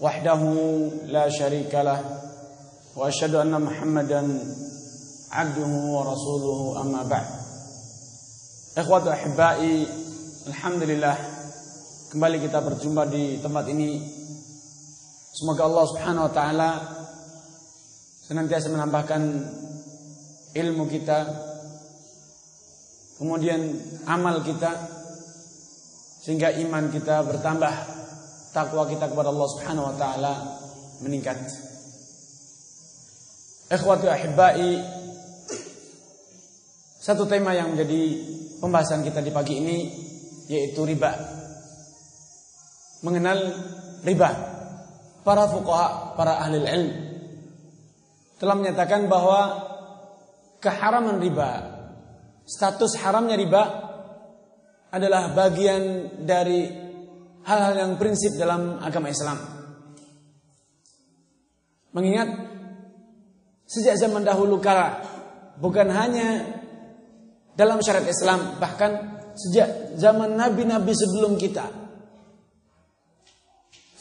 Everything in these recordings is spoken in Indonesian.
وحده لا شريك له واشهد ان محمدا عبده ورسوله اما بعد اخوatu احبائي alhamdulillah kembali kita berjumpa di tempat ini semoga Allah Subhanahu wa taala senantiasa menambahkan ilmu kita kemudian amal kita sehingga iman kita bertambah takwa kita kepada Allah Subhanahu wa taala meningkat. Ikhwati ahibai satu tema yang menjadi pembahasan kita di pagi ini yaitu riba. Mengenal riba. Para fuqaha, para ahli ilm telah menyatakan bahwa keharaman riba, status haramnya riba adalah bagian dari hal-hal yang prinsip dalam agama Islam. Mengingat sejak zaman dahulu kala bukan hanya dalam syariat Islam bahkan sejak zaman nabi-nabi sebelum kita.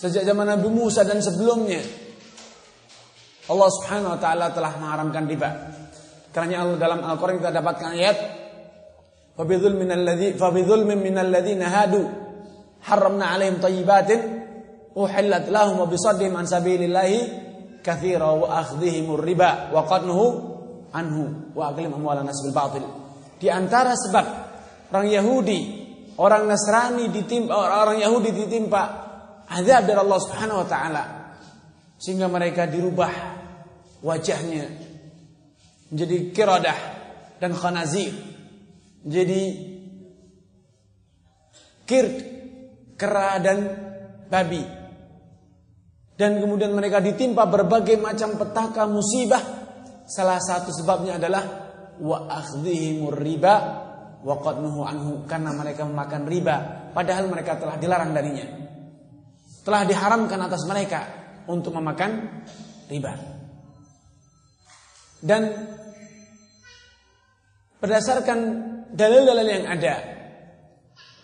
Sejak zaman Nabi Musa dan sebelumnya Allah Subhanahu wa taala telah mengharamkan riba. Karena Allah dalam Al-Qur'an kita dapatkan ayat Fabidhulmin alladhi fabidhulmin minal ladzina hadu haramna alaihim tayyibatin uhillat lahum wa bisaddihim an sabilillahi katsira wa akhdhihim riba wa qadnuhu anhu wa aqlim amwalan nas bil batil. Di antara sebab orang Yahudi, orang Nasrani ditimpa orang Yahudi ditimpa azab dari Allah Subhanahu wa taala sehingga mereka dirubah wajahnya menjadi kiradah dan khanazir menjadi kird kera dan babi. Dan kemudian mereka ditimpa berbagai macam petaka musibah. Salah satu sebabnya adalah wa akhdhihimur riba wa qadnuhu anhu karena mereka memakan riba padahal mereka telah dilarang darinya. Telah diharamkan atas mereka untuk memakan riba. Dan berdasarkan dalil-dalil yang ada,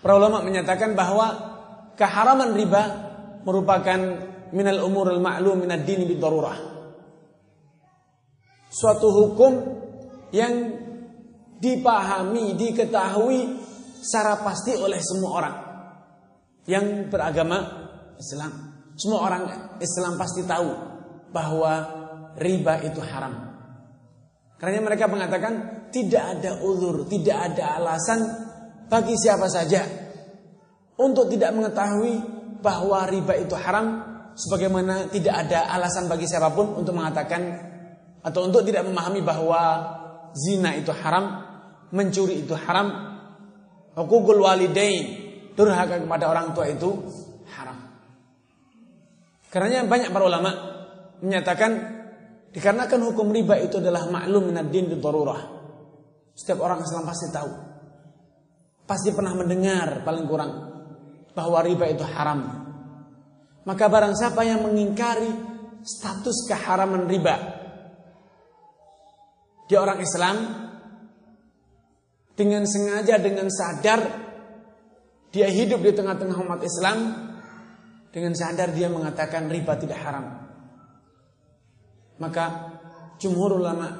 para ulama menyatakan bahwa keharaman riba merupakan minal umur al ma'lum minad dini bidarurah. Suatu hukum yang dipahami, diketahui secara pasti oleh semua orang yang beragama Islam. Semua orang Islam pasti tahu bahwa riba itu haram. Karena mereka mengatakan tidak ada uzur, tidak ada alasan bagi siapa saja untuk tidak mengetahui bahwa riba itu haram sebagaimana tidak ada alasan bagi siapa pun untuk mengatakan atau untuk tidak memahami bahwa zina itu haram, mencuri itu haram, hukukul walidain, durhaka kepada orang tua itu haram. Karena banyak para ulama menyatakan dikarenakan hukum riba itu adalah maklum minad din Setiap orang Islam pasti tahu. Pasti pernah mendengar paling kurang bahwa riba itu haram. Maka barang siapa yang mengingkari status keharaman riba, dia orang Islam dengan sengaja dengan sadar dia hidup di tengah-tengah umat Islam dengan sadar dia mengatakan riba tidak haram. Maka jumhur ulama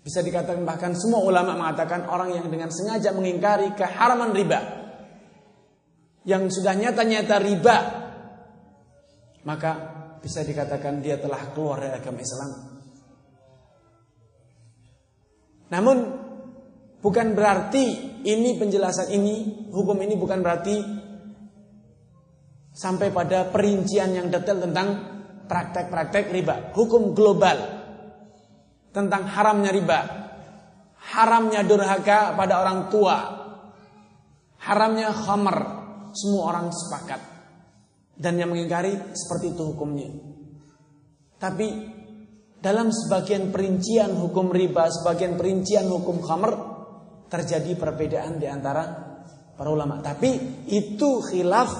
bisa dikatakan bahkan semua ulama mengatakan orang yang dengan sengaja mengingkari keharaman riba yang sudah nyata-nyata riba maka bisa dikatakan dia telah keluar dari agama Islam. Namun bukan berarti ini penjelasan ini, hukum ini bukan berarti sampai pada perincian yang detail tentang praktek-praktek riba, hukum global tentang haramnya riba, haramnya durhaka pada orang tua, haramnya khamar, semua orang sepakat. Dan yang mengingkari seperti itu hukumnya. Tapi dalam sebagian perincian hukum riba, sebagian perincian hukum khamr terjadi perbedaan di antara para ulama. Tapi itu khilaf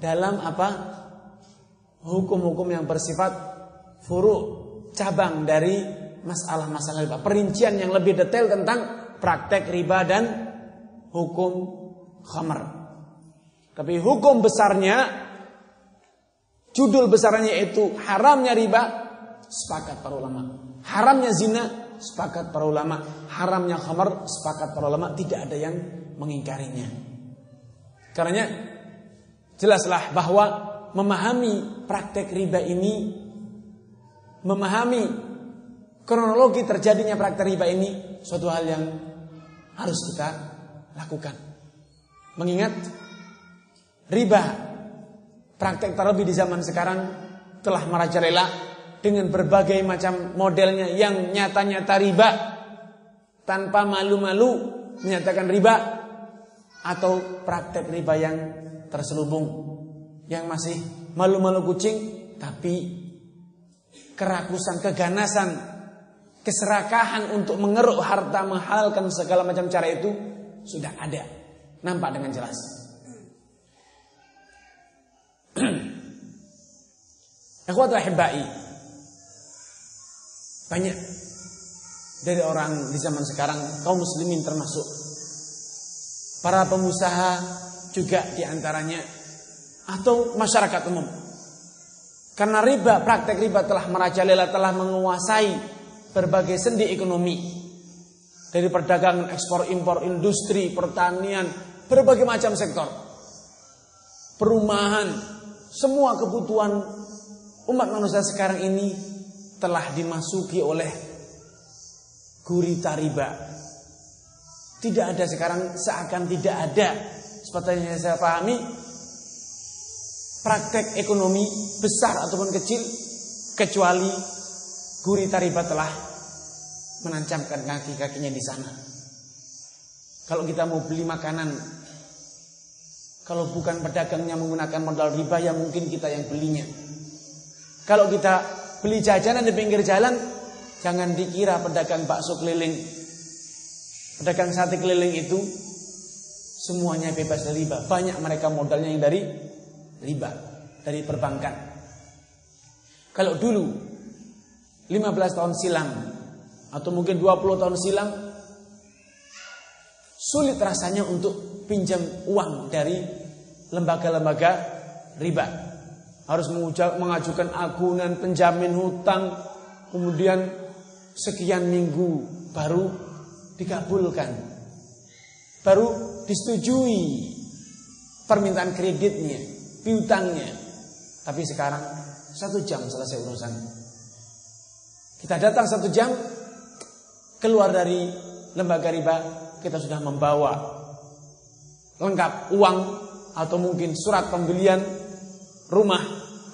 dalam apa? Hukum-hukum yang bersifat furu cabang dari masalah-masalah riba. Perincian yang lebih detail tentang praktek riba dan hukum khamr. Tapi hukum besarnya Judul besarnya itu haramnya riba, sepakat para ulama. Haramnya zina, sepakat para ulama. Haramnya khamar, sepakat para ulama. Tidak ada yang mengingkarinya. Karenanya jelaslah bahwa memahami praktek riba ini, memahami kronologi terjadinya praktek riba ini, suatu hal yang harus kita lakukan. Mengingat riba Praktek terlebih di zaman sekarang telah merajalela dengan berbagai macam modelnya yang nyata-nyata riba tanpa malu-malu menyatakan riba atau praktek riba yang terselubung yang masih malu-malu kucing tapi kerakusan, keganasan, keserakahan untuk mengeruk harta, menghalalkan segala macam cara itu sudah ada. Nampak dengan jelas. Ikhwatul ahibai. Banyak dari orang di zaman sekarang kaum muslimin termasuk para pengusaha juga di antaranya atau masyarakat umum. Karena riba, praktek riba telah merajalela, telah menguasai berbagai sendi ekonomi. Dari perdagangan, ekspor, impor, industri, pertanian, berbagai macam sektor. Perumahan, semua kebutuhan umat manusia sekarang ini telah dimasuki oleh gurita riba. Tidak ada sekarang seakan tidak ada seperti yang saya pahami praktek ekonomi besar ataupun kecil kecuali gurita riba telah menancapkan kaki-kakinya di sana. Kalau kita mau beli makanan kalau bukan pedagangnya menggunakan modal riba ya mungkin kita yang belinya. Kalau kita beli jajanan di pinggir jalan, jangan dikira pedagang bakso keliling, pedagang sate keliling itu semuanya bebas dari riba. Banyak mereka modalnya yang dari riba, dari perbankan. Kalau dulu 15 tahun silam atau mungkin 20 tahun silam sulit rasanya untuk pinjam uang dari lembaga-lembaga riba. Harus mengajukan agunan penjamin hutang, kemudian sekian minggu baru dikabulkan. Baru disetujui permintaan kreditnya, piutangnya. Tapi sekarang satu jam selesai urusan. Kita datang satu jam, keluar dari lembaga riba, kita sudah membawa lengkap uang atau mungkin surat pembelian rumah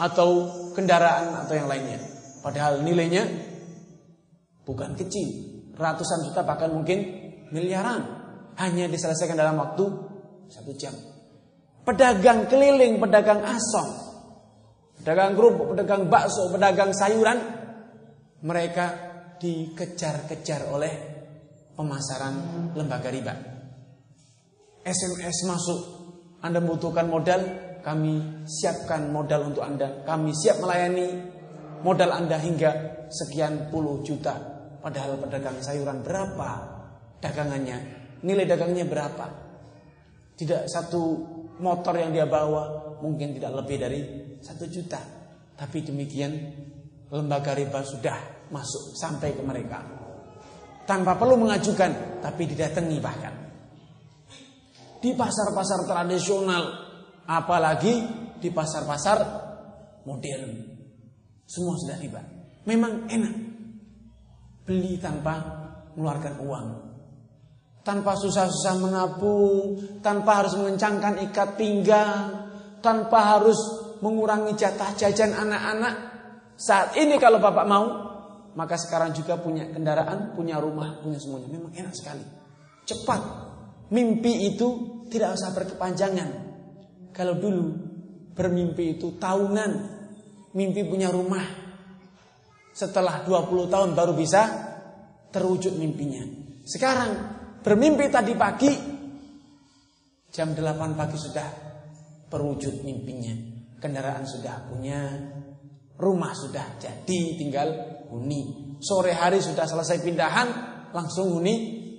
atau kendaraan atau yang lainnya. Padahal nilainya bukan kecil, ratusan juta bahkan mungkin miliaran. Hanya diselesaikan dalam waktu satu jam. Pedagang keliling, pedagang asong, pedagang kerupuk, pedagang bakso, pedagang sayuran, mereka dikejar-kejar oleh pemasaran lembaga riba. SMS masuk, Anda membutuhkan modal, kami siapkan modal untuk Anda. Kami siap melayani modal Anda hingga sekian puluh juta. Padahal pedagang sayuran berapa dagangannya? Nilai dagangnya berapa? Tidak satu motor yang dia bawa mungkin tidak lebih dari satu juta. Tapi demikian lembaga riba sudah masuk sampai ke mereka tanpa perlu mengajukan, tapi didatangi bahkan. Di pasar-pasar tradisional, apalagi di pasar-pasar modern. Semua sudah tiba. Memang enak beli tanpa mengeluarkan uang. Tanpa susah-susah menabung, tanpa harus mengencangkan ikat pinggang, tanpa harus mengurangi jatah jajan anak-anak. Saat ini kalau Bapak mau maka sekarang juga punya kendaraan, punya rumah, punya semuanya. Memang enak sekali. Cepat. Mimpi itu tidak usah berkepanjangan. Kalau dulu bermimpi itu tahunan. Mimpi punya rumah. Setelah 20 tahun baru bisa terwujud mimpinya. Sekarang bermimpi tadi pagi jam 8 pagi sudah terwujud mimpinya. Kendaraan sudah punya, rumah sudah jadi, tinggal huni. Sore hari sudah selesai pindahan, langsung huni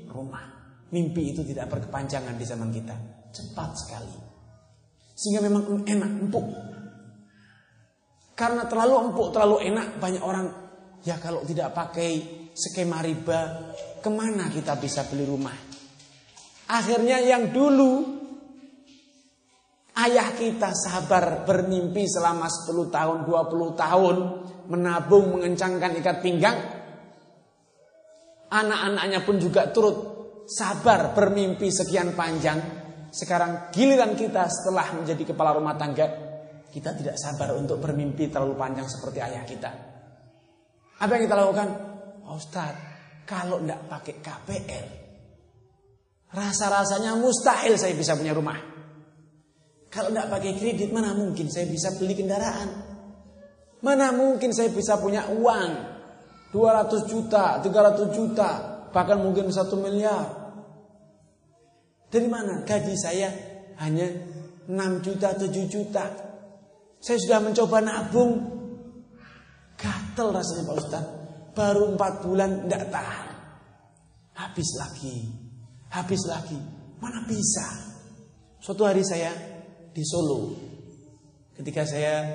rumah. Mimpi itu tidak berkepanjangan di zaman kita. Cepat sekali. Sehingga memang enak, empuk. Karena terlalu empuk, terlalu enak, banyak orang ya kalau tidak pakai skema riba, ke mana kita bisa beli rumah? Akhirnya yang dulu ayah kita sabar bermimpi selama 10 tahun, 20 tahun, menabung, mengencangkan ikat pinggang, anak-anaknya pun juga turut sabar bermimpi sekian panjang. Sekarang giliran kita setelah menjadi kepala rumah tangga, kita tidak sabar untuk bermimpi terlalu panjang seperti ayah kita. Apa yang kita lakukan? Oh, Ustaz, kalau tidak pakai KPR, rasa-rasanya mustahil saya bisa punya rumah. Kalau tidak pakai kredit, mana mungkin saya bisa beli kendaraan? Mana mungkin saya bisa punya uang 200 juta, 300 juta, bahkan mungkin satu miliar. Dari mana? Gaji saya hanya 6 juta, 7 juta. Saya sudah mencoba nabung. Gatel rasanya Pak Ustaz. Baru 4 bulan tidak tahan. Habis lagi. Habis lagi. Mana bisa? Suatu hari saya di Solo. Ketika saya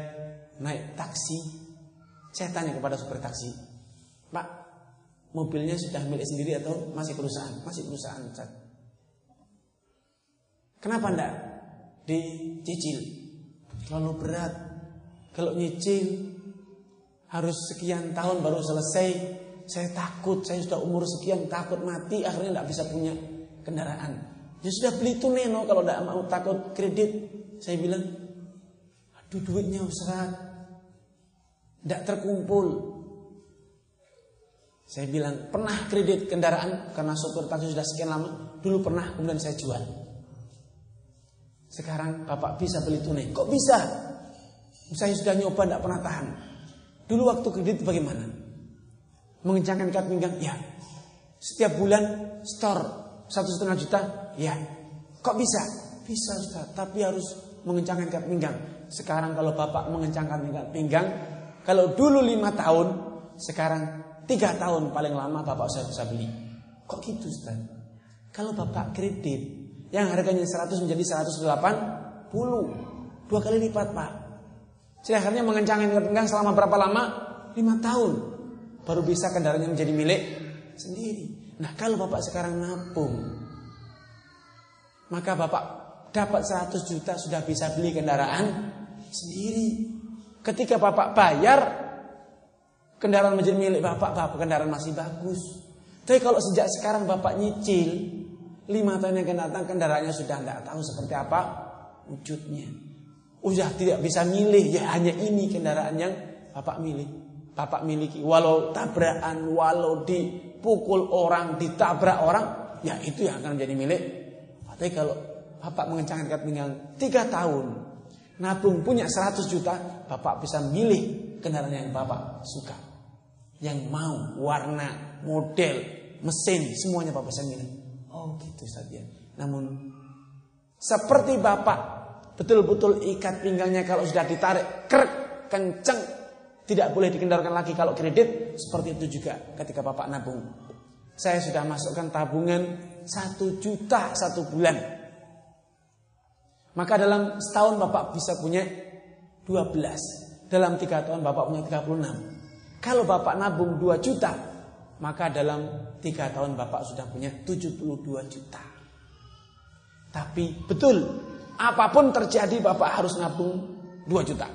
naik taksi. Saya tanya kepada supir taksi. Pak, mobilnya sudah milik sendiri atau masih perusahaan? Masih perusahaan. Ustaz. Kenapa enggak dicicil? Terlalu berat. Kalau nyicil harus sekian tahun baru selesai. Saya takut, saya sudah umur sekian takut mati akhirnya enggak bisa punya kendaraan. Ya sudah beli itu neno kalau enggak mau takut kredit. Saya bilang, aduh duitnya Ustaz. Enggak terkumpul. Saya bilang, pernah kredit kendaraan karena sopir taksi sudah sekian lama. Dulu pernah, kemudian saya jual. Sekarang bapak bisa beli tunai. Kok bisa? Saya sudah nyoba tidak pernah tahan. Dulu waktu kredit bagaimana? Mengencangkan ikat pinggang? Ya. Setiap bulan store satu setengah juta? Ya. Kok bisa? Bisa Ustaz, tapi harus mengencangkan ikat pinggang. Sekarang kalau bapak mengencangkan ikat pinggang, kalau dulu lima tahun, sekarang tiga tahun paling lama bapak saya bisa beli. Kok gitu Ustaz? Kalau bapak kredit yang harganya 100 menjadi 180 Dua kali lipat pak. Jadi akhirnya mengencangkan pinggang selama berapa lama? 5 tahun. Baru bisa kendaraannya menjadi milik sendiri. Nah kalau bapak sekarang nabung Maka bapak dapat 100 juta sudah bisa beli kendaraan sendiri. Ketika bapak bayar Kendaraan menjadi milik bapak Bapak kendaraan masih bagus. Tapi kalau sejak sekarang bapak nyicil Lima tahun yang akan datang kendaraannya sudah tidak tahu seperti apa wujudnya. Udah tidak bisa milih ya hanya ini kendaraan yang bapak milih. Bapak miliki walau tabrakan, walau dipukul orang, ditabrak orang, ya itu yang akan menjadi milik. Tapi kalau bapak mengencangkan ikat pinggang tiga tahun, nabung punya 100 juta, bapak bisa milih kendaraan yang bapak suka. Yang mau, warna, model, mesin, semuanya bapak bisa milih. Oh gitu saja. Namun seperti bapak betul-betul ikat pinggangnya kalau sudah ditarik krek kenceng tidak boleh dikendalikan lagi kalau kredit seperti itu juga ketika bapak nabung. Saya sudah masukkan tabungan satu juta satu bulan. Maka dalam setahun bapak bisa punya 12. Dalam tiga tahun bapak punya 36. Kalau bapak nabung 2 juta, maka dalam tiga tahun Bapak sudah punya 72 juta. Tapi betul, apa pun terjadi Bapak harus nabung 2 juta.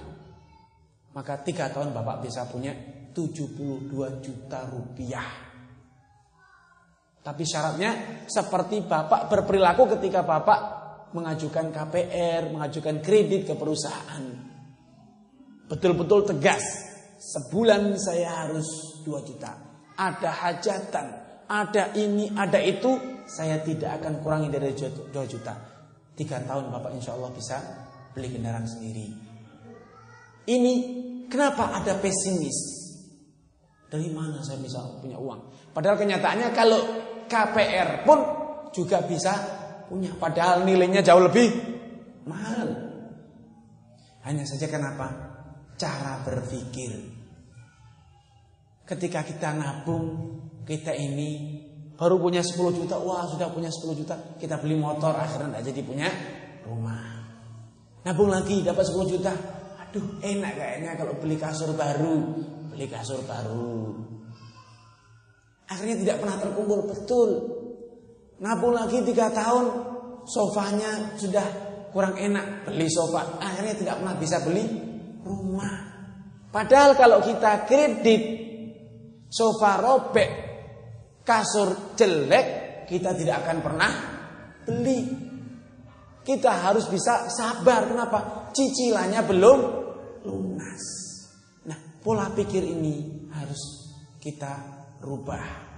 Maka tiga tahun Bapak bisa punya 72 juta rupiah. Tapi syaratnya seperti Bapak berperilaku ketika Bapak mengajukan KPR, mengajukan kredit ke perusahaan. Betul-betul tegas. Sebulan saya harus 2 juta ada hajatan, ada ini, ada itu, saya tidak akan kurangi dari 2 juta. Tiga tahun Bapak insya Allah bisa beli kendaraan sendiri. Ini kenapa ada pesimis? Dari mana saya bisa punya uang? Padahal kenyataannya kalau KPR pun juga bisa punya. Padahal nilainya jauh lebih mahal. Hanya saja kenapa? Cara berpikir. Ketika kita nabung, kita ini baru punya 10 juta, wah sudah punya 10 juta, kita beli motor, akhirnya tidak jadi punya rumah. Nabung lagi dapat 10 juta, aduh enak kayaknya kalau beli kasur baru, beli kasur baru. Akhirnya tidak pernah terkumpul betul. Nabung lagi tiga tahun, sofanya sudah kurang enak, beli sofa. Akhirnya tidak pernah bisa beli rumah. Padahal kalau kita kredit, sofa robek, kasur jelek, kita tidak akan pernah beli. Kita harus bisa sabar. Kenapa? Cicilannya belum lunas. Pola pikir ini harus kita rubah.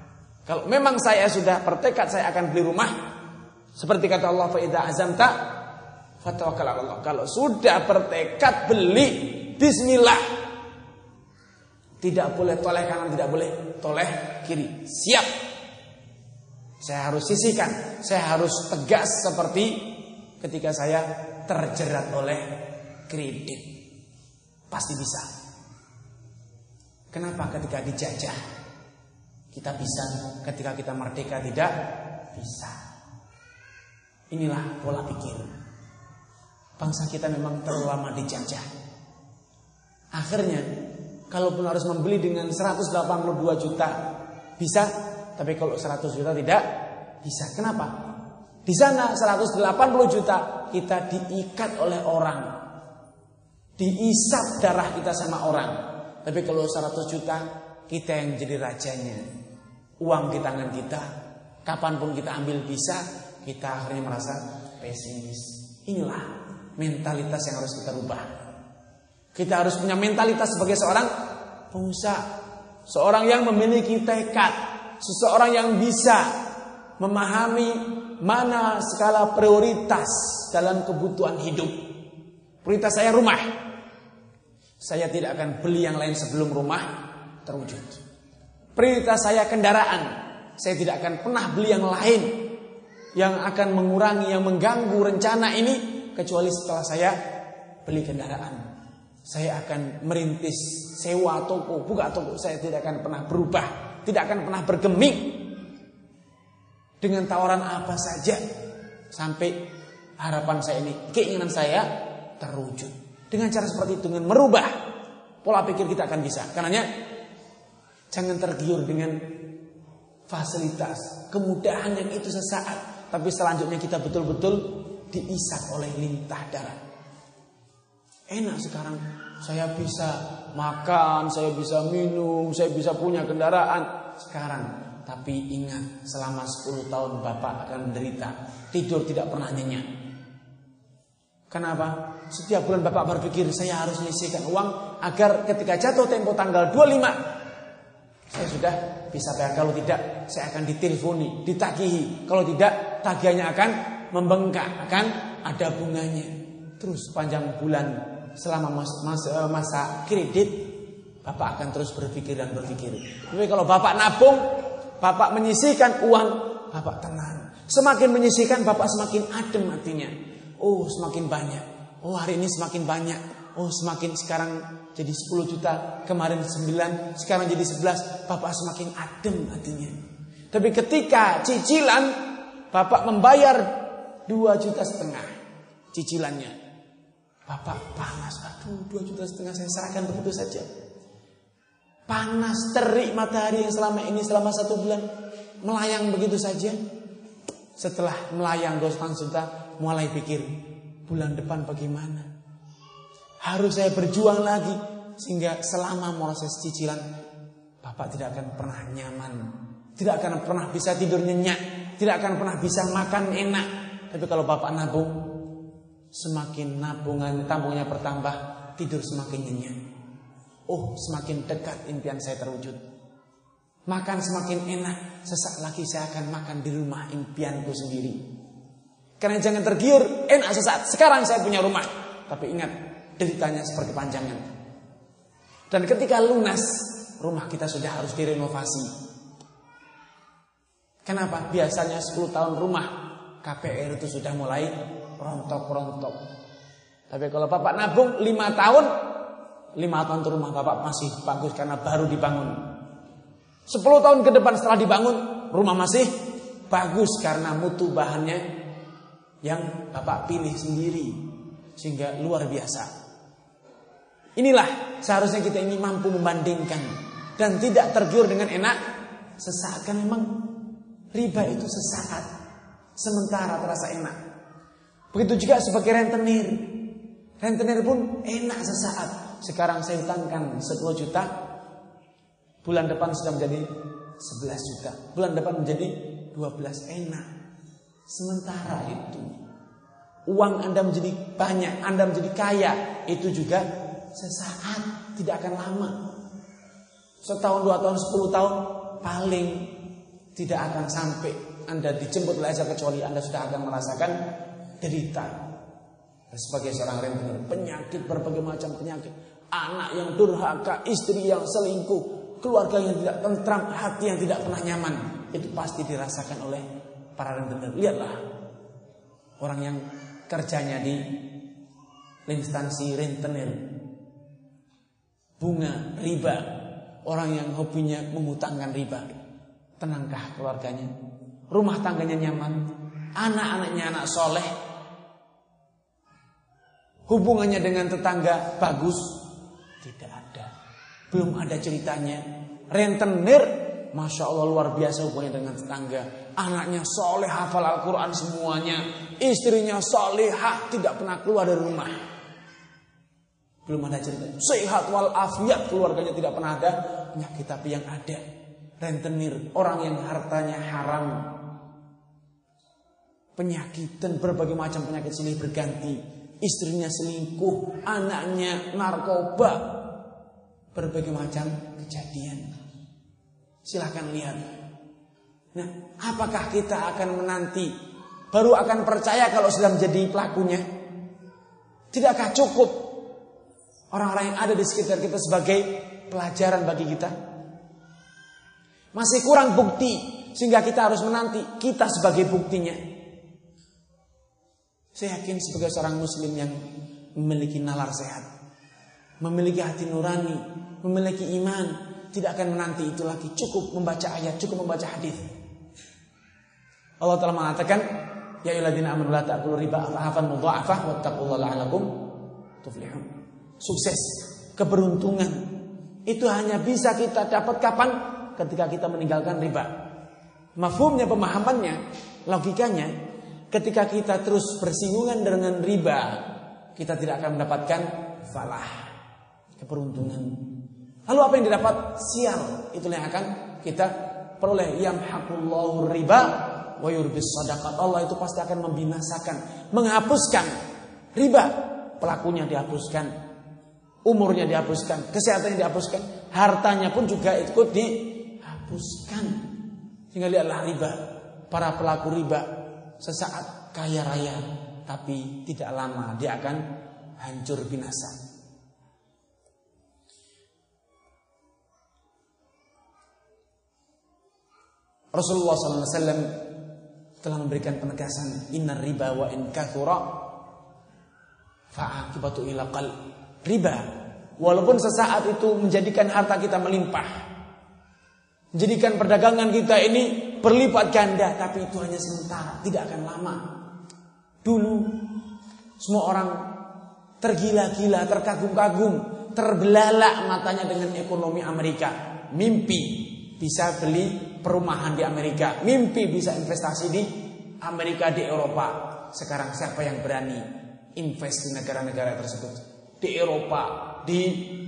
Kalau memang saya sudah bertekad saya akan beli rumah, seperti kata Allah faida azamta Allah. Kalau sudah bertekad beli, bismillah. Tidak boleh toleh kanan, tidak boleh toleh kiri. Siap. Saya harus sisihkan, saya harus tegas seperti ketika saya terjerat oleh kredit. Pasti bisa. Kenapa ketika dijajah kita bisa, ketika kita merdeka tidak bisa? Inilah pola pikir. Bangsa kita memang terlalu lama dijajah. Akhirnya, kalaupun harus membeli dengan 182 juta, bisa, tapi kalau 100 juta tidak bisa. Kenapa? Di sana 180 juta kita diikat oleh orang. Diisap darah kita sama orang. Tapi kalau 100 juta kita yang jadi rajanya. Uang di tangan kita. Kapan pun kita ambil bisa. Kita akhirnya merasa pesimis. Inilah mentalitas yang harus kita rubah. Kita harus punya mentalitas sebagai seorang pengusaha. Seorang yang memiliki tekad. Seseorang yang bisa memahami mana skala prioritas dalam kebutuhan hidup. Prioritas saya rumah. Saya tidak akan beli yang lain sebelum rumah terwujud. Prioritas saya kendaraan. Saya tidak akan pernah beli yang lain yang akan mengurangi, yang mengganggu rencana ini kecuali setelah saya beli kendaraan. Saya akan merintis sewa toko, buka toko. Saya tidak akan pernah berubah, tidak akan pernah bergeming dengan tawaran apa saja sampai harapan saya ini, keinginan saya terwujud. Dengan cara seperti itu, dengan merubah pola pikir kita akan bisa. Karenanya jangan tergiur dengan fasilitas, kemudahan yang itu sesaat, tapi selanjutnya kita betul-betul diisak oleh lintah darah. Enak sekarang saya bisa makan, saya bisa minum, saya bisa punya kendaraan sekarang. Tapi ingat, selama 10 tahun Bapak akan menderita. Tidur tidak pernah nyenyak. Kenapa? Setiap bulan Bapak berpikir saya harus menyisihkan uang agar ketika jatuh tempo tanggal 25 saya sudah bisa bayar. Kalau tidak, saya akan diteleponi, ditagihi. Kalau tidak, tagihannya akan membengkak, akan ada bunganya. Terus panjang bulan selama masa, masa kredit, Bapak akan terus berpikir dan berpikir. Tapi kalau Bapak nabung, Bapak menyisihkan uang, Bapak tenang. Semakin menyisihkan, Bapak semakin adem hatinya. Oh semakin banyak. Oh hari ini semakin banyak. Oh semakin sekarang jadi 10 juta. Kemarin 9. Sekarang jadi 11. Bapak semakin adem hatinya. Tapi ketika cicilan. Bapak membayar 2 juta setengah. Cicilannya. Bapak panas. Aduh 2 juta setengah saya serahkan begitu saja. Panas terik matahari yang selama ini selama satu bulan melayang begitu saja. Setelah melayang 2 juta mulai pikir bulan depan bagaimana. Harus saya berjuang lagi sehingga selama proses cicilan Bapak tidak akan pernah nyaman, tidak akan pernah bisa tidur nyenyak, tidak akan pernah bisa makan enak. Tapi kalau Bapak nabung, semakin nabungan tabungnya bertambah, tidur semakin nyenyak. Oh, semakin dekat impian saya terwujud. Makan semakin enak, sesaat lagi saya akan makan di rumah impianku sendiri. Karena jangan tergiur, enak sesaat. Sekarang saya punya rumah. Tapi ingat, deritanya seperti panjangan. Dan ketika lunas, rumah kita sudah harus direnovasi. Kenapa? Biasanya 10 tahun rumah KPR itu sudah mulai rontok-rontok. Tapi kalau Bapak nabung 5 tahun, 5 tahun rumah Bapak masih bagus karena baru dibangun. 10 tahun ke depan setelah dibangun, rumah masih bagus karena mutu bahannya yang Bapak pilih sendiri. Sehingga luar biasa. Inilah seharusnya kita ini mampu membandingkan dan tidak tergiur dengan enak sesaat kan memang riba itu sesaat sementara terasa enak. Begitu juga sebagai rentenir. Rentenir pun enak sesaat. Sekarang saya hutangkan 10 juta, bulan depan sudah menjadi 11 juta. Bulan depan menjadi 12 enak. Sementara itu uang Anda menjadi banyak, Anda menjadi kaya, itu juga sesaat, tidak akan lama. Setahun, dua tahun, sepuluh tahun, paling tidak akan sampai Anda dijemput oleh azab kecuali Anda sudah akan merasakan derita. Sebagai seorang rentenir, penyakit berbagai macam penyakit, anak yang durhaka, istri yang selingkuh, keluarga yang tidak tentram, hati yang tidak pernah nyaman, itu pasti dirasakan oleh para rentenir. Lihatlah orang yang kerjanya di instansi rentenir bunga riba, orang yang hobinya mengutangkan riba. Tenangkah keluarganya? Rumah tangganya nyaman? Anak-anaknya anak soleh? Hubungannya dengan tetangga bagus? Tidak ada. Belum ada ceritanya. Rentenir, Masya Allah luar biasa hubungannya dengan tetangga. Anaknya soleh, hafal Al-Quran semuanya. Istrinya solehah, tidak pernah keluar dari rumah. Belum ada cerita. Sehat wal afiat keluarganya tidak pernah ada penyakit tapi yang ada rentenir, orang yang hartanya haram. Penyakit dan berbagai macam penyakit sini berganti. Istrinya selingkuh, anaknya narkoba. Berbagai macam kejadian. Silahkan lihat. Nah, apakah kita akan menanti baru akan percaya kalau sudah menjadi pelakunya? Tidakkah cukup orang-orang yang ada di sekitar kita sebagai pelajaran bagi kita? Masih kurang bukti sehingga kita harus menanti kita sebagai buktinya. Saya yakin sebagai seorang muslim yang memiliki nalar sehat, memiliki hati nurani, memiliki iman, tidak akan menanti itu lagi. Cukup membaca ayat, cukup membaca hadis. Allah telah mengatakan, Ya ayyuhalladzina amanu la ta'kulu riba adhafan mudha'afah wattaqullaha la'allakum tuflihun sukses, keberuntungan. Itu hanya bisa kita dapat kapan? Ketika kita meninggalkan riba. Mafhumnya, pemahamannya, logikanya, ketika kita terus bersinggungan dengan riba, kita tidak akan mendapatkan falah, keberuntungan. Lalu apa yang didapat? Sial. Itulah yang akan kita peroleh. Yamhaqullahu riba wa yurbis sadaqat. Allah itu pasti akan membinasakan, menghapuskan riba. Pelakunya dihapuskan, umurnya dihapuskan, kesehatannya dihapuskan, hartanya pun juga ikut dihapuskan. Sehingga lihatlah riba, para pelaku riba sesaat kaya raya, tapi tidak lama dia akan hancur binasa. Rasulullah SAW telah memberikan penegasan Inna riba wa in kathura fa'akibatu ila qalb riba. Walaupun sesaat itu menjadikan harta kita melimpah. Menjadikan perdagangan kita ini berlipat ganda. Tapi itu hanya sementara, tidak akan lama. Dulu semua orang tergila-gila, terkagum-kagum, terbelalak matanya dengan ekonomi Amerika. Mimpi bisa beli perumahan di Amerika, mimpi bisa investasi di Amerika di Eropa. Sekarang siapa yang berani invest di negara-negara tersebut? di Eropa, di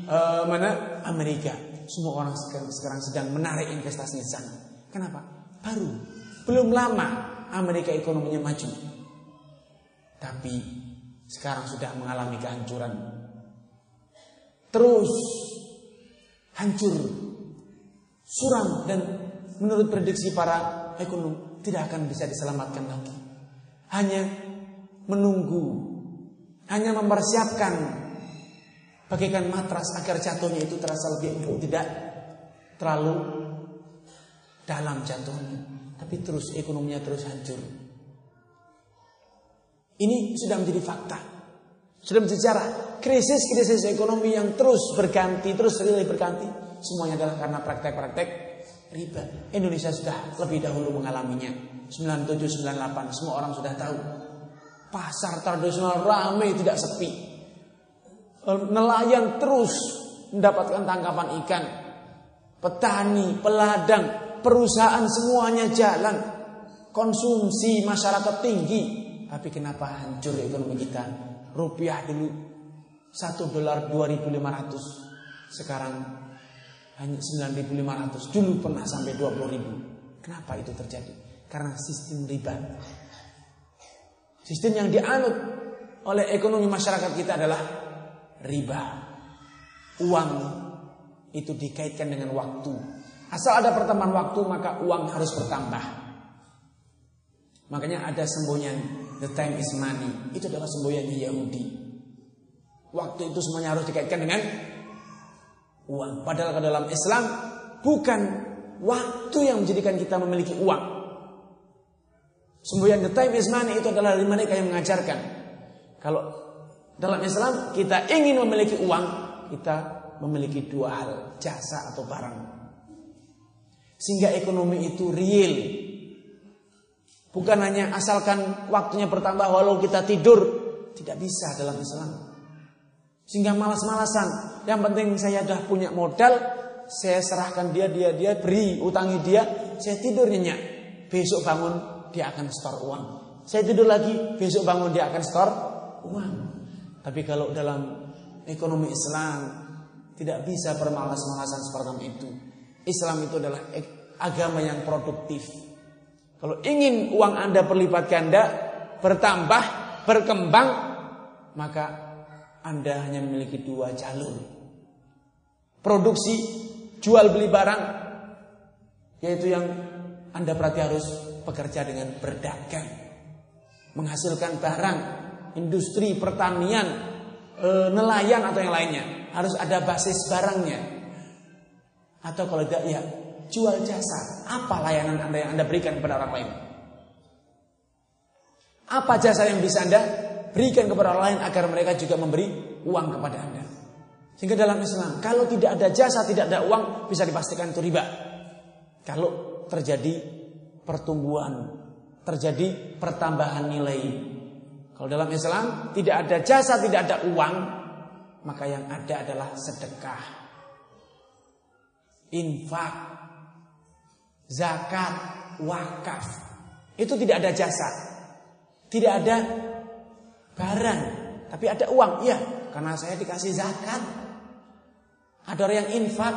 uh, mana Amerika. Semua orang sekarang, sedang menarik investasinya di sana. Kenapa? Baru, belum lama Amerika ekonominya maju. Tapi sekarang sudah mengalami kehancuran. Terus hancur, suram dan menurut prediksi para ekonom tidak akan bisa diselamatkan lagi. Hanya menunggu, hanya mempersiapkan Bagaikan matras agar jatuhnya itu terasa lebih empuk, tidak terlalu dalam jatuhnya. Tapi terus ekonominya terus hancur. Ini sudah menjadi fakta. Sudah menjadi cara krisis-krisis ekonomi yang terus berganti, terus silih berganti. Semuanya adalah karena praktek-praktek riba. Indonesia sudah lebih dahulu mengalaminya. 97, 98, semua orang sudah tahu. Pasar tradisional ramai tidak sepi. Nelayan terus mendapatkan tangkapan ikan. Petani, peladang, perusahaan semuanya jalan. Konsumsi masyarakat tinggi. Tapi kenapa hancur ekonomi kita? Rupiah dulu 1 dolar 2500. Sekarang hanya 9500. Dulu pernah sampai 20.000. Kenapa itu terjadi? Karena sistem riba. Sistem yang dianut oleh ekonomi masyarakat kita adalah riba. Uang itu dikaitkan dengan waktu. Asal ada pertambahan waktu maka uang harus bertambah. Makanya ada semboyan the time is money. Itu adalah semboyannya Yahudi. Waktu itu semuanya harus dikaitkan dengan uang. Padahal ke dalam Islam bukan waktu yang menjadikan kita memiliki uang. Semboyan the time is money itu adalah dari mereka yang mengajarkan. Kalau dalam Islam kita ingin memiliki uang, kita memiliki dua hal, jasa atau barang. Sehingga ekonomi itu real, Bukan hanya asalkan waktunya bertambah walau kita tidur. Tidak bisa dalam Islam. Sehingga malas-malasan. Yang penting saya sudah punya modal. Saya serahkan dia, dia, dia. Beri, utangi dia. Saya tidur nyenyak. Besok bangun dia akan store uang. Saya tidur lagi. Besok bangun dia akan store uang. Tapi kalau dalam ekonomi Islam. Tidak bisa bermalas-malasan seperti itu. Islam itu adalah agama yang produktif. Kalau ingin uang Anda berlipat ganda, bertambah, berkembang, maka Anda hanya memiliki dua jalur. Produksi, jual beli barang, yaitu yang Anda berarti harus bekerja dengan berdagang. Menghasilkan barang, industri, pertanian, e, nelayan atau yang lainnya. Harus ada basis barangnya. Atau kalau tidak, ya jual jasa. Apa layanan Anda yang Anda berikan kepada orang lain? Apa jasa yang bisa Anda berikan kepada orang lain agar mereka juga memberi uang kepada Anda? Sehingga dalam Islam, kalau tidak ada jasa, tidak ada uang, bisa dipastikan itu riba. Kalau terjadi pertumbuhan, terjadi pertambahan nilai. Kalau dalam Islam tidak ada jasa, tidak ada uang, maka yang ada adalah sedekah, infak, zakat, wakaf. Itu tidak ada jasa. Tidak ada barang, tapi ada uang. Iya, karena saya dikasih zakat. Ada orang yang infak,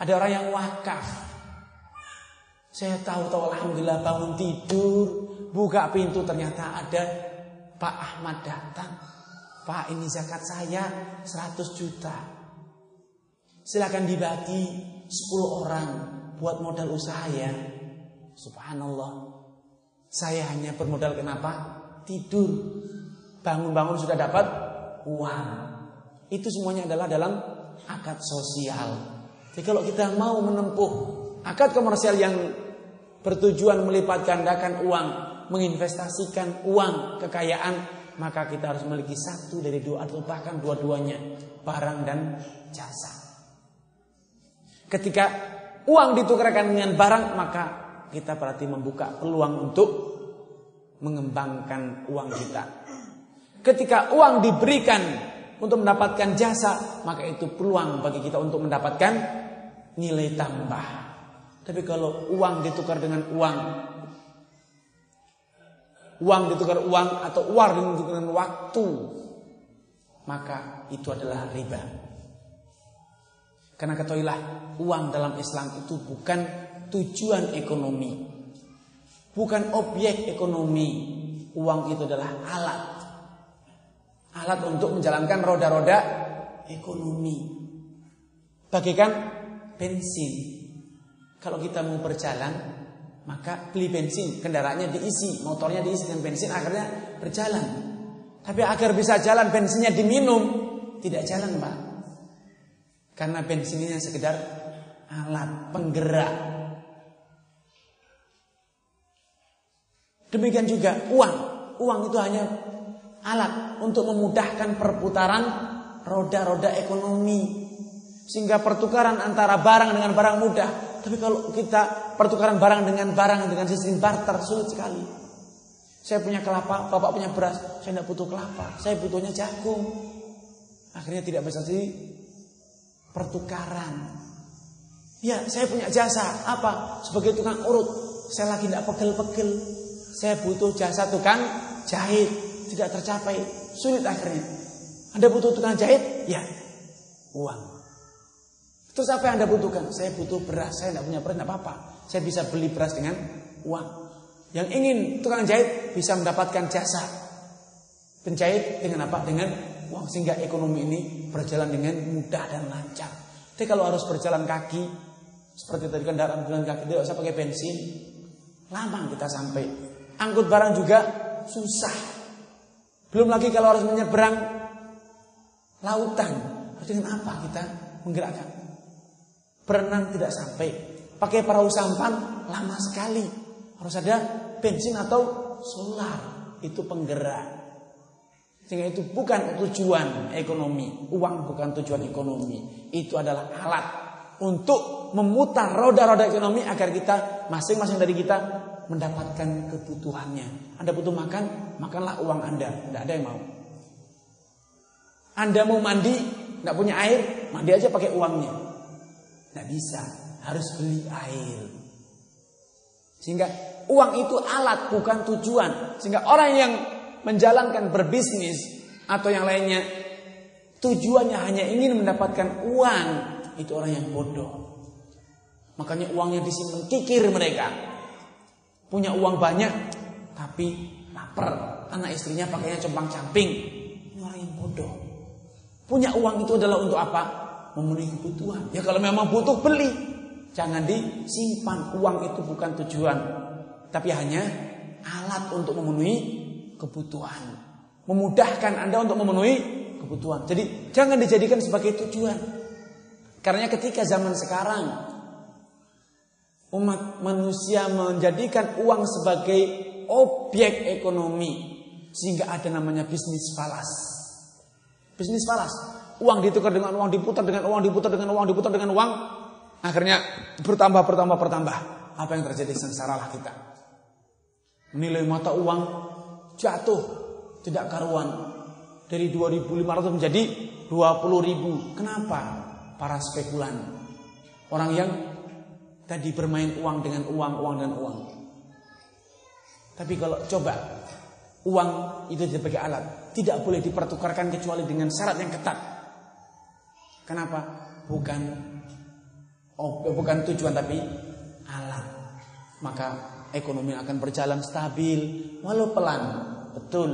ada orang yang wakaf. Saya tahu-tahu alhamdulillah bangun tidur, buka pintu ternyata ada Pak Ahmad datang. Pak ini zakat saya 100 juta. Silakan dibagi 10 orang buat modal usaha ya. Subhanallah. Saya hanya bermodal kenapa? Tidur. Bangun-bangun sudah dapat uang. Itu semuanya adalah dalam akad sosial. Jadi kalau kita mau menempuh akad komersial yang bertujuan melipat gandakan uang, menginvestasikan uang, kekayaan, maka kita harus memiliki satu dari dua atau bahkan dua-duanya, barang dan jasa. Ketika uang ditukarkan dengan barang, maka kita berarti membuka peluang untuk mengembangkan uang kita. Ketika uang diberikan untuk mendapatkan jasa, maka itu peluang bagi kita untuk mendapatkan nilai tambah. Tapi kalau uang ditukar dengan uang, uang ditukar uang atau uang ditukar dengan waktu, maka itu adalah riba. Karena ketahuilah uang dalam Islam itu bukan tujuan ekonomi. Bukan objek ekonomi. Uang itu adalah alat. Alat untuk menjalankan roda-roda ekonomi. Bagikan bensin. Kalau kita mau berjalan, maka beli bensin, kendaraannya diisi, motornya diisi dengan bensin, akhirnya berjalan. Tapi agar bisa jalan bensinnya diminum, tidak jalan, Pak. Karena bensin ini sekedar alat penggerak. Demikian juga uang. Uang itu hanya alat untuk memudahkan perputaran roda-roda ekonomi. Sehingga pertukaran antara barang dengan barang mudah. Tapi kalau kita pertukaran barang dengan barang dengan sistem barter sulit sekali. Saya punya kelapa, bapak punya beras, saya tidak butuh kelapa, saya butuhnya jagung. Akhirnya tidak bisa sih pertukaran. Ya, saya punya jasa apa? Sebagai tukang urut, saya lagi tidak pegel-pegel. Saya butuh jasa tukang jahit, tidak tercapai, sulit akhirnya. Anda butuh tukang jahit? Ya, uang. Terus apa yang Anda butuhkan? Saya butuh beras, saya tidak punya beras, tidak apa-apa. Saya bisa beli beras dengan uang. Yang ingin tukang jahit bisa mendapatkan jasa penjahit dengan apa? Dengan uang sehingga ekonomi ini berjalan dengan mudah dan lancar. Tapi kalau harus berjalan kaki seperti tadi kendaraan berjalan kaki tidak usah pakai bensin, lama kita sampai. Angkut barang juga susah. Belum lagi kalau harus menyeberang lautan. Dengan apa kita menggerakkan? Berenang tidak sampai. Pakai perahu sampan lama sekali. Harus ada bensin atau solar itu penggerak. Sehingga itu bukan tujuan ekonomi, uang bukan tujuan ekonomi. Itu adalah alat untuk memutar roda-roda ekonomi agar kita masing-masing dari kita mendapatkan kebutuhannya. Anda butuh makan, makanlah uang Anda. Tidak ada yang mau. Anda mau mandi, tidak punya air, mandi aja pakai uangnya. Tidak bisa, harus beli air. Sehingga uang itu alat bukan tujuan. Sehingga orang yang menjalankan berbisnis atau yang lainnya tujuannya hanya ingin mendapatkan uang, itu orang yang bodoh. Makanya uangnya disimpan kikir mereka. Punya uang banyak tapi lapar. Anak istrinya pakainya compang camping. Ini orang yang bodoh. Punya uang itu adalah untuk apa? Memenuhi kebutuhan. Ya kalau memang butuh beli. Jangan disimpan. Uang itu bukan tujuan tapi hanya alat untuk memenuhi kebutuhan. Memudahkan Anda untuk memenuhi kebutuhan. Jadi jangan dijadikan sebagai tujuan. Karena ketika zaman sekarang umat manusia menjadikan uang sebagai objek ekonomi sehingga ada namanya bisnis falas. Bisnis falas. Uang ditukar dengan uang diputar dengan uang diputar dengan uang diputar dengan uang akhirnya bertambah bertambah bertambah. Apa yang terjadi sengsaralah kita. Nilai mata uang jatuh tidak karuan dari 2.500 menjadi 20.000. Kenapa? Para spekulan. Orang yang tadi bermain uang dengan uang, uang dan uang. Tapi kalau coba uang itu sebagai alat, tidak boleh dipertukarkan kecuali dengan syarat yang ketat. Kenapa? Bukan oh, bukan tujuan tapi alat. Maka ekonomi akan berjalan stabil, walau pelan, betul,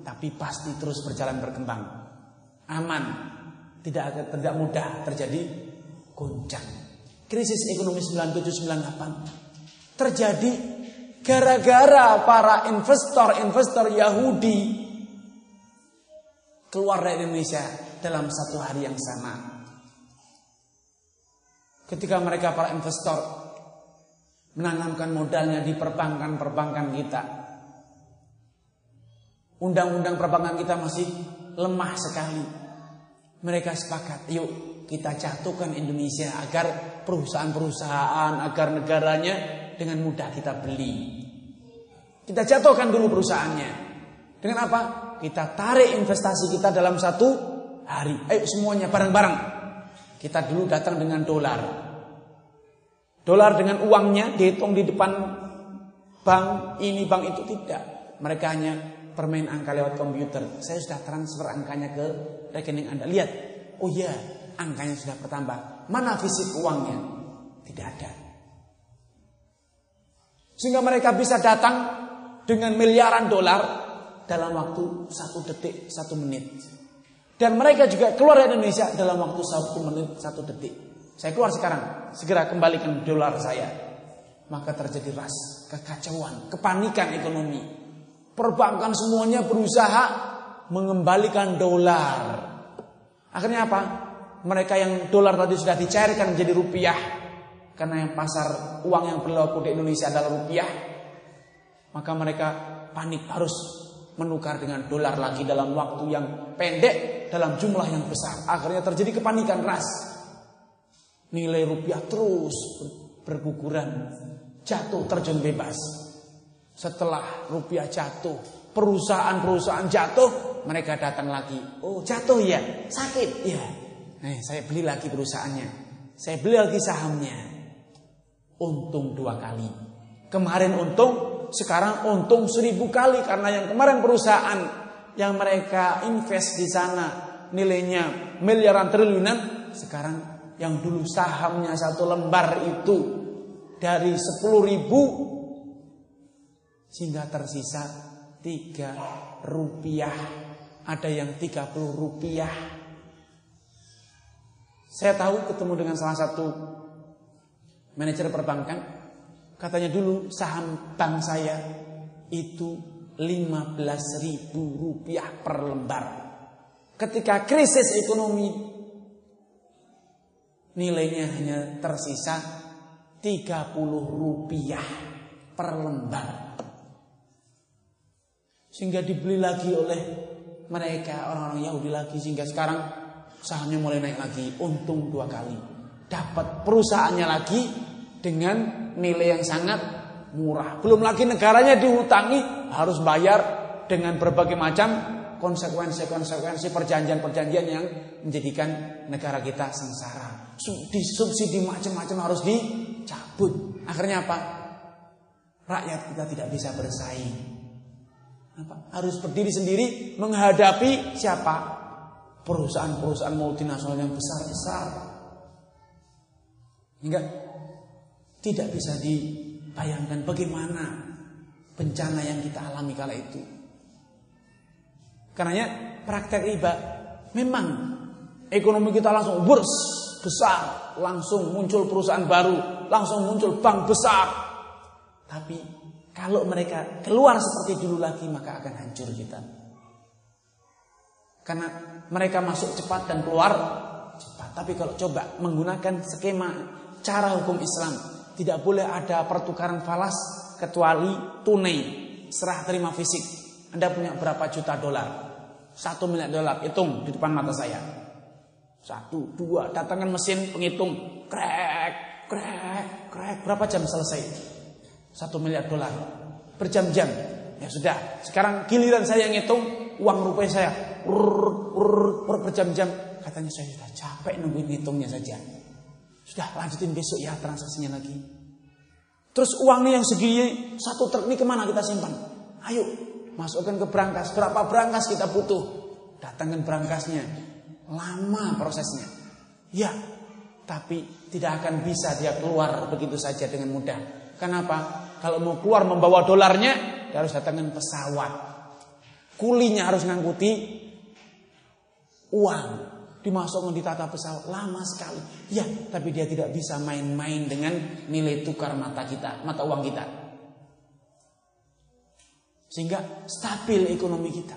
tapi pasti terus berjalan berkembang. Aman, tidak akan tidak mudah terjadi goncang. Krisis ekonomi 9798 terjadi gara-gara para investor-investor Yahudi keluar dari Indonesia dalam satu hari yang sama. Ketika mereka para investor menanamkan modalnya di perbankan-perbankan kita. Undang-undang perbankan kita masih lemah sekali. Mereka sepakat, yuk kita jatuhkan Indonesia agar perusahaan-perusahaan, agar negaranya dengan mudah kita beli. Kita jatuhkan dulu perusahaannya. Dengan apa? Kita tarik investasi kita dalam satu hari. Ayo semuanya bareng-bareng. Kita dulu datang dengan dolar. Dolar dengan uangnya dihitung di depan bank ini bank itu tidak. Mereka hanya bermain angka lewat komputer. Saya sudah transfer angkanya ke rekening Anda. Lihat. Oh iya, angkanya sudah bertambah. Mana fisik uangnya? Tidak ada. Sehingga mereka bisa datang dengan miliaran dolar dalam waktu satu detik, satu menit. Dan mereka juga keluar dari Indonesia dalam waktu satu menit, satu detik. Saya keluar sekarang, segera kembalikan dolar saya. Maka terjadi ras, kekacauan, kepanikan ekonomi. Perbankan semuanya berusaha mengembalikan dolar. Akhirnya apa? mereka yang dolar tadi sudah dicairkan menjadi rupiah karena yang pasar uang yang berlaku di Indonesia adalah rupiah maka mereka panik harus menukar dengan dolar lagi dalam waktu yang pendek dalam jumlah yang besar akhirnya terjadi kepanikan ras nilai rupiah terus berguguran jatuh terjun bebas setelah rupiah jatuh perusahaan-perusahaan jatuh mereka datang lagi oh jatuh ya sakit ya Nih, saya beli lagi perusahaannya. Saya beli lagi sahamnya. Untung dua kali. Kemarin untung, sekarang untung seribu kali. Karena yang kemarin perusahaan yang mereka invest di sana nilainya miliaran triliunan. Sekarang yang dulu sahamnya satu lembar itu dari sepuluh ribu sehingga tersisa tiga rupiah. Ada yang tiga puluh rupiah. Saya tahu ketemu dengan salah satu manajer perbankan. Katanya dulu saham bank saya itu 15 ribu rupiah per lembar. Ketika krisis ekonomi nilainya hanya tersisa 30 rupiah per lembar. Sehingga dibeli lagi oleh mereka orang-orang Yahudi lagi sehingga sekarang sahamnya mulai naik lagi, untung dua kali. Dapat perusahaannya lagi dengan nilai yang sangat murah. Belum lagi negaranya dihutangi, harus bayar dengan berbagai macam konsekuensi-konsekuensi perjanjian-perjanjian yang menjadikan negara kita sengsara. Disubsidi macam-macam harus dicabut. Akhirnya apa? Rakyat kita tidak bisa bersaing. Apa? Harus berdiri sendiri menghadapi siapa? perusahaan-perusahaan multinasional yang besar-besar. Hingga tidak bisa dibayangkan bagaimana bencana yang kita alami kala itu. Karenanya praktek riba memang ekonomi kita langsung burs besar, langsung muncul perusahaan baru, langsung muncul bank besar. Tapi kalau mereka keluar seperti dulu lagi maka akan hancur kita. Karena mereka masuk cepat dan keluar cepat. Tapi kalau coba menggunakan skema cara hukum Islam, tidak boleh ada pertukaran falas kecuali tunai, serah terima fisik. Anda punya berapa juta dolar? Satu miliar dolar, hitung di depan mata saya. Satu, dua, datangkan mesin penghitung. Krek, krek, krek. Berapa jam selesai? Satu miliar dolar. Berjam-jam. Ya sudah, sekarang giliran saya yang ngitung uang rupiah saya. berjam-jam. Katanya saya sudah capek nungguin hitungnya saja. Sudah lanjutin besok ya transaksinya lagi. Terus uangnya yang segini satu truk ini ke mana kita simpan? Ayo masukkan ke berangkas. Berapa berangkas kita butuh? Datangkan berangkasnya. Lama prosesnya. Ya, tapi tidak akan bisa dia keluar begitu saja dengan mudah. Kenapa? Kalau mau keluar membawa dolarnya, dia harus datangkan pesawat. Kulinya harus ngangkuti uang. Dimasukkan di tata pesawat lama sekali. Ya, tapi dia tidak bisa main-main dengan nilai tukar mata kita, mata uang kita. Sehingga stabil ekonomi kita.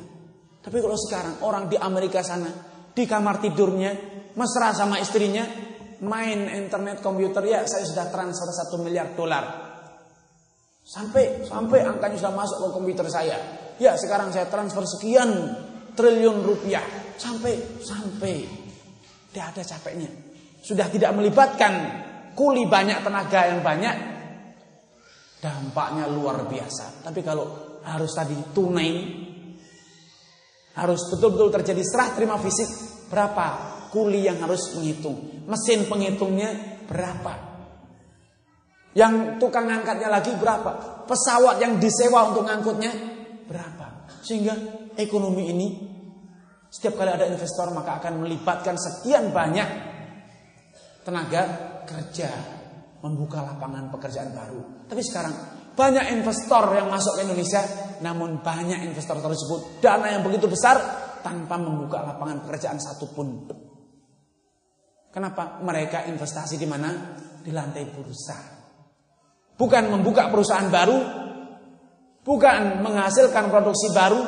Tapi kalau sekarang orang di Amerika sana di kamar tidurnya mesra sama istrinya main internet komputer ya saya sudah transfer satu miliar dolar Sampai sampai angkanya sudah masuk ke komputer saya. Ya, sekarang saya transfer sekian triliun rupiah. Sampai sampai tidak ada capeknya. Sudah tidak melibatkan kuli banyak tenaga yang banyak. Dampaknya luar biasa. Tapi kalau harus tadi tunai harus betul-betul terjadi serah terima fisik berapa kuli yang harus menghitung mesin penghitungnya berapa yang tukang ngangkatnya lagi berapa? Pesawat yang disewa untuk ngangkutnya berapa? Sehingga ekonomi ini setiap kali ada investor maka akan melibatkan sekian banyak tenaga kerja membuka lapangan pekerjaan baru. Tapi sekarang banyak investor yang masuk ke Indonesia namun banyak investor tersebut dana yang begitu besar tanpa membuka lapangan pekerjaan satupun. Kenapa? Mereka investasi di mana? Di lantai bursa. Bukan membuka perusahaan baru, bukan menghasilkan produksi baru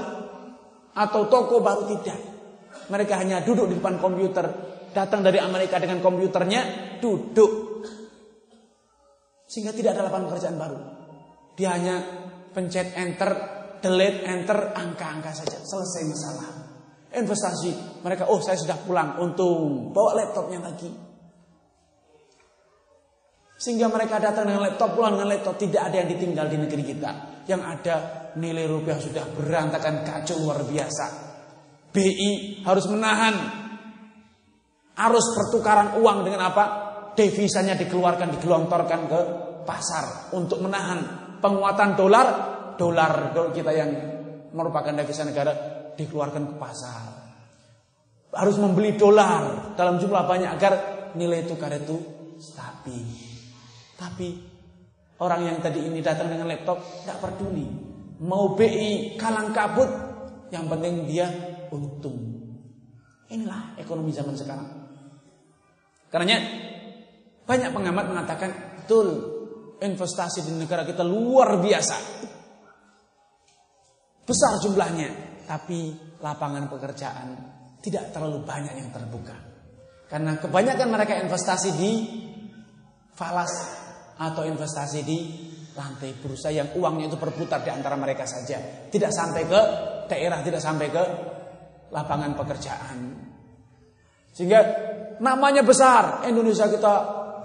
atau toko baru tidak. Mereka hanya duduk di depan komputer datang dari Amerika dengan komputernya, duduk. Sehingga tidak ada lapangan pekerjaan baru. Dia hanya pencet enter, delete enter, angka-angka saja. Selesai masalah. Investasi. Mereka, oh saya sudah pulang, untung. Bawa laptopnya lagi. Sehingga mereka datang dengan laptop, pulang dengan laptop. Tidak ada yang ditinggal di negeri kita. Yang ada nilai rupiah sudah berantakan kacau luar biasa. BI harus menahan arus pertukaran uang dengan apa? Devisanya dikeluarkan, digelontorkan ke pasar untuk menahan penguatan dolar. Dolar kita yang merupakan devisa negara dikeluarkan ke pasar. Harus membeli dolar dalam jumlah banyak agar nilai tukar itu stabil. Tapi orang yang tadi ini datang dengan laptop tidak peduli. Mau BI kalang kabut, yang penting dia untung. Inilah ekonomi zaman sekarang. Karena banyak pengamat mengatakan betul investasi di negara kita luar biasa. Besar jumlahnya, tapi lapangan pekerjaan tidak terlalu banyak yang terbuka. Karena kebanyakan mereka investasi di falas atau investasi di lantai bursa yang uangnya itu berputar di antara mereka saja. Tidak sampai ke daerah, tidak sampai ke lapangan pekerjaan. Sehingga namanya besar. Indonesia kita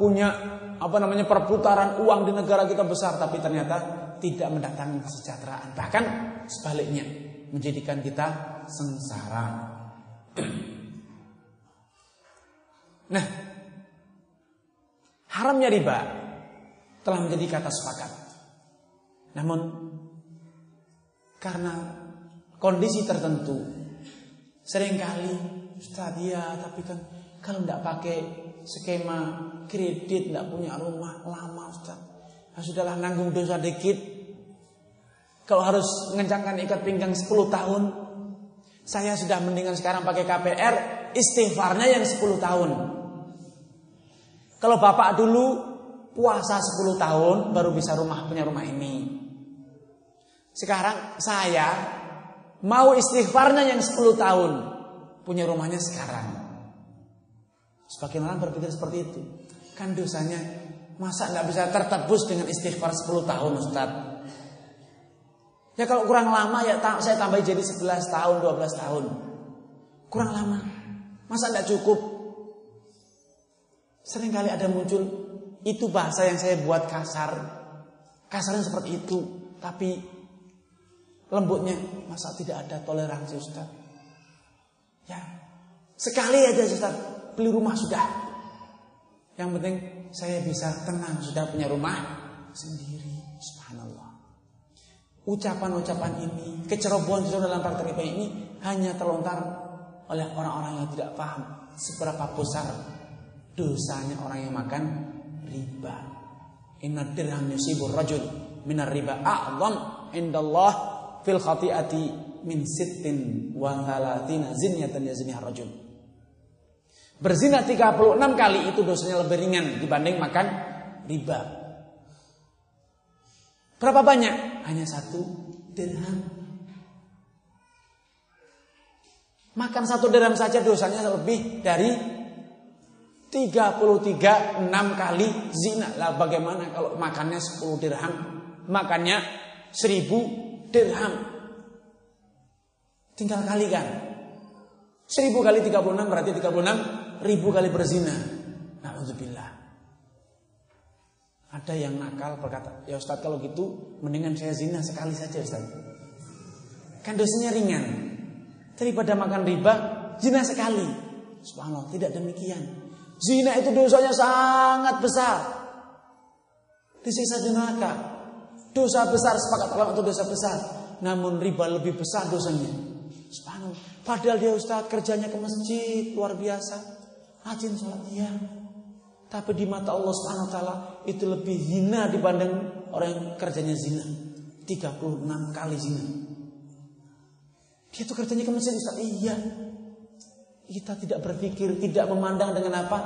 punya apa namanya perputaran uang di negara kita besar tapi ternyata tidak mendatangkan kesejahteraan. Bahkan sebaliknya menjadikan kita sengsara. Nah, haramnya riba telah menjadi kata sepakat. Namun karena kondisi tertentu sering kali Ustaz ya tapi kan kalau tidak pakai skema kredit tidak punya rumah lama Ustaz. Nah, sudahlah nanggung dosa dikit. Kalau harus mengencangkan ikat pinggang 10 tahun, saya sudah mendingan sekarang pakai KPR, istighfarnya yang 10 tahun. Kalau bapak dulu puasa 10 tahun baru bisa rumah punya rumah ini. Sekarang saya mau istighfarnya yang 10 tahun punya rumahnya sekarang. Sebagian orang berpikir seperti itu. Kan dosanya masa nggak bisa tertebus dengan istighfar 10 tahun Ustaz. Ya kalau kurang lama ya saya tambah jadi 11 tahun, 12 tahun. Kurang lama. Masa nggak cukup? Seringkali ada muncul itu bahasa yang saya buat kasar. Kasarnya seperti itu. Tapi lembutnya. Masa tidak ada toleransi Ustaz? Ya. Sekali aja Ustaz. Beli rumah sudah. Yang penting saya bisa tenang. Sudah punya rumah sendiri. Subhanallah. Ucapan-ucapan ini. Kecerobohan dalam praktek riba ini. Hanya terlontar oleh orang-orang yang tidak paham. Seberapa besar dosanya orang yang makan riba. Inna dirham yusibur rajul minar riba a'zam indallah fil khati'ati min sittin wa thalathina zinyatan yazniha rajul. Berzina 36 kali itu dosanya lebih ringan dibanding makan riba. Berapa banyak? Hanya satu dirham. Makan satu dirham saja dosanya lebih dari 33 6 kali zina. Lah bagaimana kalau makannya 10 dirham? Makannya 1000 dirham. Tinggal kalikan. 1000 kali 36 berarti 36 ribu kali berzina. Alhamdulillah. Ada yang nakal berkata, ya Ustaz kalau gitu mendingan saya zina sekali saja Ustaz. Kan dosanya ringan. Daripada makan riba, zina sekali. Subhanallah, tidak demikian. Zina itu dosanya sangat besar. Disiksa di neraka. Dosa besar sepakat ulama itu dosa besar. Namun riba lebih besar dosanya. Subhanallah. Padahal dia ustaz kerjanya ke masjid luar biasa. Rajin sholat dia. Tapi di mata Allah Subhanahu taala itu lebih hina dibanding orang yang kerjanya zina. 36 kali zina. Dia tuh kerjanya ke masjid Ustaz. Iya. Kita tidak berpikir, tidak memandang dengan apa?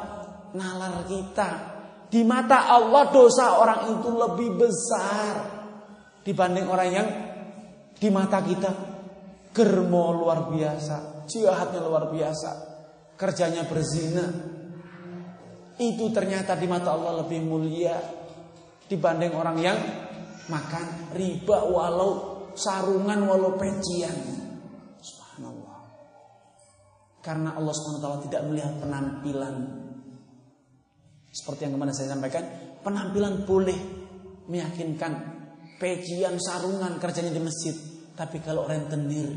Nalar kita. Di mata Allah dosa orang itu lebih besar dibanding orang yang di mata kita germo luar biasa, jahatnya luar biasa. Kerjanya berzina, itu ternyata di mata Allah lebih mulia dibanding orang yang makan riba walau sarungan walau pecian. Subhanallah. Karena Allah SWT tidak melihat penampilan. Seperti yang kemarin saya sampaikan, penampilan boleh meyakinkan. Pecian, sarungan, kerjanya di masjid. Tapi kalau rentenir,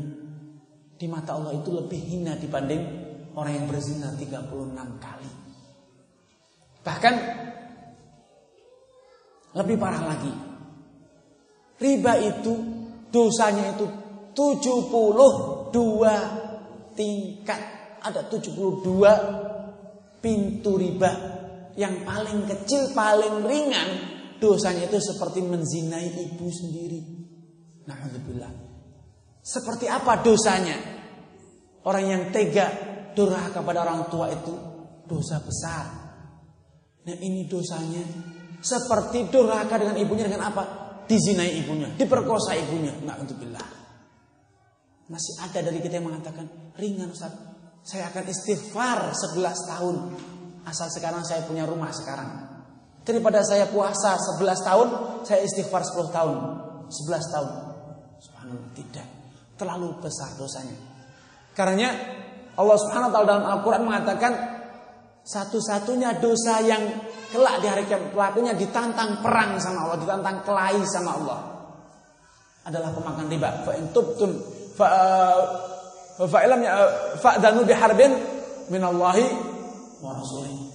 di mata Allah itu lebih hina dibanding orang yang berzina 36 kali. Bahkan lebih parah lagi. Riba itu dosanya itu 72 tingkat. Ada 72 pintu riba. Yang paling kecil, paling ringan dosanya itu seperti menzinai ibu sendiri. Alhamdulillah. Seperti apa dosanya? Orang yang tega durhaka kepada orang tua itu dosa besar. Nah ini dosanya seperti durhaka dengan ibunya dengan apa? Dizinai ibunya, diperkosa ibunya. Na'udzubillah. Masih ada dari kita yang mengatakan, ringan Ustaz. Saya akan istighfar 11 tahun. Asal sekarang saya punya rumah sekarang. Daripada saya puasa 11 tahun, saya istighfar 10 tahun. 11 tahun. Subhanallah, tidak. Terlalu besar dosanya. Karena Allah Subhanahu wa taala dalam Al-Qur'an mengatakan satu-satunya dosa yang kelak di hari kiamat pelakunya ditantang perang sama Allah, ditantang kelahi sama Allah. Adalah pemakan riba. Fa in tubtum fa fa ya biharbin minallahi wa rasulih.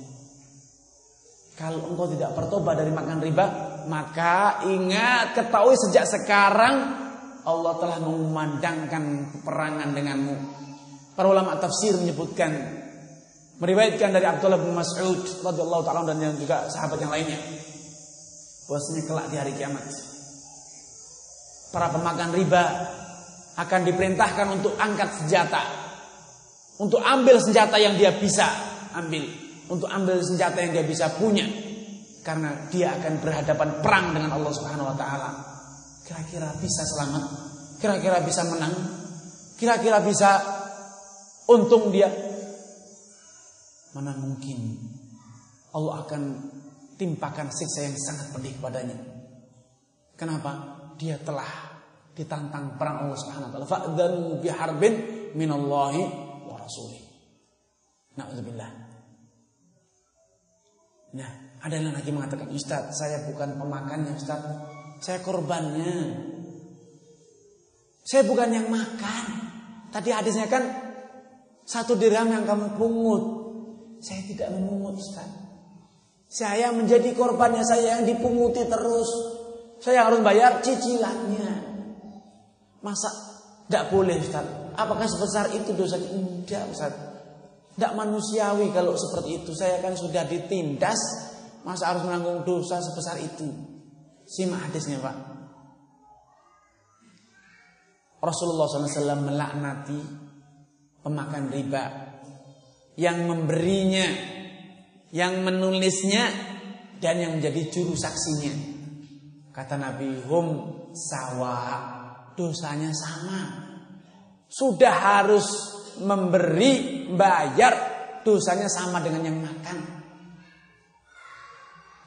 Kalau engkau tidak bertobat dari makan riba, maka ingat ketahui sejak sekarang Allah telah memandangkan peperangan denganmu. Para ulama tafsir menyebutkan Meriwayatkan dari Abdullah bin Mas'ud radhiyallahu taala dan yang juga sahabat yang lainnya. Bahwasanya kelak di hari kiamat para pemakan riba akan diperintahkan untuk angkat senjata. Untuk ambil senjata yang dia bisa ambil, untuk ambil senjata yang dia bisa punya karena dia akan berhadapan perang dengan Allah Subhanahu wa taala. Kira-kira bisa selamat? Kira-kira bisa menang? Kira-kira bisa untung dia? Mana mungkin Allah akan timpakan siksa yang sangat pedih padanya. Kenapa? Dia telah ditantang perang Allah Subhanahu wa taala. Fa'dzanu biharbin minallahi wa rasulih. Nauzubillah. Nah, ada yang lagi mengatakan, "Ustaz, saya bukan pemakannya, Ustaz. Saya korbannya. Saya bukan yang makan." Tadi hadisnya kan satu dirham yang kamu pungut saya tidak memungut Ustaz. Saya menjadi korbannya saya yang dipunguti terus. Saya harus bayar cicilannya. Masa tidak boleh Ustaz? Apakah sebesar itu dosanya? Tidak Ustaz. Tidak manusiawi kalau seperti itu. Saya kan sudah ditindas. Masa harus menanggung dosa sebesar itu? Simak hadisnya Pak. Rasulullah SAW melaknati pemakan riba yang memberinya, yang menulisnya dan yang menjadi juru saksinya. Kata Nabi, hum sawa, dosanya sama. Sudah harus memberi, bayar, dosanya sama dengan yang makan.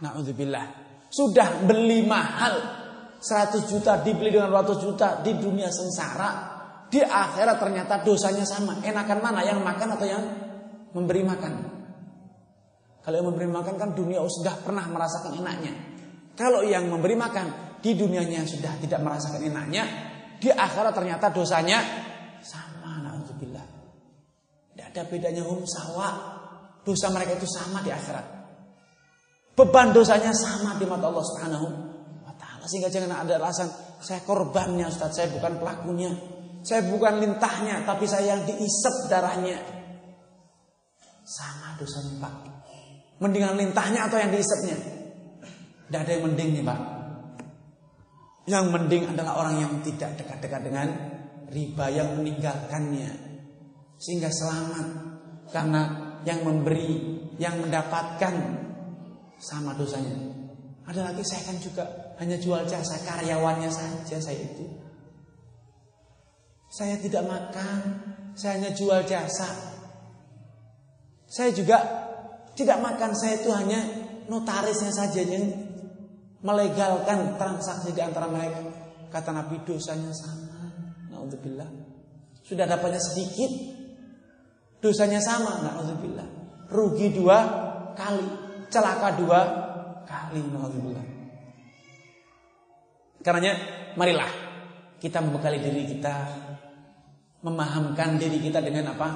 Na'udzubillah. Sudah beli mahal 100 juta dibeli dengan 200 juta di dunia sengsara. Di akhirat ternyata dosanya sama. Enakan mana yang makan atau yang memberi makan. Kalau yang memberi makan kan dunia sudah pernah merasakan enaknya. Kalau yang memberi makan di dunianya sudah tidak merasakan enaknya, di akhirat ternyata dosanya sama. Tidak ada bedanya hum sawa. Dosa mereka itu sama di akhirat. Beban dosanya sama di mata Allah Subhanahu wa taala. Sehingga jangan ada alasan saya korbannya Ustaz, saya bukan pelakunya. Saya bukan lintahnya, tapi saya yang diisep darahnya. Sama dosanya Pak. Mendingan lintahnya atau yang diisapnya? Tidak ada yang mending nih Pak. Yang mending adalah orang yang tidak dekat-dekat dengan riba yang meninggalkannya. Sehingga selamat. Karena yang memberi, yang mendapatkan sama dosanya. Ada lagi saya kan juga hanya jual jasa karyawannya saja saya itu. Saya tidak makan, saya hanya jual jasa. Saya juga tidak makan, saya itu hanya notarisnya saja yang melegalkan transaksi di antara mereka. Kata Nabi dosanya sama. Naudzubillah. Sudah dapatnya sedikit, dosanya sama. Naudzubillah. Rugi dua kali, celaka dua kali. Naudzubillah. Karenanya marilah kita membekali diri kita memahamkan diri kita dengan apa?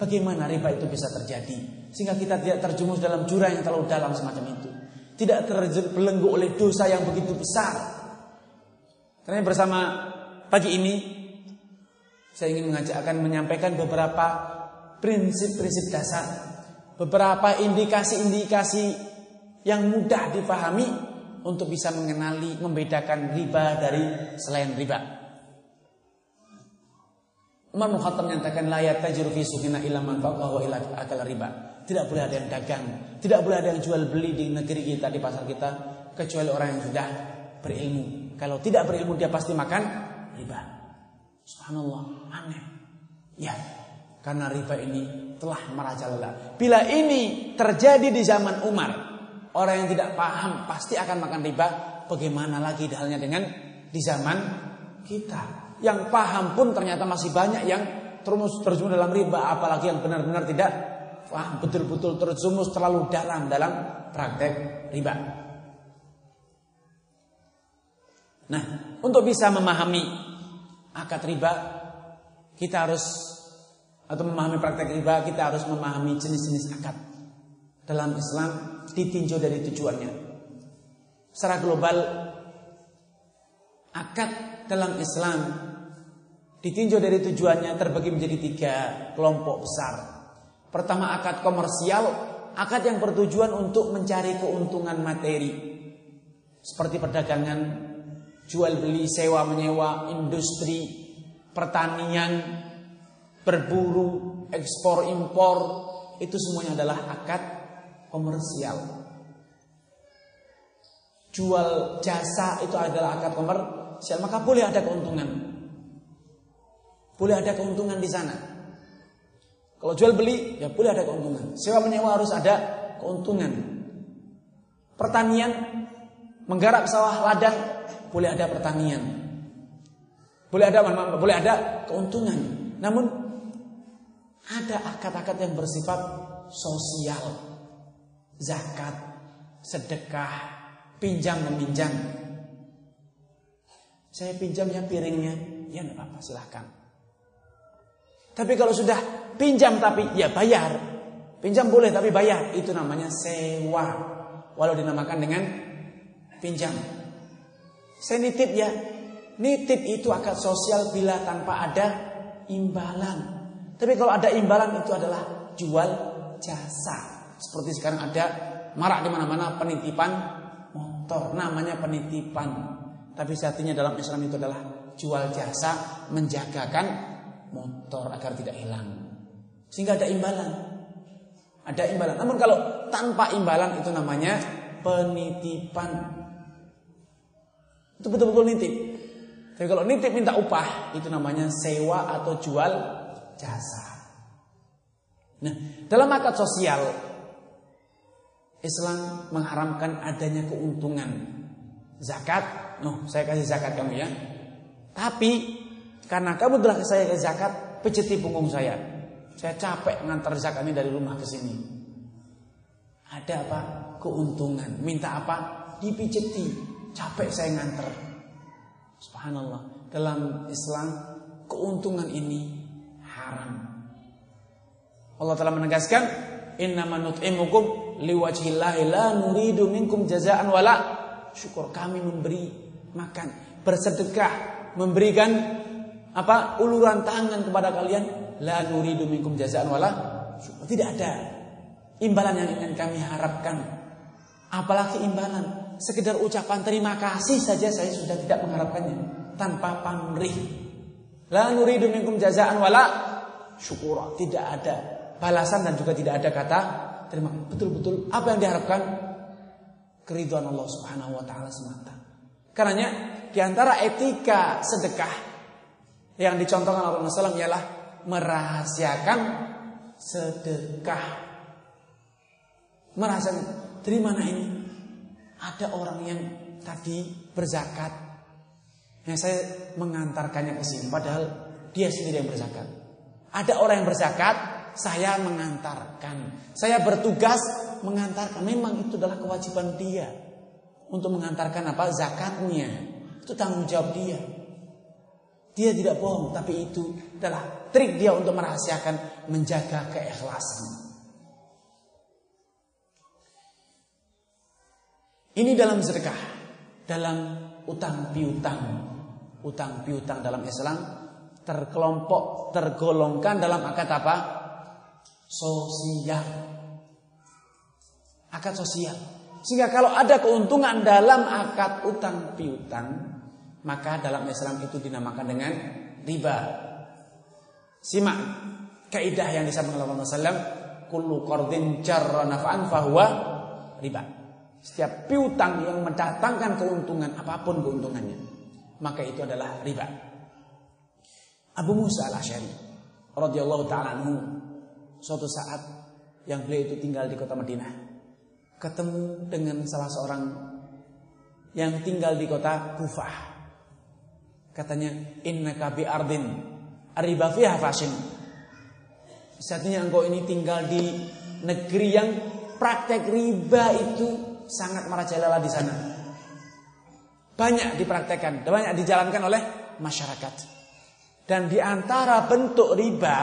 Bagaimana riba itu bisa terjadi sehingga kita tidak terjumus dalam jurang yang terlalu dalam semacam itu. Tidak terbelenggu oleh dosa yang begitu besar. Karena bersama pagi ini saya ingin mengajak akan menyampaikan beberapa prinsip-prinsip dasar, beberapa indikasi-indikasi yang mudah dipahami untuk bisa mengenali, membedakan riba dari selain riba. Umar Khattab menyatakan layat tajiru fi suqina illa man wa ila akal riba. Tidak boleh ada yang dagang, tidak boleh ada yang jual beli di negeri kita di pasar kita kecuali orang yang sudah berilmu. Kalau tidak berilmu dia pasti makan riba. Subhanallah, aneh. Ya, karena riba ini telah merajalela. Bila ini terjadi di zaman Umar, orang yang tidak paham pasti akan makan riba. Bagaimana lagi halnya dengan di zaman kita? Yang paham pun ternyata masih banyak yang terus terjun dalam riba, apalagi yang benar-benar tidak paham betul-betul terjumus terlalu dalam dalam praktek riba. Nah, untuk bisa memahami akad riba, kita harus atau memahami praktek riba, kita harus memahami jenis-jenis akad. Dalam Islam ditinjau dari tujuannya. Secara global, akad dalam Islam Ditinjau dari tujuannya terbagi menjadi tiga kelompok besar. Pertama akad komersial, akad yang bertujuan untuk mencari keuntungan materi. Seperti perdagangan, jual beli, sewa menyewa, industri, pertanian, berburu, ekspor impor, itu semuanya adalah akad komersial. Jual jasa itu adalah akad komersial, maka boleh ada keuntungan. Boleh ada keuntungan di sana. Kalau jual beli, ya boleh ada keuntungan. Sewa menyewa harus ada keuntungan. Pertanian, menggarap sawah ladang, boleh ada pertanian. Boleh ada boleh ada keuntungan. Namun ada akad-akad yang bersifat sosial. Zakat, sedekah, pinjam meminjam. Saya pinjam ya piringnya, ya enggak apa-apa silahkan. Tapi kalau sudah pinjam tapi ya bayar. Pinjam boleh tapi bayar. Itu namanya sewa. Walau dinamakan dengan pinjam. Saya nitip ya. Nitip itu akad sosial bila tanpa ada imbalan. Tapi kalau ada imbalan itu adalah jual jasa. Seperti sekarang ada marak di mana-mana penitipan motor. Namanya penitipan. Tapi satunya dalam Islam itu adalah jual jasa menjagakan motor agar tidak hilang. Sehingga ada imbalan. Ada imbalan. Namun kalau tanpa imbalan itu namanya penitipan. Itu betul-betul nitip. Tapi kalau nitip minta upah itu namanya sewa atau jual jasa. Nah, dalam akad sosial Islam mengharamkan adanya keuntungan zakat. Noh, saya kasih zakat kamu ya. Tapi karena kamu telah saya ke zakat, peceti punggung saya. Saya capek ngantar zakat ini dari rumah ke sini. Ada apa? Keuntungan. Minta apa? Dipijeti. Capek saya ngantar. Subhanallah. Dalam Islam, keuntungan ini haram. Allah telah menegaskan, Inna nut'imukum liwajhillahi la nuridu minkum jazaan wala syukur. Kami memberi makan, bersedekah, memberikan apa? Uluran tangan kepada kalian. La nuridu minkum jazaan wala tidak ada. Imbalan yang ingin kami harapkan. Apalagi imbalan. Sekedar ucapan terima kasih saja saya sudah tidak mengharapkannya. Tanpa pamrih. La nuridu minkum jazaan wala syukur tidak ada balasan dan juga tidak ada kata terima. Betul-betul apa yang diharapkan? Keriduan Allah Subhanahu wa taala semata. Karenanya di antara etika sedekah yang dicontohkan oleh Rasulullah ialah merahasiakan sedekah. merasa dari mana ini? Ada orang yang tadi berzakat. Yang saya mengantarkannya ke sini padahal dia sendiri yang berzakat. Ada orang yang berzakat, saya mengantarkan. Saya bertugas mengantarkan. Memang itu adalah kewajiban dia untuk mengantarkan apa? Zakatnya. Itu tanggung jawab dia. Dia tidak bohong, tapi itu adalah trik dia untuk merahasiakan menjaga keikhlasan. Ini dalam sedekah, dalam utang piutang. Utang piutang dalam Islam terkelompok, tergolongkan dalam akad apa? Sosial. Akad sosial. Sehingga kalau ada keuntungan dalam akad utang piutang, maka dalam Islam itu dinamakan dengan riba. Simak kaidah yang disampaikan oleh Rasulullah kullu qardin jarra naf'an fahuwa riba. Setiap piutang yang mendatangkan keuntungan apa pun keuntungannya, maka itu adalah riba. Abu Musa al-Asy'ari radhiyallahu taala anhu suatu saat yang beliau itu tinggal di kota Madinah ketemu dengan salah seorang yang tinggal di kota Kufah. Katanya, "Innaka bi ardin riba fiha fashin." Satunya engkau ini tinggal di negeri yang praktek riba itu sangat merajalela di sana. Banyak dipraktekkan, banyak dijalankan oleh masyarakat. Dan di antara bentuk riba,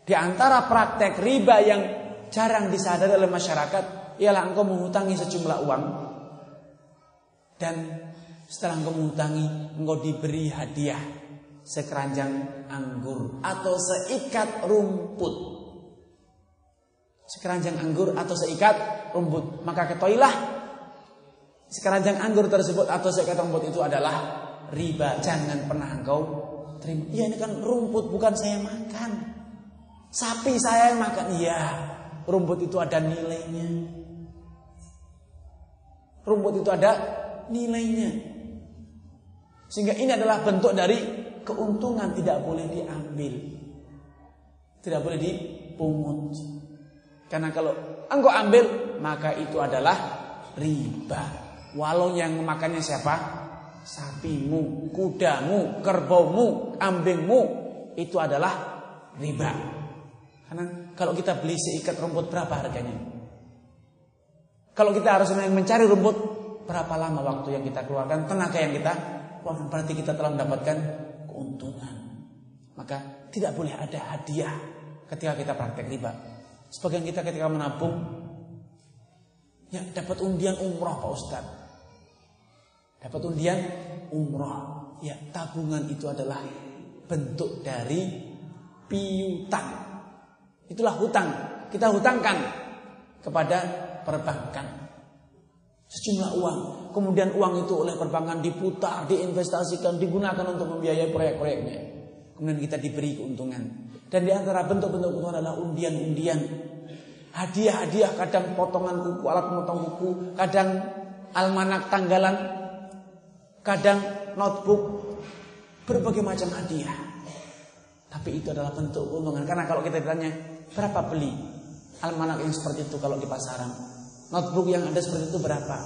di antara praktek riba yang jarang disadari oleh masyarakat, ialah engkau menghutangi sejumlah uang. Dan setelah engkau menghutangi, engkau diberi hadiah sekeranjang anggur atau seikat rumput sekeranjang anggur atau seikat rumput. Maka ketahuilah sekeranjang anggur tersebut atau seikat rumput itu adalah riba. Jangan pernah engkau terima. Iya ini kan rumput bukan saya makan. Sapi saya yang makan. Iya, rumput itu ada nilainya. Rumput itu ada nilainya. Sehingga ini adalah bentuk dari keuntungan tidak boleh diambil. Tidak boleh dipungut. Karena kalau engkau ambil maka itu adalah riba. Walau yang makannya siapa? Sapimu, kudamu, kerbaumu, kambingmu itu adalah riba. Karena kalau kita beli seikat rumput berapa harganya? Kalau kita harus mencari rumput berapa lama waktu yang kita keluarkan, tenaga yang kita keluarkan berarti kita telah mendapatkan keuntungan. Maka tidak boleh ada hadiah ketika kita praktek riba. Sebagian kita ketika menabung ya dapat undian umroh Pak Ustaz. Dapat undian umroh. Ya, tabungan itu adalah bentuk dari piutang. Itulah hutang. Kita hutangkan kepada perbankan. Sejumlah uang. Kemudian uang itu oleh perbankan diputar, diinvestasikan, digunakan untuk membiayai proyek-proyeknya. Kemudian kita diberi keuntungan. Dan di antara bentuk-bentuk keuntungan adalah undian-undian. Hadiah-hadiah kadang potongan kuku, alat memotong kuku, kadang almanak tanggalan, kadang notebook, berbagai macam hadiah. Tapi itu adalah bentuk keuntungan. Karena kalau kita ditanya, berapa beli almanak yang seperti itu kalau di pasaran? Notebook yang ada seperti itu berapa?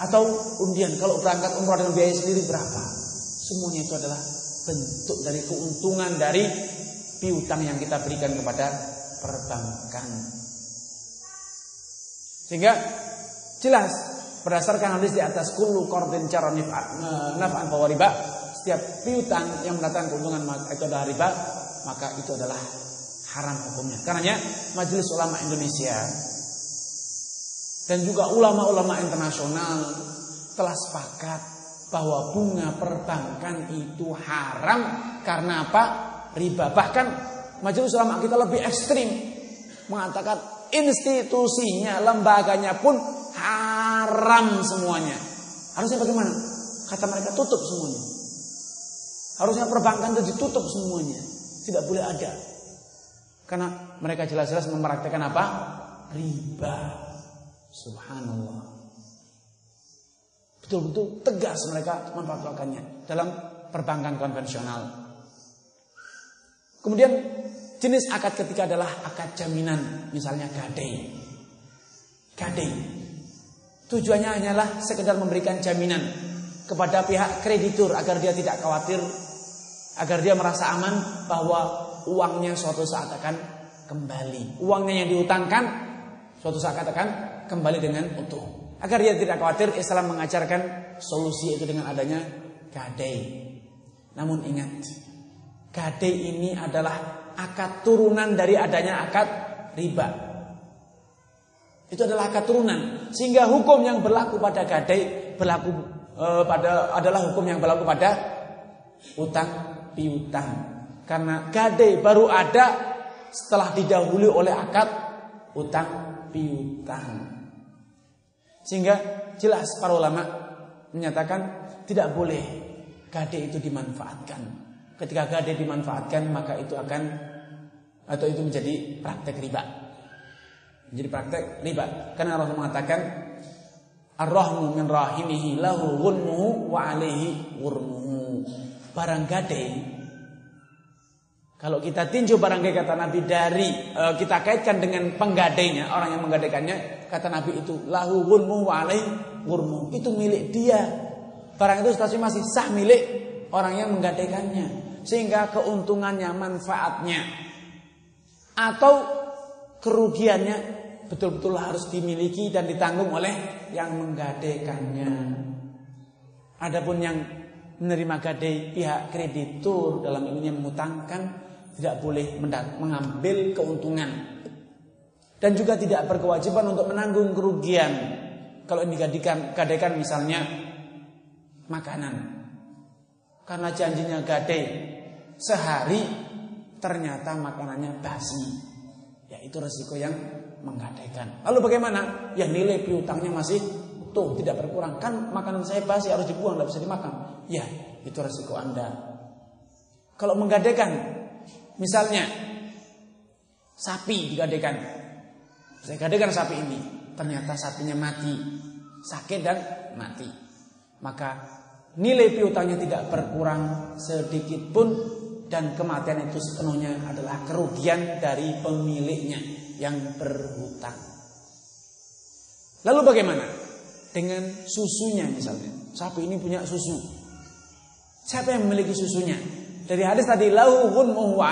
Atau undian, kalau berangkat umroh dengan biaya sendiri berapa? Semuanya itu adalah bentuk dari keuntungan dari piutang yang kita berikan kepada perbankan. Sehingga jelas berdasarkan hadis di atas kullu qardin cara naf'an fa riba, setiap piutang yang mendatangkan keuntungan itu adalah riba, maka itu adalah haram hukumnya. Karenanya Majelis Ulama Indonesia dan juga ulama-ulama internasional telah sepakat bahwa bunga perbankan itu haram karena apa? Riba. Bahkan majelis ulama kita lebih ekstrim mengatakan institusinya, lembaganya pun haram semuanya. Harusnya bagaimana? Kata mereka tutup semuanya. Harusnya perbankan itu ditutup semuanya. Tidak boleh ada. Karena mereka jelas-jelas mempraktekkan apa? Riba. Subhanallah betul-betul tegas mereka memfatwakannya dalam perbankan konvensional. Kemudian jenis akad ketiga adalah akad jaminan, misalnya gadai. Gadai. Tujuannya hanyalah sekedar memberikan jaminan kepada pihak kreditur agar dia tidak khawatir, agar dia merasa aman bahwa uangnya suatu saat akan kembali. Uangnya yang diutangkan suatu saat akan kembali dengan utuh. Agar dia tidak khawatir, Islam mengajarkan solusi itu dengan adanya gadai. Namun ingat, gadai ini adalah akad turunan dari adanya akad riba. Itu adalah akad turunan. Sehingga hukum yang berlaku pada gadai berlaku e, pada adalah hukum yang berlaku pada utang piutang. Karena gadai baru ada setelah didahului oleh akad utang piutang. Sehingga jelas para ulama menyatakan tidak boleh gade itu dimanfaatkan. Ketika gade dimanfaatkan maka itu akan atau itu menjadi praktek riba. Menjadi praktek riba. Karena Allah mengatakan Ar-rahmu min rahimihi lahu wa alaihi. Barang gade kalau kita tinjau barangkali kata Nabi dari e, kita kaitkan dengan penggadainya, orang yang menggadaikannya, kata Nabi itu lahu gunmu wa alaih gurmu. Itu milik dia. Barang itu stasiun masih sah milik orang yang menggadaikannya. Sehingga keuntungannya, manfaatnya atau kerugiannya betul-betul harus dimiliki dan ditanggung oleh yang menggadaikannya. Adapun yang menerima gadai pihak kreditur dalam yang mengutangkan tidak boleh mengambil keuntungan. Dan juga tidak berkewajiban untuk menanggung kerugian. Kalau ini gadaikan, gadaikan misalnya makanan. Karena janjinya gadai sehari ternyata makanannya basi. Ya itu resiko yang menggadaikan. Lalu bagaimana? Ya nilai piutangnya masih utuh tidak berkurang. Kan makanan saya basi harus dibuang tidak bisa dimakan. Ya itu resiko anda. Kalau menggadaikan Misalnya sapi digadekan. Saya gadekan sapi ini, ternyata sapinya mati, sakit dan mati. Maka nilai piutangnya tidak berkurang sedikit pun dan kematian itu sepenuhnya adalah kerugian dari pemiliknya yang berhutang. Lalu bagaimana dengan susunya misalnya? Sapi ini punya susu. Siapa yang memiliki susunya? Dari hadis tadi lahu ghunmuhu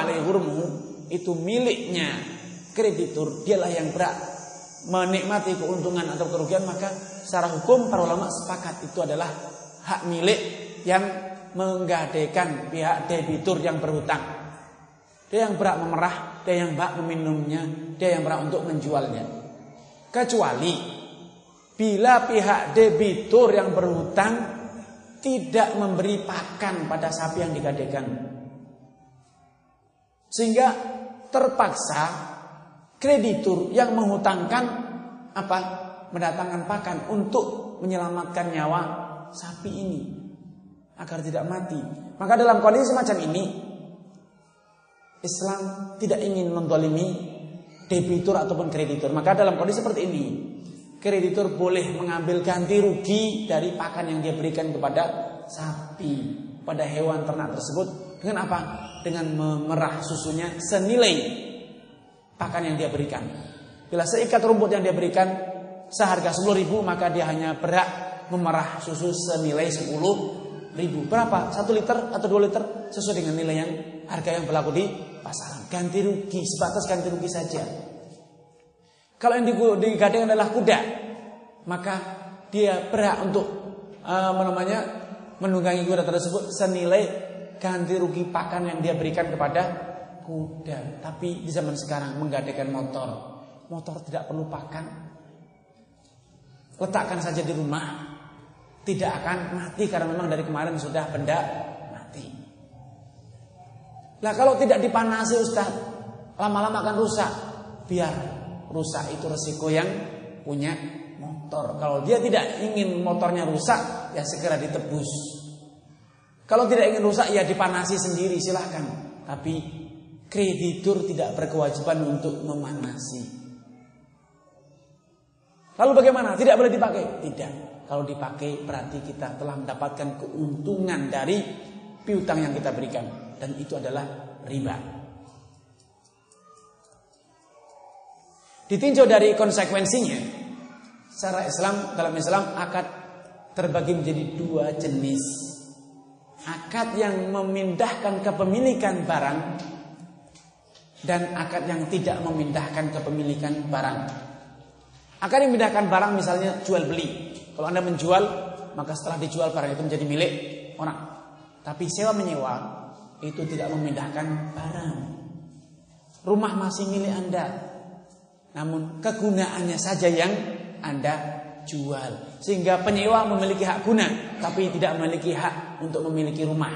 itu miliknya kreditur, dialah yang berat menikmati keuntungan atau kerugian maka secara hukum para ulama sepakat itu adalah hak milik yang menggadaikan pihak debitur yang berhutang. Dia yang berhak memerah, dia yang berhak meminumnya, dia yang berhak untuk menjualnya. Kecuali bila pihak debitur yang berhutang tidak memberi pakan pada sapi yang digadaikan. Sehingga terpaksa kreditur yang menghutangkan apa? mendatangkan pakan untuk menyelamatkan nyawa sapi ini agar tidak mati. Maka dalam kondisi semacam ini Islam tidak ingin mendolimi debitur ataupun kreditur. Maka dalam kondisi seperti ini kreditur boleh mengambil ganti rugi dari pakan yang dia berikan kepada sapi, pada hewan ternak tersebut dengan apa? Dengan memerah susunya senilai pakan yang dia berikan. Bila seikat rumput yang dia berikan seharga 10 ribu maka dia hanya berhak memerah susu senilai 10 ribu. Berapa? Satu liter atau dua liter sesuai dengan nilai yang harga yang berlaku di pasaran. Ganti rugi, sebatas ganti rugi saja. Kalau yang digadang adalah kuda, maka dia berhak untuk uh, namanya menunggangi kuda tersebut senilai ganti rugi pakan yang dia berikan kepada kuda. Tapi di zaman sekarang menggadaikan motor, motor tidak perlu pakan. Letakkan saja di rumah, tidak akan mati karena memang dari kemarin sudah benda mati. Lah kalau tidak dipanasi Ustaz, lama-lama akan rusak. Biar rusak itu resiko yang punya motor. Kalau dia tidak ingin motornya rusak, ya segera ditebus. Kalau tidak ingin rusak, ya dipanasi sendiri silahkan. Tapi kreditur tidak berkewajiban untuk memanasi. Lalu bagaimana? Tidak boleh dipakai? Tidak. Kalau dipakai berarti kita telah mendapatkan keuntungan dari piutang yang kita berikan. Dan itu adalah riba. Ditinjau dari konsekuensinya, secara Islam dalam Islam akad terbagi menjadi dua jenis. Akad yang memindahkan kepemilikan barang dan akad yang tidak memindahkan kepemilikan barang. Akad yang memindahkan barang misalnya jual beli. Kalau Anda menjual, maka setelah dijual barang itu menjadi milik orang. Tapi sewa menyewa itu tidak memindahkan barang. Rumah masih milik Anda, namun kegunaannya saja yang Anda jual. Sehingga penyewa memiliki hak guna tapi tidak memiliki hak untuk memiliki rumah.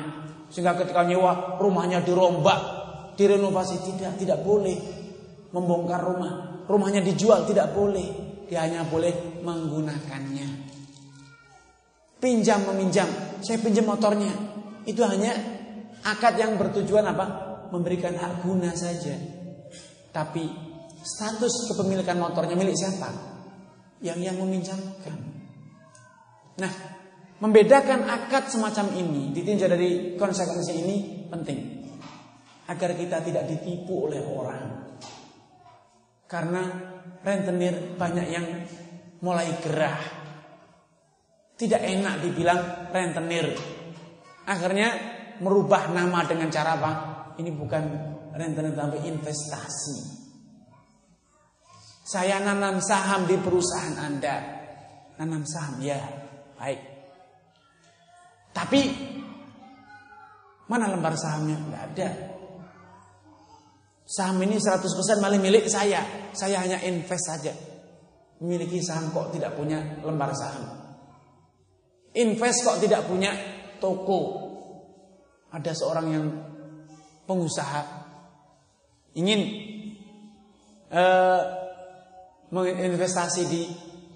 Sehingga ketika nyewa rumahnya dirombak, direnovasi tidak tidak boleh membongkar rumah. Rumahnya dijual tidak boleh. Dia hanya boleh menggunakannya. Pinjam meminjam, saya pinjam motornya. Itu hanya akad yang bertujuan apa? Memberikan hak guna saja. Tapi Status kepemilikan motornya milik siapa? Yang yang meminjamkan. Nah, membedakan akad semacam ini ditinjau dari konsekuensi ini penting agar kita tidak ditipu oleh orang. Karena rentenir banyak yang mulai gerah. Tidak enak dibilang rentenir. Akhirnya merubah nama dengan cara apa? Ini bukan rentenir tapi investasi. Saya nanam saham di perusahaan Anda. Nanam saham, ya. Baik. Tapi mana lembar sahamnya? Enggak ada. Saham ini 100% malah milik saya. Saya hanya invest saja. Memiliki saham kok tidak punya lembar saham. Invest kok tidak punya toko. Ada seorang yang pengusaha ingin uh, menginvestasi di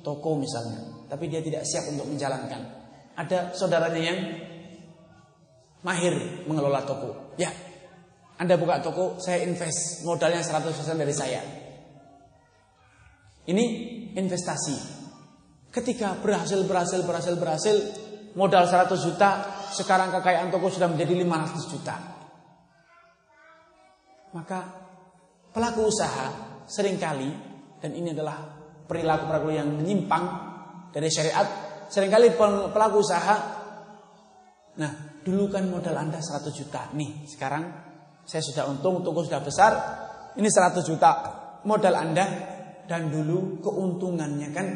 toko misalnya, tapi dia tidak siap untuk menjalankan. Ada saudaranya yang mahir mengelola toko. Ya, Anda buka toko, saya invest, modalnya 100% dari saya. Ini investasi. Ketika berhasil, berhasil, berhasil, berhasil, modal 100 juta, sekarang kekayaan toko sudah menjadi 500 juta. Maka pelaku usaha sering kali dan ini adalah perilaku-perilaku yang menyimpang dari syariat. Seringkali pelaku usaha, nah dulu kan modal Anda 100 juta. Nih sekarang saya sudah untung, toko sudah besar. Ini 100 juta modal Anda dan dulu keuntungannya kan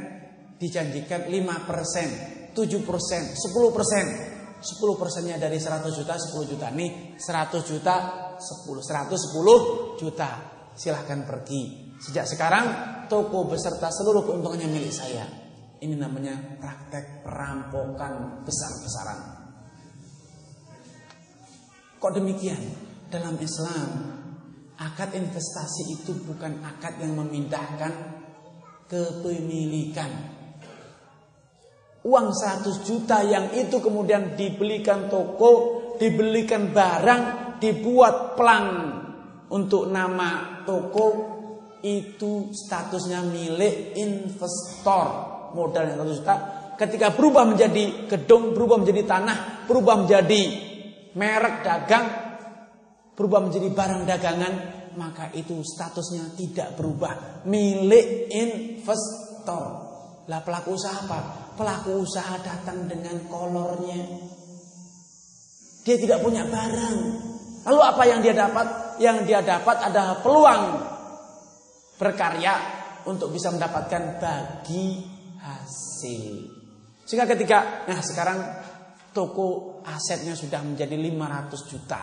dijanjikan 5%, 7%, 10%. 10 persennya dari 100 juta 10 juta nih 100 juta 10 110 juta silahkan pergi Sejak sekarang toko beserta seluruh keuntungannya milik saya. Ini namanya praktek perampokan besar-besaran. Kok demikian? Dalam Islam, akad investasi itu bukan akad yang memindahkan kepemilikan. Uang 100 juta yang itu kemudian dibelikan toko, dibelikan barang, dibuat pelang untuk nama toko, itu statusnya milik investor. Modal yang satu juta. Ketika berubah menjadi gedung berubah menjadi tanah berubah menjadi merek dagang berubah menjadi barang dagangan maka itu statusnya tidak berubah. Milik investor. Lah pelaku usaha apa? Pelaku usaha datang dengan kolornya. Dia tidak punya barang. Lalu apa yang dia dapat? Yang dia dapat adalah peluang berkarya untuk bisa mendapatkan bagi hasil. Sehingga ketika nah sekarang toko asetnya sudah menjadi 500 juta.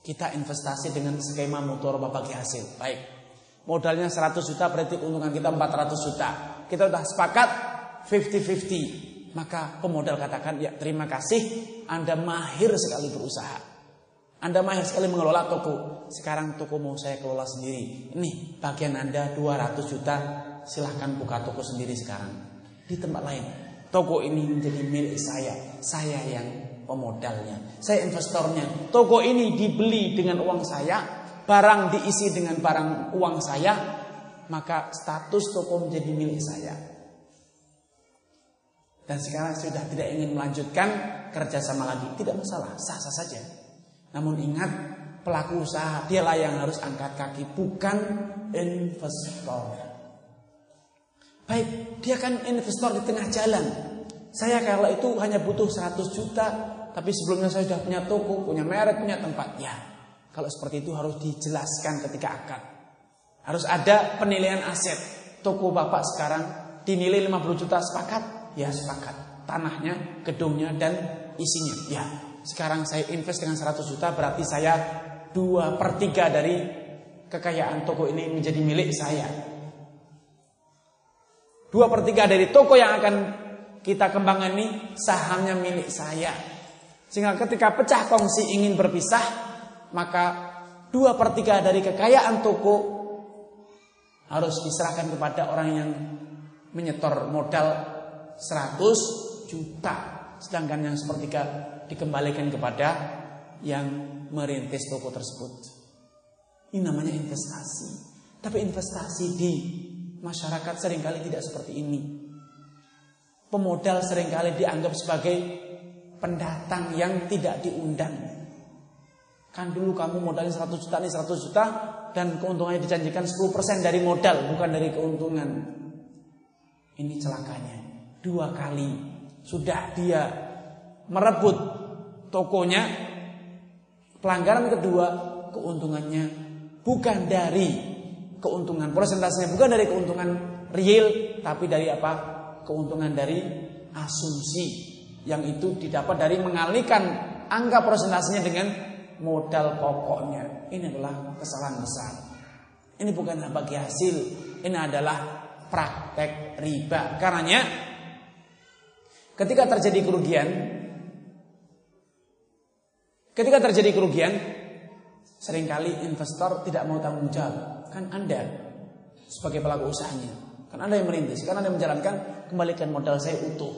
Kita investasi dengan skema motor bagi hasil. Baik. Modalnya 100 juta berarti keuntungan kita 400 juta. Kita sudah sepakat 50-50. Maka pemodal katakan, ya terima kasih Anda mahir sekali berusaha. Anda mahir sekali mengelola toko. Sekarang toko mau saya kelola sendiri. Ini bagian Anda 200 juta. Silahkan buka toko sendiri sekarang. Di tempat lain. Toko ini menjadi milik saya. Saya yang pemodalnya. Saya investornya. Toko ini dibeli dengan uang saya. Barang diisi dengan barang uang saya. Maka status toko menjadi milik saya. Dan sekarang sudah tidak ingin melanjutkan kerjasama lagi. Tidak masalah, sah-sah saja. Namun ingat pelaku usaha dialah yang harus angkat kaki bukan investor. Baik, dia kan investor di tengah jalan. Saya kalau itu hanya butuh 100 juta, tapi sebelumnya saya sudah punya toko, punya merek, punya tempat. Ya, kalau seperti itu harus dijelaskan ketika akad. Harus ada penilaian aset. Toko Bapak sekarang dinilai 50 juta sepakat? Ya sepakat. Tanahnya, gedungnya, dan isinya. Ya, sekarang saya invest dengan 100 juta berarti saya 2 per 3 dari kekayaan toko ini menjadi milik saya. Dua per tiga dari toko yang akan kita kembangkan ini sahamnya milik saya. Sehingga ketika pecah kongsi ingin berpisah, maka dua per tiga dari kekayaan toko harus diserahkan kepada orang yang menyetor modal 100 juta. Sedangkan yang sepertiga dikembalikan kepada yang merintis toko tersebut. Ini namanya investasi. Tapi investasi di Masyarakat sering kali tidak seperti ini. Pemodal sering kali dianggap sebagai pendatang yang tidak diundang. Kan dulu kamu modalnya 100 juta, nih 100 juta, dan keuntungannya dijanjikan 10% dari modal, bukan dari keuntungan. Ini celakanya. Dua kali sudah dia merebut tokonya. Pelanggaran kedua, keuntungannya bukan dari keuntungan persentasenya bukan dari keuntungan real tapi dari apa? Keuntungan dari asumsi yang itu didapat dari mengalihkan angka persentasenya dengan modal pokoknya. Ini adalah kesalahan besar. Ini bukan bagi hasil, ini adalah praktek riba. Karenanya ketika terjadi kerugian ketika terjadi kerugian sering kali investor tidak mau tanggung jawab kan Anda sebagai pelaku usahanya. Kan Anda yang merintis, kan Anda yang menjalankan, kembalikan modal saya utuh.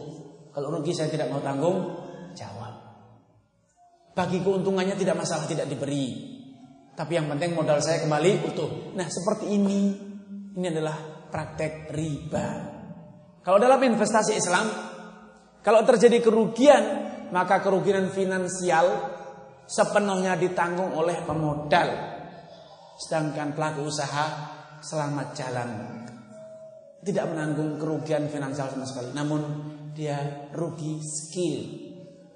Kalau rugi saya tidak mau tanggung jawab. Bagi keuntungannya tidak masalah tidak diberi. Tapi yang penting modal saya kembali utuh. Nah, seperti ini ini adalah praktek riba. Kalau dalam investasi Islam, kalau terjadi kerugian, maka kerugian finansial sepenuhnya ditanggung oleh pemodal. Sedangkan pelaku usaha selamat jalan. Tidak menanggung kerugian finansial sama sekali. Namun dia rugi skill,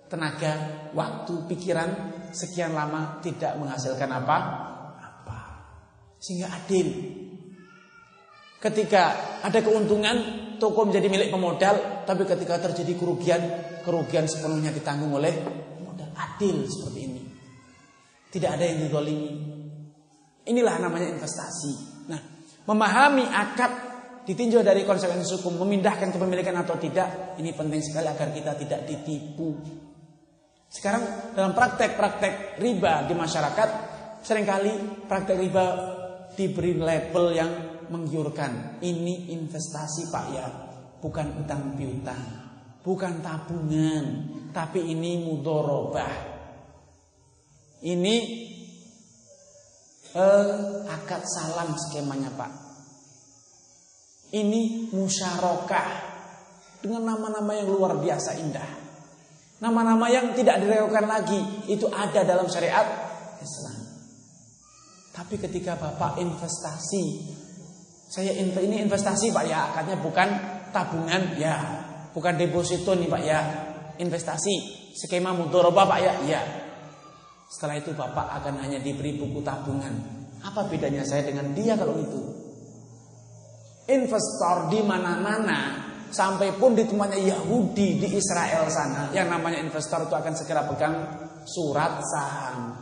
tenaga, waktu, pikiran sekian lama tidak menghasilkan apa? Apa. Sehingga adil. Ketika ada keuntungan, toko menjadi milik pemodal, tapi ketika terjadi kerugian, kerugian sepenuhnya ditanggung oleh modal. Adil seperti. Tidak ada yang didolimi, Inilah namanya investasi. Nah, memahami akad ditinjau dari konsekuensi hukum, memindahkan kepemilikan atau tidak, ini penting sekali agar kita tidak ditipu. Sekarang dalam praktek-praktek riba di masyarakat, sering kali praktek riba diberi label yang menggiurkan. Ini investasi Pak ya, bukan utang piutang, bukan tabungan, tapi ini mudorobah. Ini eh, akad salam skemanya Pak. Ini musyarakah dengan nama-nama yang luar biasa indah. Nama-nama yang tidak diragukan lagi itu ada dalam syariat Islam. Tapi ketika Bapak investasi, saya ini investasi Pak ya, akadnya bukan tabungan ya, bukan deposito nih Pak ya, investasi skema mudoroba Pak ya, ya. Setelah itu bapak akan hanya diberi buku tabungan. Apa bedanya saya dengan dia kalau itu? Investor di mana-mana sampai pun di tempatnya Yahudi di Israel sana yang namanya investor itu akan segera pegang surat saham.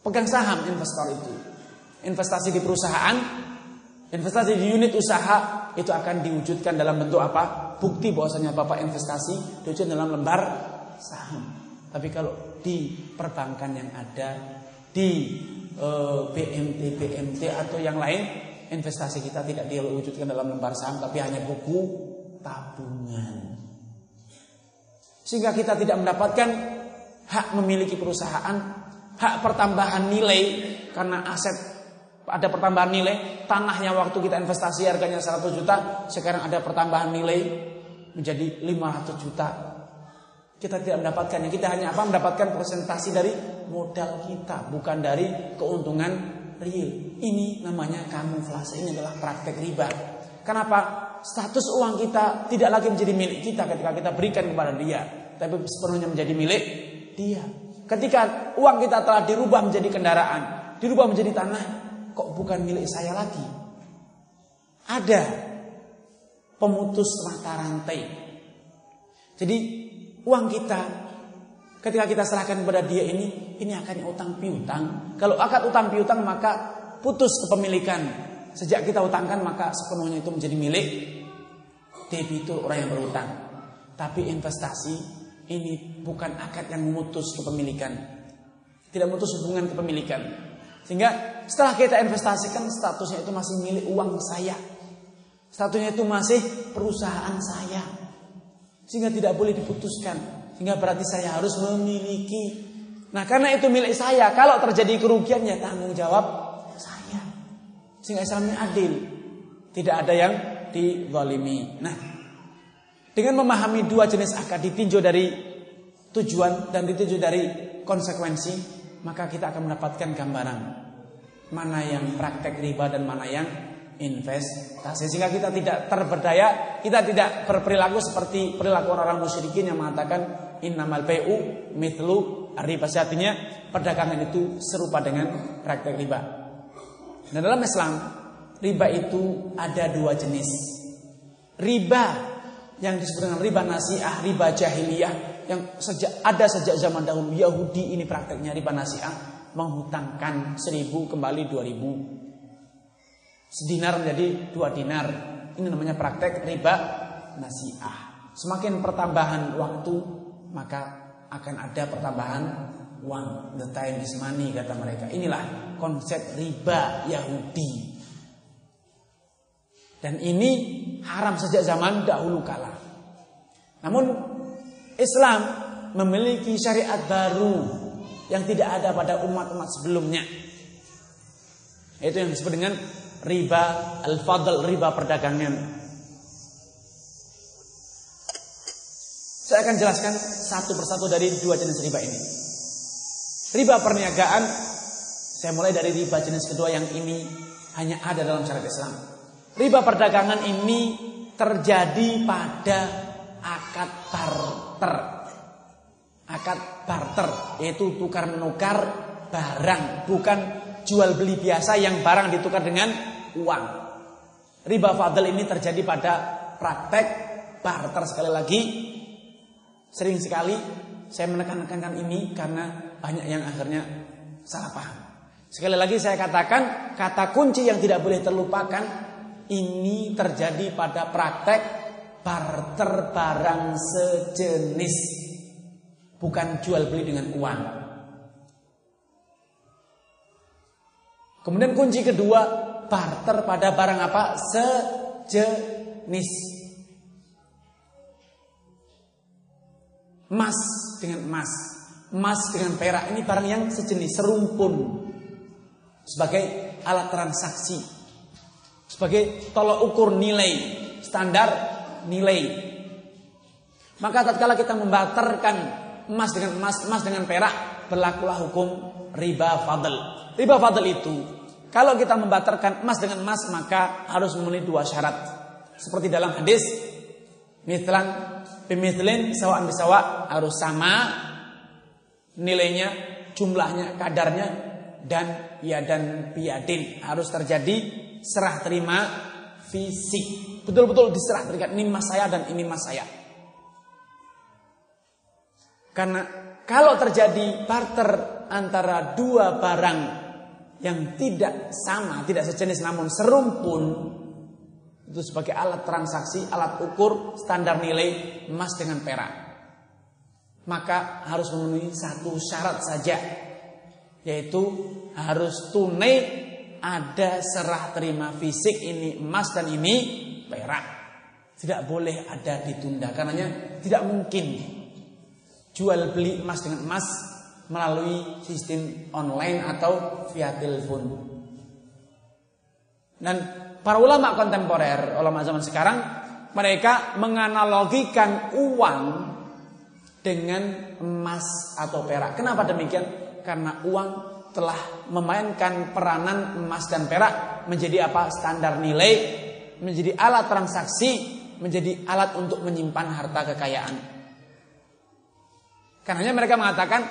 Pegang saham investor itu. Investasi di perusahaan, investasi di unit usaha itu akan diwujudkan dalam bentuk apa? Bukti bahwasanya Bapak investasi diwujudkan dalam lembar saham. Tapi kalau di perbankan yang ada, di e, BMT, BMT atau yang lain, investasi kita tidak diwujudkan dalam lembar saham, tapi hanya buku tabungan. Sehingga kita tidak mendapatkan hak memiliki perusahaan, hak pertambahan nilai karena aset ada pertambahan nilai, tanahnya waktu kita investasi harganya 100 juta, sekarang ada pertambahan nilai menjadi 500 juta kita tidak mendapatkannya. Kita hanya apa? Mendapatkan presentasi dari modal kita, bukan dari keuntungan real. Ini namanya kamuflase. Ini adalah praktek riba. Kenapa? Status uang kita tidak lagi menjadi milik kita ketika kita berikan kepada dia, tapi sepenuhnya menjadi milik dia. Ketika uang kita telah dirubah menjadi kendaraan, dirubah menjadi tanah, kok bukan milik saya lagi? Ada pemutus mata rantai. Jadi uang kita ketika kita serahkan kepada dia ini, ini akan utang piutang. Kalau akad utang piutang maka putus kepemilikan Sejak kita utangkan maka sepenuhnya itu menjadi milik debitur orang yang berutang. Tapi investasi ini bukan akad yang memutus kepemilikan. Tidak memutus hubungan kepemilikan. Sehingga setelah kita investasikan statusnya itu masih milik uang saya. Statusnya itu masih perusahaan saya. Sehingga tidak boleh diputuskan. Sehingga berarti saya harus memiliki. Nah karena itu milik saya. Kalau terjadi kerugian ya tanggung jawab sehingga Islamnya adil. Tidak ada yang dizalimi. Nah, dengan memahami dua jenis akad ditinjau dari tujuan dan ditinjau dari konsekuensi, maka kita akan mendapatkan gambaran mana yang praktek riba dan mana yang investasi sehingga kita tidak terberdaya, kita tidak berperilaku seperti perilaku orang-orang musyrikin yang mengatakan innamal bai'u mithlu riba. Artinya perdagangan itu serupa dengan praktek riba. Nah dalam Islam riba itu ada dua jenis. Riba yang disebut dengan riba nasiah, riba jahiliyah yang sejak ada sejak zaman dahulu Yahudi ini prakteknya riba nasiah menghutangkan seribu kembali dua ribu sedinar menjadi dua dinar ini namanya praktek riba nasiah semakin pertambahan waktu maka akan ada pertambahan uang the time is money kata mereka inilah konsep riba Yahudi. Dan ini haram sejak zaman dahulu kala. Namun Islam memiliki syariat baru yang tidak ada pada umat-umat sebelumnya. Itu yang disebut dengan riba al-fadl, riba perdagangan. Saya akan jelaskan satu persatu dari dua jenis riba ini. Riba perniagaan saya mulai dari riba jenis kedua yang ini hanya ada dalam syariat Islam. Riba perdagangan ini terjadi pada akad barter. Akad barter yaitu tukar menukar barang, bukan jual beli biasa yang barang ditukar dengan uang. Riba fadl ini terjadi pada praktek barter sekali lagi. Sering sekali saya menekan-nekankan ini karena banyak yang akhirnya salah paham. Sekali lagi saya katakan kata kunci yang tidak boleh terlupakan ini terjadi pada praktek barter barang sejenis bukan jual beli dengan uang. Kemudian kunci kedua barter pada barang apa? Sejenis. Emas dengan emas, emas dengan perak ini barang yang sejenis serumpun sebagai alat transaksi, sebagai tolok ukur nilai, standar nilai. Maka tatkala kita membaterkan emas dengan emas, emas dengan perak, berlakulah hukum riba fadl. Riba fadl itu kalau kita membaterkan emas dengan emas maka harus memenuhi dua syarat. Seperti dalam hadis, mitlan pemitlin sawaan bisawa harus sama nilainya, jumlahnya, kadarnya dan ya dan biadin harus terjadi serah terima fisik. Betul-betul diserah terikat ini mas saya dan ini mas saya. Karena kalau terjadi barter antara dua barang yang tidak sama, tidak sejenis namun serumpun itu sebagai alat transaksi, alat ukur standar nilai emas dengan perak. Maka harus memenuhi satu syarat saja yaitu harus tunai ada serah terima fisik ini emas dan ini perak. Tidak boleh ada ditunda karenanya tidak mungkin jual beli emas dengan emas melalui sistem online atau via telepon. Dan para ulama kontemporer, ulama zaman sekarang mereka menganalogikan uang dengan emas atau perak. Kenapa demikian? karena uang telah memainkan peranan emas dan perak menjadi apa standar nilai menjadi alat transaksi, menjadi alat untuk menyimpan harta kekayaan. Karena mereka mengatakan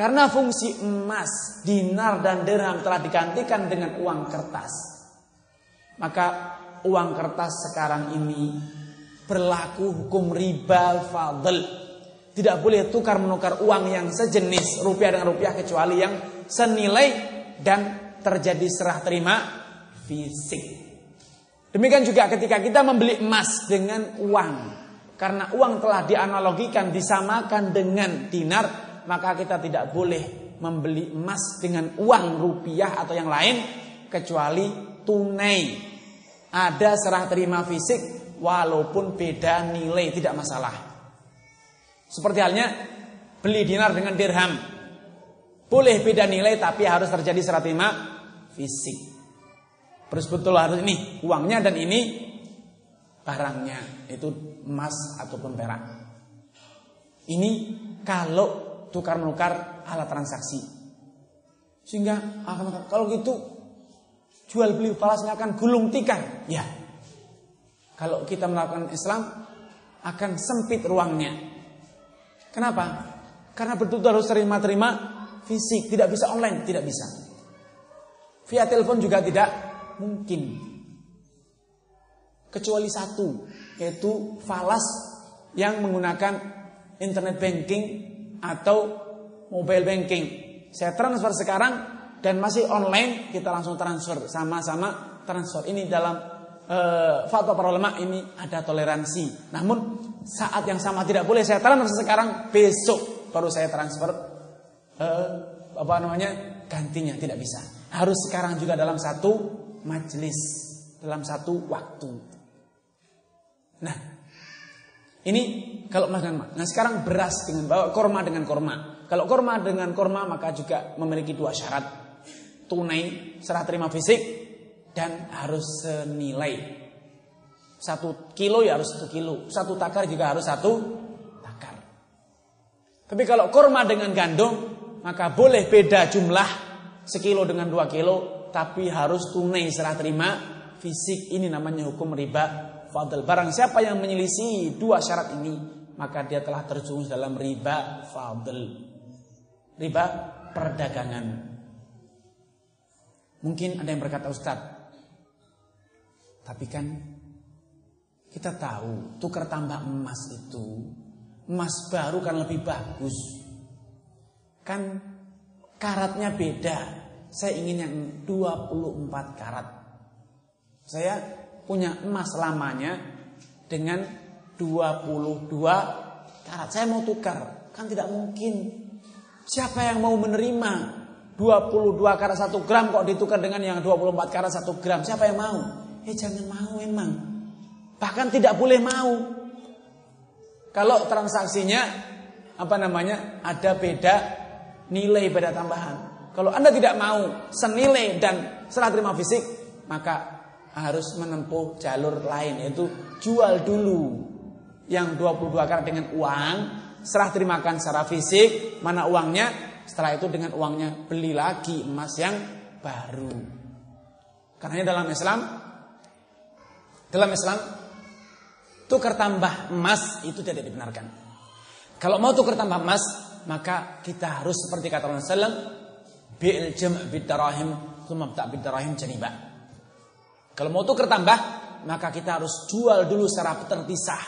karena fungsi emas, dinar dan dirham telah digantikan dengan uang kertas. Maka uang kertas sekarang ini berlaku hukum riba fadl. Tidak boleh tukar menukar uang yang sejenis rupiah dengan rupiah kecuali yang senilai dan terjadi serah terima fisik. Demikian juga ketika kita membeli emas dengan uang. Karena uang telah dianalogikan, disamakan dengan dinar, maka kita tidak boleh membeli emas dengan uang rupiah atau yang lain kecuali tunai. Ada serah terima fisik walaupun beda nilai tidak masalah. Seperti halnya beli dinar dengan dirham. Boleh beda nilai tapi harus terjadi serah terima fisik. Terus betul harus ini uangnya dan ini barangnya itu emas ataupun perak. Ini kalau tukar menukar alat transaksi. Sehingga akan kalau gitu jual beli falasnya akan gulung tikar. Ya. Kalau kita melakukan Islam akan sempit ruangnya. Kenapa? Karena betul harus terima-terima fisik, tidak bisa online, tidak bisa. Via telepon juga tidak mungkin. Kecuali satu, yaitu falas yang menggunakan internet banking atau mobile banking. Saya transfer sekarang dan masih online, kita langsung transfer sama-sama transfer. Ini dalam uh, fatwa para ulama ini ada toleransi. Namun saat yang sama tidak boleh saya transfer sekarang, besok baru saya transfer uh, apa namanya gantinya tidak bisa. Harus sekarang juga dalam satu majelis dalam satu waktu. Nah, ini kalau makan Nah sekarang beras dengan bawa korma dengan korma. Kalau korma dengan korma maka juga memiliki dua syarat. Tunai, serah terima fisik, dan harus senilai. Satu kilo ya harus satu kilo. Satu takar juga harus satu takar. Tapi kalau korma dengan gandum, maka boleh beda jumlah sekilo dengan dua kilo tapi harus tunai serah terima fisik ini namanya hukum riba fadl. Barang siapa yang menyelisih dua syarat ini, maka dia telah terjerumus dalam riba fadl. Riba perdagangan. Mungkin ada yang berkata Ustaz, tapi kan kita tahu tukar tambah emas itu emas baru kan lebih bagus. Kan karatnya beda. Saya ingin yang 24 karat. Saya punya emas lamanya dengan 22 karat. Saya mau tukar. Kan tidak mungkin. Siapa yang mau menerima 22 karat 1 gram kok ditukar dengan yang 24 karat 1 gram? Siapa yang mau? Eh jangan mau emang. Bahkan tidak boleh mau. Kalau transaksinya apa namanya? Ada beda nilai beda tambahan. Kalau Anda tidak mau senilai dan serah terima fisik, maka harus menempuh jalur lain yaitu jual dulu yang 22 karat dengan uang, serah terimakan secara fisik, mana uangnya, setelah itu dengan uangnya beli lagi emas yang baru. Karena dalam Islam dalam Islam tukar tambah emas itu tidak dibenarkan. Kalau mau tukar tambah emas, maka kita harus seperti kata Rasulullah Bi'il jam' bidarahim Thumma tak bidarahim janiba Kalau mau tukar tambah Maka kita harus jual dulu secara terpisah.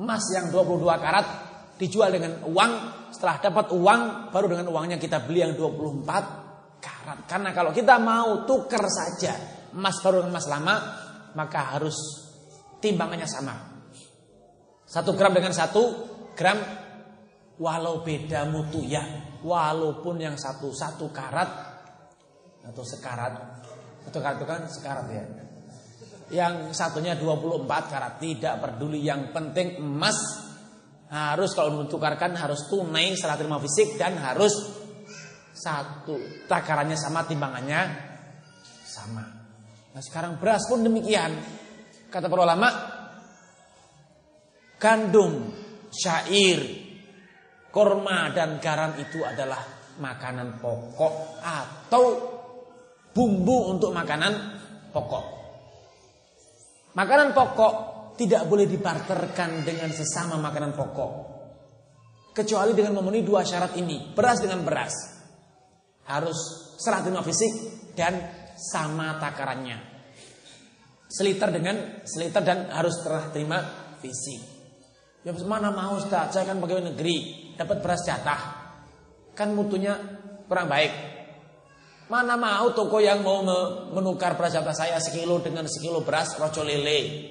Emas yang 22 karat Dijual dengan uang Setelah dapat uang Baru dengan uangnya kita beli yang 24 karat. Karena kalau kita mau tukar saja Emas baru dengan emas lama Maka harus timbangannya sama. Satu gram dengan satu gram Walau beda mutu ya. Walaupun yang satu satu karat atau sekarat kan sekarat ya. Yang satunya 24 karat. Tidak peduli yang penting emas. Harus kalau mentukarkan harus tunai secara terima fisik dan harus satu. Takarannya sama timbangannya sama. Nah sekarang beras pun demikian. Kata para ulama gandum syair Korma dan garam itu adalah makanan pokok atau bumbu untuk makanan pokok. Makanan pokok tidak boleh dibarterkan dengan sesama makanan pokok. Kecuali dengan memenuhi dua syarat ini. Beras dengan beras. Harus serah terima fisik dan sama takarannya. Seliter dengan seliter dan harus serah terima fisik. Ya mana mau Ustaz, saya kan pegawai negeri, dapat beras jatah. Kan mutunya kurang baik. Mana mau toko yang mau menukar beras jatah saya sekilo dengan sekilo beras roco lele.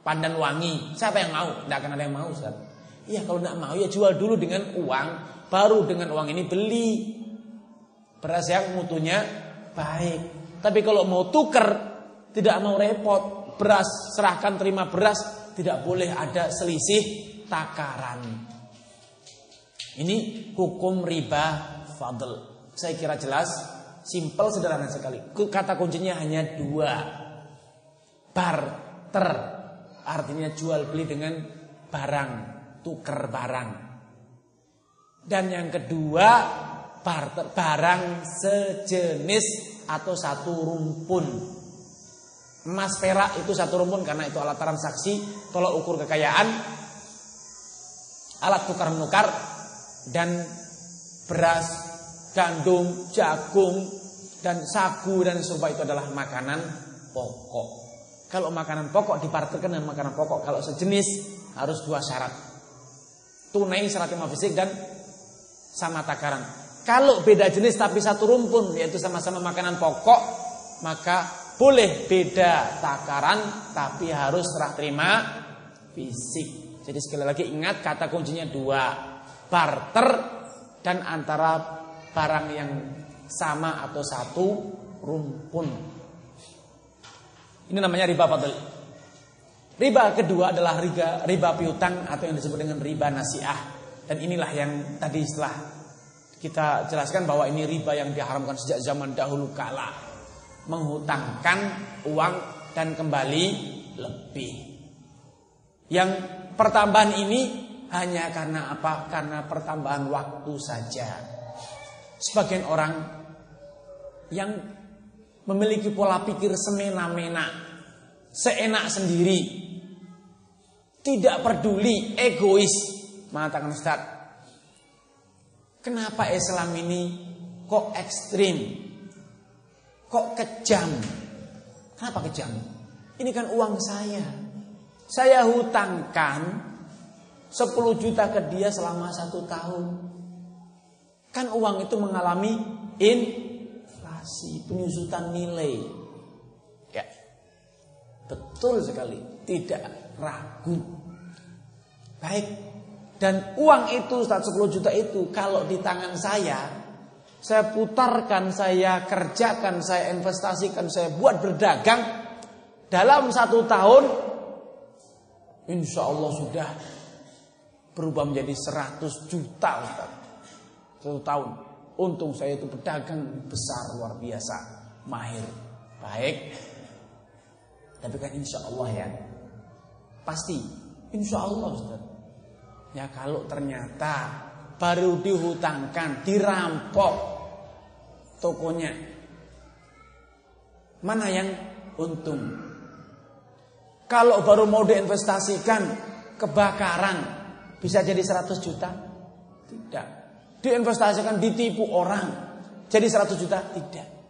Pandan wangi. Siapa yang mau? Tidak akan ada yang mau, Ustaz. Iya, kalau tidak mau ya jual dulu dengan uang, baru dengan uang ini beli beras yang mutunya baik. Tapi kalau mau tuker, tidak mau repot, beras serahkan terima beras, tidak boleh ada selisih takaran. Ini hukum riba fadl. Saya kira jelas, simpel sederhana sekali. Kata kuncinya hanya dua. Barter, artinya jual beli dengan barang, tuker barang. Dan yang kedua, barter barang sejenis atau satu rumpun. Emas perak itu satu rumpun karena itu alat transaksi, tolak ukur kekayaan, alat tukar menukar dan beras gandum, jagung, dan sagu dan serupa itu adalah makanan pokok. Kalau makanan pokok dipartikan dengan makanan pokok, kalau sejenis harus dua syarat. Tunai syarat lima fisik dan sama takaran. Kalau beda jenis tapi satu rumpun yaitu sama-sama makanan pokok, maka boleh beda takaran tapi harus serah terima fisik. Jadi sekali lagi ingat kata kuncinya dua, barter dan antara barang yang sama atau satu rumpun. Ini namanya riba fadl. Riba kedua adalah riba, riba piutang atau yang disebut dengan riba nasiah. Dan inilah yang tadi setelah kita jelaskan bahwa ini riba yang diharamkan sejak zaman dahulu kala. Menghutangkan uang dan kembali lebih. Yang pertambahan ini hanya karena apa? Karena pertambahan waktu saja. Sebagian orang yang memiliki pola pikir semena-mena, seenak sendiri, tidak peduli, egois, mengatakan Ustaz, kenapa Islam ini kok ekstrim, kok kejam? Kenapa kejam? Ini kan uang saya. Saya hutangkan 10 juta ke dia selama satu tahun. Kan uang itu mengalami inflasi, penyusutan nilai. Ya. Betul sekali, tidak ragu. Baik. Dan uang itu 10 juta itu kalau di tangan saya saya putarkan, saya kerjakan, saya investasikan, saya buat berdagang dalam satu tahun, insya Allah sudah berubah menjadi 100 juta Ustaz. Satu tahun. Untung saya itu pedagang besar luar biasa. Mahir. Baik. Tapi kan insya Allah ya. Pasti. Insya Allah Ustaz. Ya kalau ternyata baru dihutangkan, dirampok tokonya. Mana yang untung? Kalau baru mau diinvestasikan kebakaran bisa jadi 100 juta? Tidak diinvestasikan, ditipu orang. Jadi 100 juta? Tidak.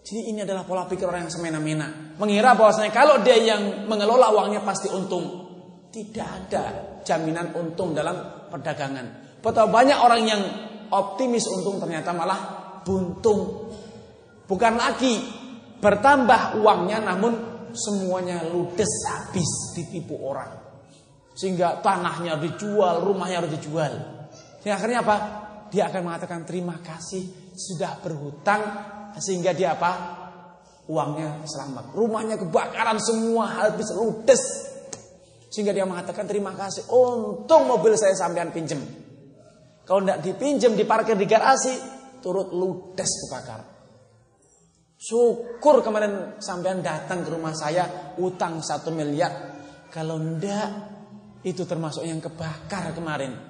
Jadi ini adalah pola pikir orang yang semena-mena. Mengira bahwasanya kalau dia yang mengelola uangnya pasti untung. Tidak ada jaminan untung dalam perdagangan. Betapa banyak orang yang optimis untung ternyata malah buntung. Bukan lagi bertambah uangnya namun semuanya ludes habis ditipu orang. Sehingga tanahnya dijual, rumahnya harus dijual. Sehingga akhirnya apa? Dia akan mengatakan terima kasih sudah berhutang sehingga dia apa? Uangnya selamat. Rumahnya kebakaran semua habis ludes. Sehingga dia mengatakan terima kasih. Untung mobil saya sampean pinjem. Kalau tidak dipinjem diparkir di garasi turut ludes kebakar. Syukur kemarin sampean datang ke rumah saya utang satu miliar. Kalau ndak itu termasuk yang kebakar kemarin.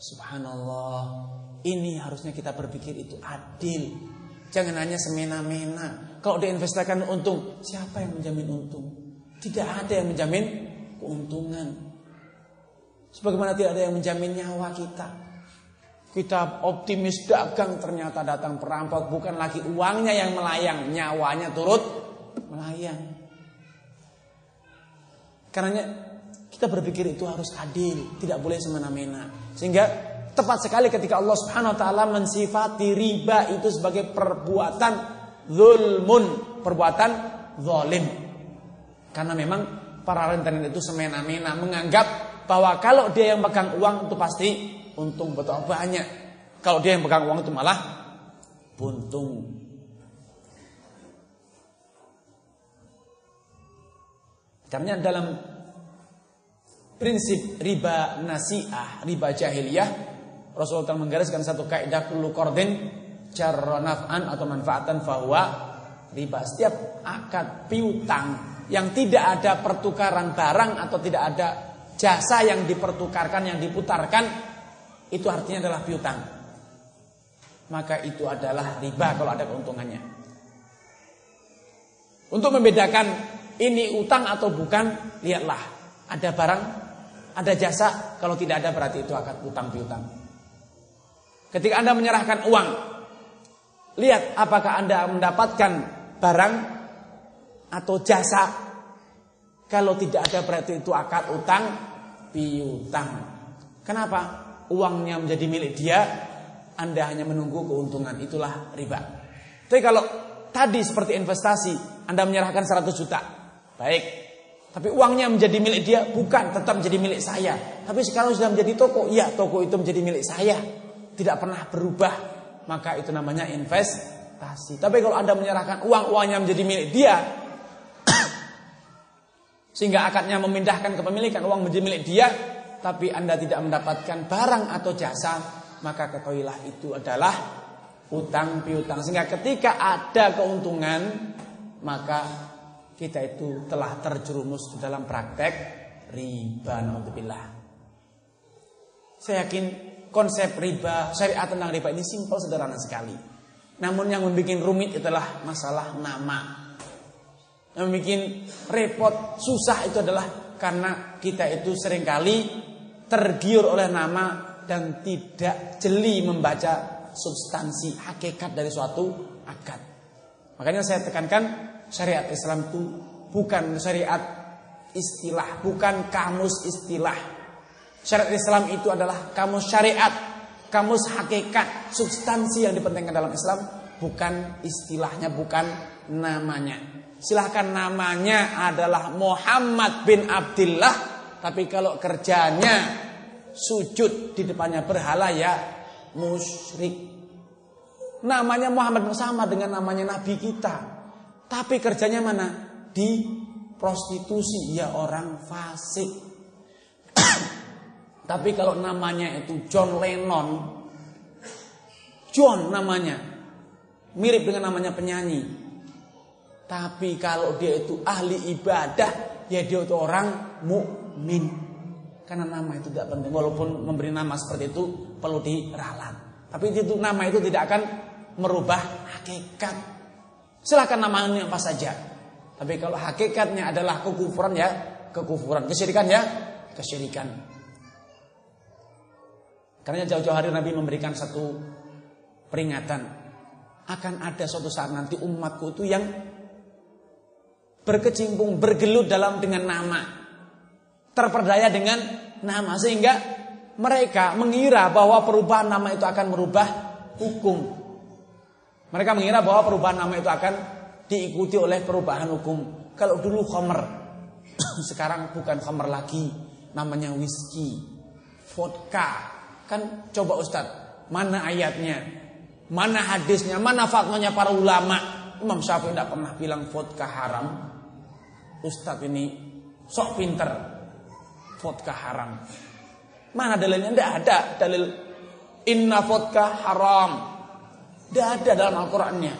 Subhanallah. Ini harusnya kita berpikir itu adil. Jangan hanya semena-mena. Kalau diinvestasikan untung, siapa yang menjamin untung? Tidak ada yang menjamin keuntungan. Sebagaimana tidak ada yang menjamin nyawa kita. Kita optimis dagang ternyata datang perampok bukan lagi uangnya yang melayang, nyawanya turut melayang. Karena kita berpikir itu harus adil, tidak boleh semena-mena. Sehingga tepat sekali ketika Allah Subhanahu wa taala mensifati riba itu sebagai perbuatan zulmun, perbuatan zalim. Karena memang para rentenir itu semena-mena menganggap bahwa kalau dia yang pegang uang itu pasti untung betul banyak. Kalau dia yang pegang uang itu malah buntung. Karena dalam prinsip riba nasiah, riba jahiliyah, Rasulullah telah menggariskan satu kaidah kullu qardin naf'an atau manfaatan bahwa riba setiap akad piutang yang tidak ada pertukaran barang atau tidak ada jasa yang dipertukarkan yang diputarkan itu artinya adalah piutang. Maka itu adalah riba kalau ada keuntungannya. Untuk membedakan ini utang atau bukan, lihatlah. Ada barang, ada jasa, kalau tidak ada berarti itu akan utang piutang. Ketika Anda menyerahkan uang, lihat apakah Anda mendapatkan barang atau jasa. Kalau tidak ada berarti itu akad utang piutang. Kenapa? uangnya menjadi milik dia, Anda hanya menunggu keuntungan. Itulah riba. Tapi kalau tadi seperti investasi, Anda menyerahkan 100 juta. Baik. Tapi uangnya menjadi milik dia, bukan tetap menjadi milik saya. Tapi sekarang sudah menjadi toko, iya toko itu menjadi milik saya. Tidak pernah berubah. Maka itu namanya investasi. Tapi kalau Anda menyerahkan uang, uangnya menjadi milik dia. sehingga akadnya memindahkan kepemilikan uang menjadi milik dia, tapi Anda tidak mendapatkan barang atau jasa, maka ketahuilah itu adalah utang piutang. Sehingga ketika ada keuntungan, maka kita itu telah terjerumus di dalam praktek riba naudzubillah. Saya yakin konsep riba, syariat tentang riba ini simpel sederhana sekali. Namun yang membuat rumit adalah masalah nama. Yang membuat repot, susah itu adalah karena kita itu sering kali tergiur oleh nama dan tidak jeli membaca substansi hakikat dari suatu akad. Makanya saya tekankan syariat Islam itu bukan syariat istilah, bukan kamus istilah. Syariat Islam itu adalah kamus syariat, kamus hakikat, substansi yang dipentingkan dalam Islam bukan istilahnya, bukan namanya. Silahkan namanya adalah Muhammad bin Abdullah tapi kalau kerjanya sujud di depannya berhala ya musyrik. Namanya Muhammad sama dengan namanya Nabi kita. Tapi kerjanya mana? Di prostitusi. Ya orang fasik. Tapi kalau namanya itu John Lennon. John namanya. Mirip dengan namanya penyanyi. Tapi kalau dia itu ahli ibadah, ya dia itu orang mu min. Karena nama itu tidak penting. Walaupun memberi nama seperti itu perlu diralat. Tapi itu nama itu tidak akan merubah hakikat. Silakan namanya apa saja. Tapi kalau hakikatnya adalah kekufuran ya kekufuran. Kesyirikan ya kesyirikan. Karena jauh-jauh hari Nabi memberikan satu peringatan. Akan ada suatu saat nanti umatku itu yang berkecimpung, bergelut dalam dengan nama terperdaya dengan nama sehingga mereka mengira bahwa perubahan nama itu akan merubah hukum. Mereka mengira bahwa perubahan nama itu akan diikuti oleh perubahan hukum. Kalau dulu khomer, sekarang bukan khomer lagi, namanya whisky, vodka. Kan coba Ustadz, mana ayatnya, mana hadisnya, mana fatwanya para ulama. Imam Syafi'i tidak pernah bilang vodka haram. Ustadz ini sok pinter, vodka haram. Mana dalilnya? Tidak ada dalil inna vodka haram. Tidak ada dalam Al-Qur'annya.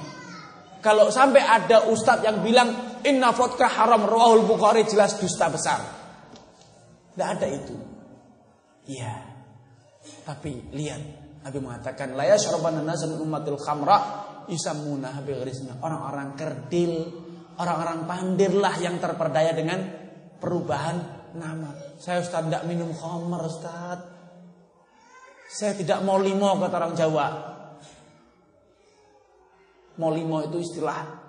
Kalau sampai ada ustadz yang bilang inna vodka haram rawahul Bukhari jelas dusta besar. Tidak ada itu. Iya. Tapi lihat Nabi mengatakan la yashrabana nasan ummatil khamra bigharisna. Orang-orang kerdil, orang-orang pandir lah yang terperdaya dengan perubahan nama. Saya Ustaz tidak minum khamar Ustaz. Saya tidak mau limo kata orang Jawa. Mau limo itu istilah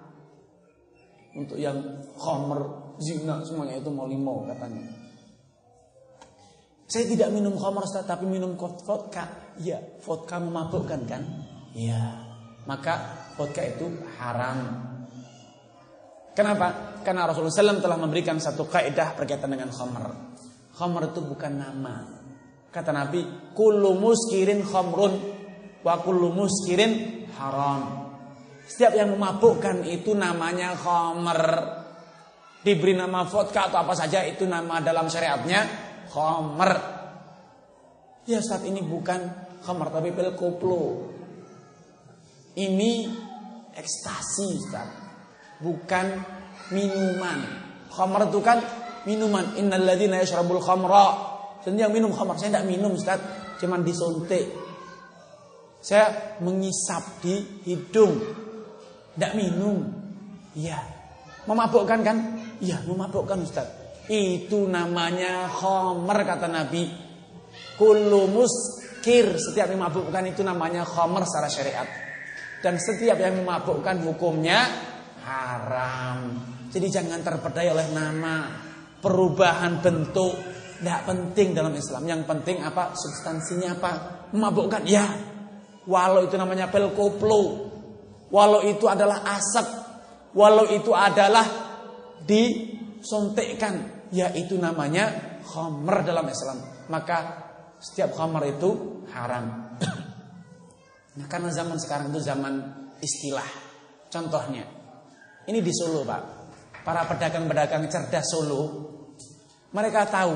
untuk yang khamar, zina semuanya itu mau limo katanya. Saya tidak minum Ustaz, tapi minum vodka. Ya, vodka memabukkan kan? Ya. Maka vodka itu haram. Kenapa? Karena Rasulullah SAW telah memberikan satu kaidah berkaitan dengan khamar. Khamar itu bukan nama. Kata Nabi, kullu muskirin khamrun wa kullu muskirin haram. Setiap yang memabukkan itu namanya khamar. Diberi nama vodka atau apa saja itu nama dalam syariatnya khamar. Ya saat ini bukan khamar tapi pil koplo. Ini ekstasi Ustaz. Bukan minuman. Khamar itu kan minuman. Innalladzina yashrabul khamra. Jadi yang minum khamar saya tidak minum Ustaz, cuman disuntik. Saya mengisap di hidung. Tidak minum. Iya. Memabukkan kan? Iya, memabukkan Ustaz. Itu namanya khomer kata Nabi. Kullu muskir. Setiap yang memabukkan itu namanya khomer secara syariat. Dan setiap yang memabukkan hukumnya haram. Jadi jangan terpedaya oleh nama. Perubahan bentuk. Tidak penting dalam Islam. Yang penting apa? Substansinya apa? Memabukkan. Ya. Walau itu namanya pil koplo. Walau itu adalah asap. Walau itu adalah disuntikkan yaitu namanya khamr dalam Islam. Maka setiap khamr itu haram. nah, karena zaman sekarang itu zaman istilah. Contohnya, ini di Solo, Pak. Para pedagang-pedagang cerdas Solo, mereka tahu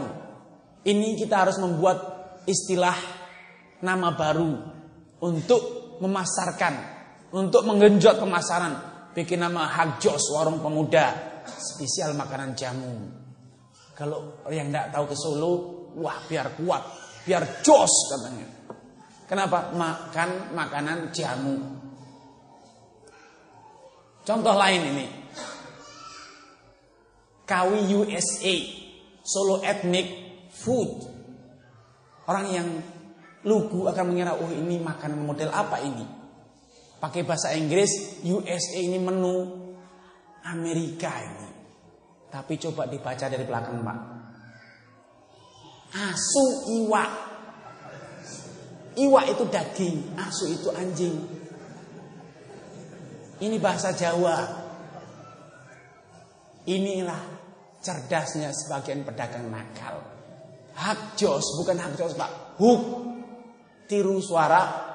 ini kita harus membuat istilah nama baru untuk memasarkan, untuk menggenjot pemasaran. Bikin nama Hagjos warung pemuda, spesial makanan jamu. Kalau yang tidak tahu ke Solo, wah biar kuat, biar jos katanya. Kenapa? Makan makanan jamu. Contoh lain ini. Kawi USA, Solo Ethnic Food. Orang yang lugu akan mengira, oh ini makanan model apa ini? Pakai bahasa Inggris, USA ini menu Amerika ini. Tapi coba dibaca dari belakang Pak. Asu iwa. Iwa itu daging, asu itu anjing. Ini bahasa Jawa. Inilah cerdasnya sebagian pedagang nakal. Hak jos, bukan hak jos Pak. Huk. Tiru suara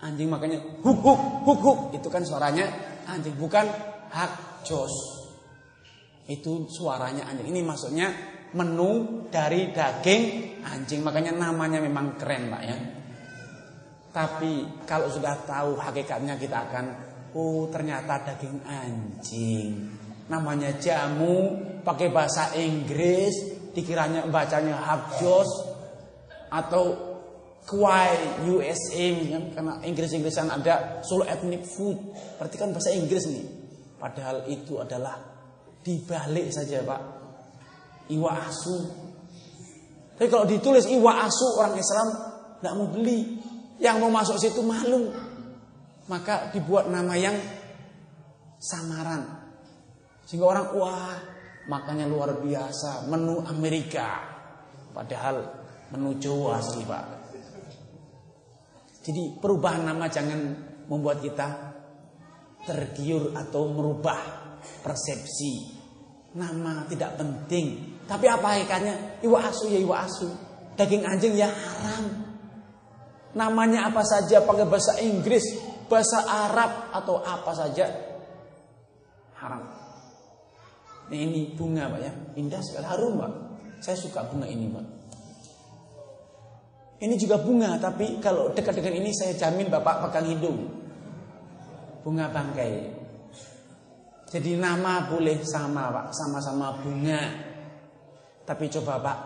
anjing makanya huk huk huk huk. Itu kan suaranya anjing, bukan hak jos. Itu suaranya anjing. Ini maksudnya menu dari daging anjing. Makanya namanya memang keren Pak ya. Tapi kalau sudah tahu hakikatnya kita akan Oh ternyata daging anjing Namanya jamu Pakai bahasa Inggris Dikiranya bacanya habjos Atau Kwai USA Karena Inggris-Inggrisan ada Solo ethnic food Berarti kan bahasa Inggris nih Padahal itu adalah Dibalik saja Pak. Iwa asu. Tapi kalau ditulis iwa asu orang Islam tidak mau beli. Yang mau masuk situ malu. Maka dibuat nama yang samaran. Sehingga orang wah makanya luar biasa menu Amerika. Padahal menu Jawa sih Pak. Jadi perubahan nama jangan membuat kita tergiur atau merubah persepsi. Nama tidak penting. Tapi apa ikannya? Iwa asu ya iwa asu. Daging anjing ya haram. Namanya apa saja pakai bahasa Inggris, bahasa Arab atau apa saja haram. Nah, ini bunga Pak ya. Indah sekali harum Pak. Saya suka bunga ini Pak. Ini juga bunga tapi kalau dekat dengan ini saya jamin Bapak pegang hidung. Bunga bangkai. Jadi nama boleh sama Pak, sama-sama bunga. Tapi coba Pak,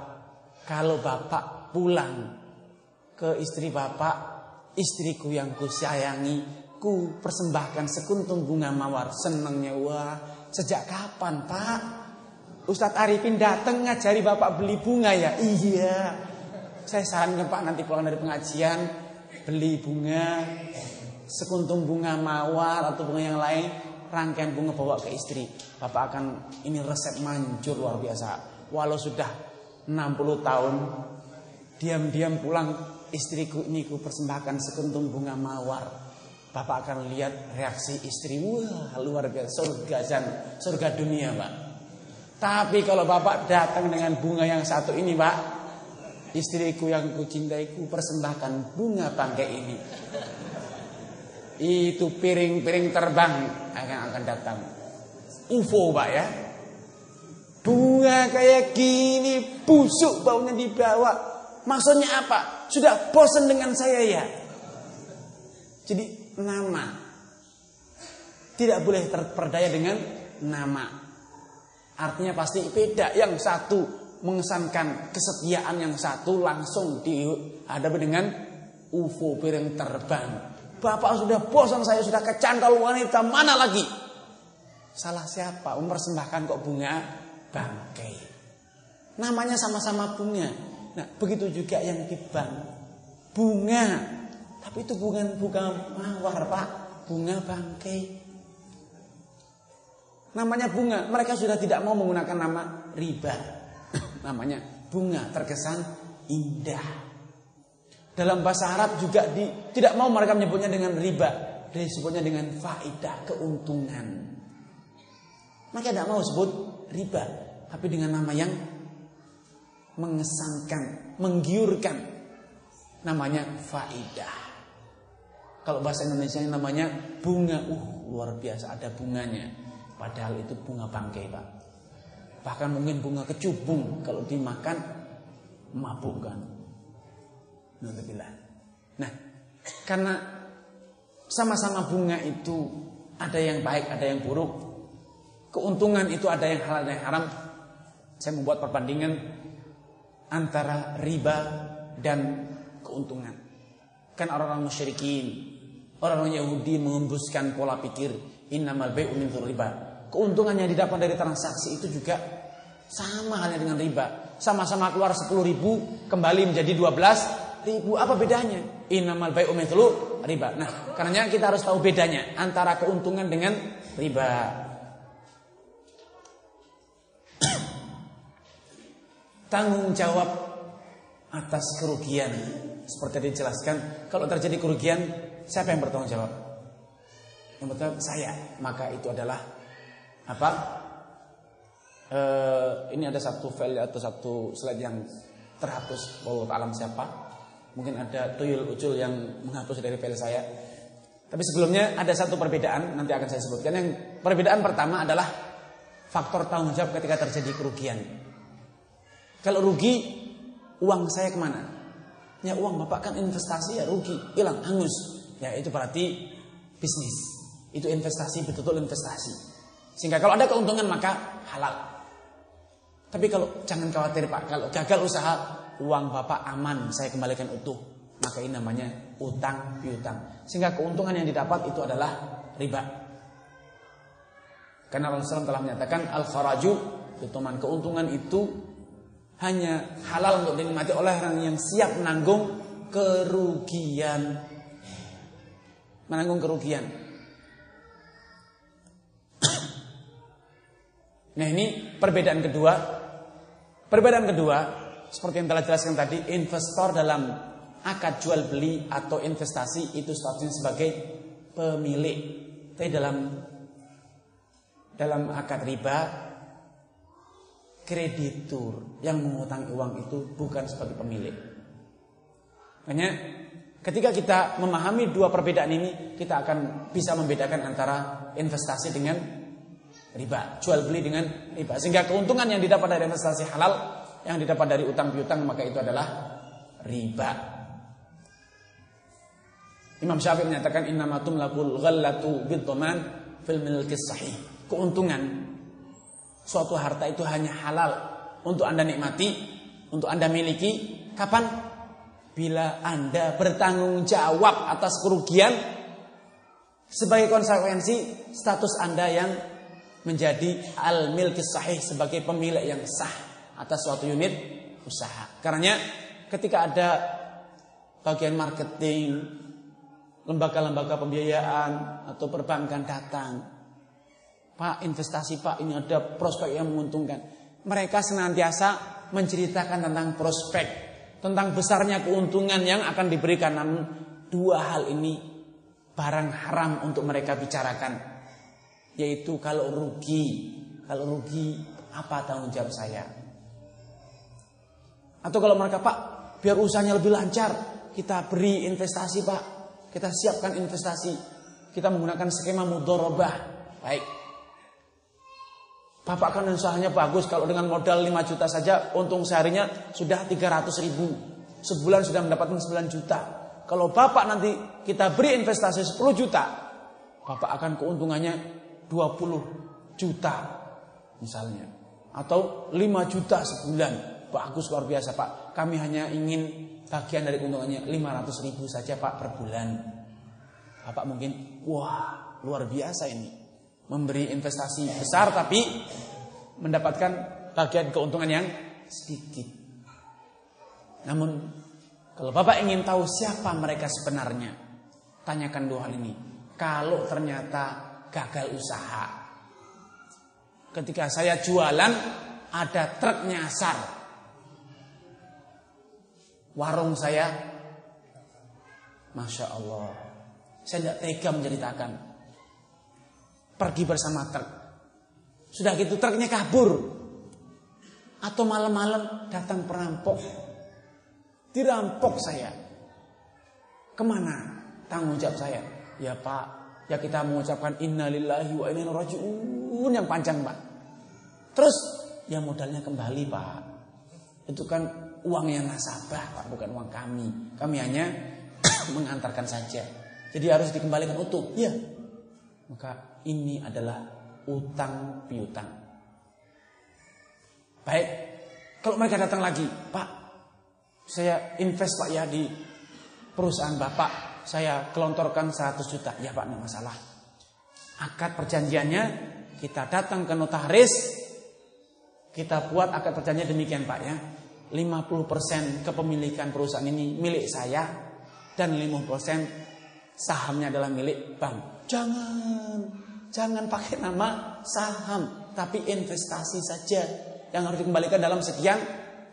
kalau Bapak pulang ke istri Bapak, istriku yang ku sayangi, ku persembahkan sekuntum bunga mawar. Senangnya wah, sejak kapan Pak? Ustadz Arifin datang ngajari Bapak beli bunga ya? Iya. Saya sarankan Pak nanti pulang dari pengajian beli bunga sekuntum bunga mawar atau bunga yang lain rangkaian bunga bawa ke istri. Bapak akan ini resep manjur luar biasa. Walau sudah 60 tahun diam-diam pulang istriku ini ku persembahkan sekuntum bunga mawar. Bapak akan lihat reaksi istri. Wah, luar biasa surga dan surga dunia, Pak. Tapi kalau Bapak datang dengan bunga yang satu ini, Pak, istriku yang kucintai ku persembahkan bunga bangkai ini itu piring-piring terbang akan akan datang. UFO pak ya. Bunga kayak gini busuk baunya dibawa. Maksudnya apa? Sudah bosan dengan saya ya. Jadi nama tidak boleh terperdaya dengan nama. Artinya pasti beda. Yang satu mengesankan kesetiaan yang satu langsung dihadapi dengan UFO piring terbang. Bapak sudah bosan saya sudah kecantol wanita mana lagi? Salah siapa? Mempersembahkan kok bunga bangkai. Namanya sama-sama bunga. Nah begitu juga yang di bank. Bunga. Tapi itu bukan bunga mawar pak. Bunga bangkai. Namanya bunga. Mereka sudah tidak mau menggunakan nama riba. Namanya bunga terkesan indah. Dalam bahasa Arab juga di, tidak mau mereka menyebutnya dengan riba, disebutnya dengan faidah, keuntungan. Maka tidak mau sebut riba, tapi dengan nama yang mengesankan, menggiurkan. Namanya faidah. Kalau bahasa Indonesia namanya bunga, uh luar biasa ada bunganya. Padahal itu bunga bangkai pak. Bahkan mungkin bunga kecubung kalau dimakan mabuk kan. Nah, karena sama-sama bunga itu ada yang baik, ada yang buruk. Keuntungan itu ada yang halal, ada yang haram. Saya membuat perbandingan antara riba dan keuntungan. Kan orang-orang musyrikin, orang-orang Yahudi mengembuskan pola pikir innamal bai'u min riba. Keuntungan yang didapat dari transaksi itu juga sama halnya dengan riba. Sama-sama keluar 10 ribu, kembali menjadi 12 ribu apa bedanya? Innamal bai'u mithlu riba. Nah, karenanya kita harus tahu bedanya antara keuntungan dengan riba. Tanggung jawab atas kerugian seperti dijelaskan, kalau terjadi kerugian siapa yang bertanggung jawab? Yang bertanggung saya. Maka itu adalah apa? Uh, ini ada satu file atau satu slide yang terhapus. Allah alam siapa? Mungkin ada tuyul ucul yang menghapus dari file saya. Tapi sebelumnya ada satu perbedaan nanti akan saya sebutkan. Yang perbedaan pertama adalah faktor tanggung jawab ketika terjadi kerugian. Kalau rugi, uang saya ke mana? Ya uang bapak kan investasi ya rugi, hilang, hangus. Ya itu berarti bisnis. Itu investasi, betul-betul investasi. Sehingga kalau ada keuntungan maka halal. Tapi kalau jangan khawatir Pak, kalau gagal usaha uang bapak aman, saya kembalikan utuh. Maka ini namanya utang piutang. Sehingga keuntungan yang didapat itu adalah riba. Karena Rasulullah telah menyatakan al-kharaju keuntungan itu hanya halal untuk dinikmati oleh orang yang siap menanggung kerugian. Menanggung kerugian. Nah ini perbedaan kedua. Perbedaan kedua seperti yang telah jelaskan tadi, investor dalam akad jual beli atau investasi itu statusnya sebagai pemilik. Tapi dalam dalam akad riba kreditur yang mengutangi uang itu bukan sebagai pemilik. Makanya ketika kita memahami dua perbedaan ini, kita akan bisa membedakan antara investasi dengan riba, jual beli dengan riba. Sehingga keuntungan yang didapat dari investasi halal yang didapat dari utang piutang maka itu adalah riba. Imam Syafi'i menyatakan innamatum lakul ghallatu bidhaman fil milkis sahih. Keuntungan suatu harta itu hanya halal untuk Anda nikmati, untuk Anda miliki kapan? Bila Anda bertanggung jawab atas kerugian Sebagai konsekuensi status Anda yang menjadi al-milki sahih sebagai pemilik yang sah atas suatu unit usaha. Karena ketika ada bagian marketing, lembaga-lembaga pembiayaan atau perbankan datang, Pak investasi Pak ini ada prospek yang menguntungkan. Mereka senantiasa menceritakan tentang prospek, tentang besarnya keuntungan yang akan diberikan. Namun dua hal ini barang haram untuk mereka bicarakan. Yaitu kalau rugi, kalau rugi apa tanggung jawab saya? Atau kalau mereka Pak, biar usahanya lebih lancar, kita beri investasi Pak. Kita siapkan investasi. Kita menggunakan skema mudorobah. Baik, Bapak kan usahanya bagus kalau dengan modal 5 juta saja untung seharinya sudah 300 ribu. Sebulan sudah mendapatkan 9 juta. Kalau Bapak nanti kita beri investasi 10 juta, Bapak akan keuntungannya 20 juta misalnya. Atau 5 juta sebulan. Bagus luar biasa Pak. Kami hanya ingin bagian dari keuntungannya 500 ribu saja Pak per bulan. Bapak mungkin, wah luar biasa ini memberi investasi besar tapi mendapatkan bagian keuntungan yang sedikit. Namun kalau Bapak ingin tahu siapa mereka sebenarnya, tanyakan dua hal ini. Kalau ternyata gagal usaha, ketika saya jualan ada truk nyasar, warung saya, masya Allah, saya tidak tega menceritakan pergi bersama truk. Sudah gitu truknya kabur. Atau malam-malam datang perampok. Dirampok saya. Ke mana tanggung jawab saya? Ya pak, ya kita mengucapkan innalillahi wa inna rajiun yang panjang pak. Terus ya modalnya kembali pak. Itu kan uangnya nasabah pak, bukan uang kami. Kami hanya mengantarkan saja. Jadi harus dikembalikan utuh. Ya. Maka ini adalah utang piutang. Baik, kalau mereka datang lagi, Pak, saya invest Pak ya di perusahaan Bapak, saya kelontorkan 100 juta. Ya Pak, enggak masalah. Akad perjanjiannya kita datang ke notaris, kita buat akad perjanjian demikian Pak ya. 50% kepemilikan perusahaan ini milik saya dan 50% sahamnya adalah milik bank. Jangan Jangan pakai nama saham, tapi investasi saja yang harus dikembalikan dalam sekian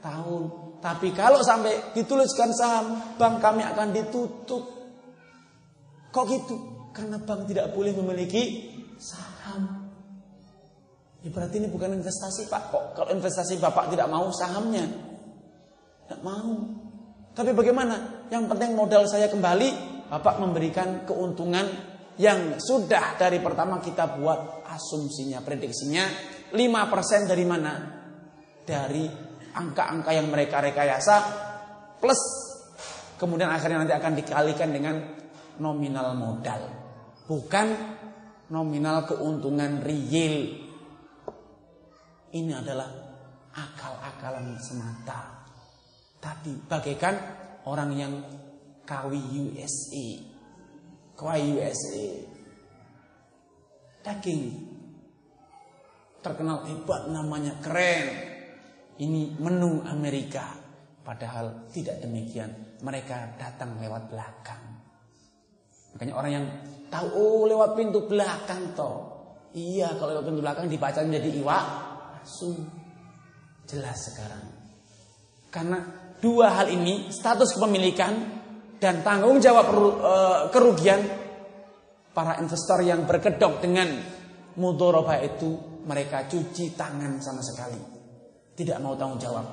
tahun. Tapi kalau sampai dituliskan saham, bank kami akan ditutup. Kok gitu? Karena bank tidak boleh memiliki saham. Ya berarti ini bukan investasi Pak. Kok kalau investasi Bapak tidak mau sahamnya? Tidak mau. Tapi bagaimana? Yang penting modal saya kembali, Bapak memberikan keuntungan yang sudah dari pertama kita buat asumsinya, prediksinya 5% dari mana? Dari angka-angka yang mereka rekayasa plus kemudian akhirnya nanti akan dikalikan dengan nominal modal. Bukan nominal keuntungan real. Ini adalah akal-akalan semata. Tapi bagaikan orang yang kawi USA Kuai USA. Daging. Terkenal hebat namanya keren. Ini menu Amerika. Padahal tidak demikian. Mereka datang lewat belakang. Makanya orang yang tahu oh lewat pintu belakang toh. Iya kalau lewat pintu belakang dibaca menjadi iwa langsung jelas sekarang. Karena dua hal ini status kepemilikan dan tanggung jawab e, kerugian para investor yang berkedok dengan mudoroba itu mereka cuci tangan sama sekali tidak mau tanggung jawab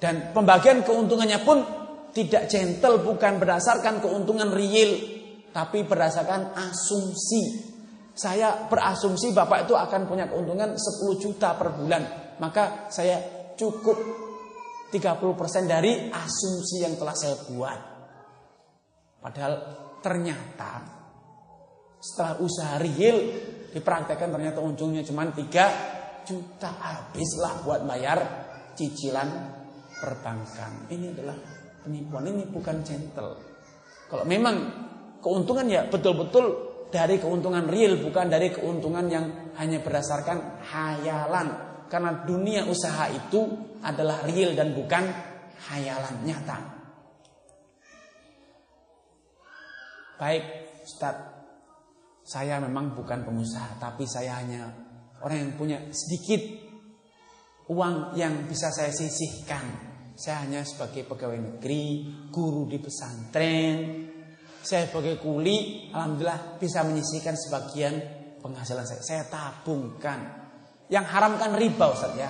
dan pembagian keuntungannya pun tidak gentle bukan berdasarkan keuntungan real tapi berdasarkan asumsi saya berasumsi bapak itu akan punya keuntungan 10 juta per bulan maka saya cukup 30% dari asumsi yang telah saya buat. Padahal ternyata setelah usaha real dipraktekkan ternyata ujungnya cuma 3 juta habislah buat bayar cicilan perbankan. Ini adalah penipuan, ini bukan gentle. Kalau memang keuntungan ya betul-betul dari keuntungan real bukan dari keuntungan yang hanya berdasarkan hayalan. Karena dunia usaha itu adalah real dan bukan hayalan nyata. Baik, Ustaz. Saya memang bukan pengusaha, tapi saya hanya orang yang punya sedikit uang yang bisa saya sisihkan saya hanya sebagai pegawai negeri, guru di pesantren. Saya sebagai kuli, alhamdulillah bisa menyisihkan sebagian penghasilan saya. Saya tabungkan. Yang haram kan riba Ustaz ya.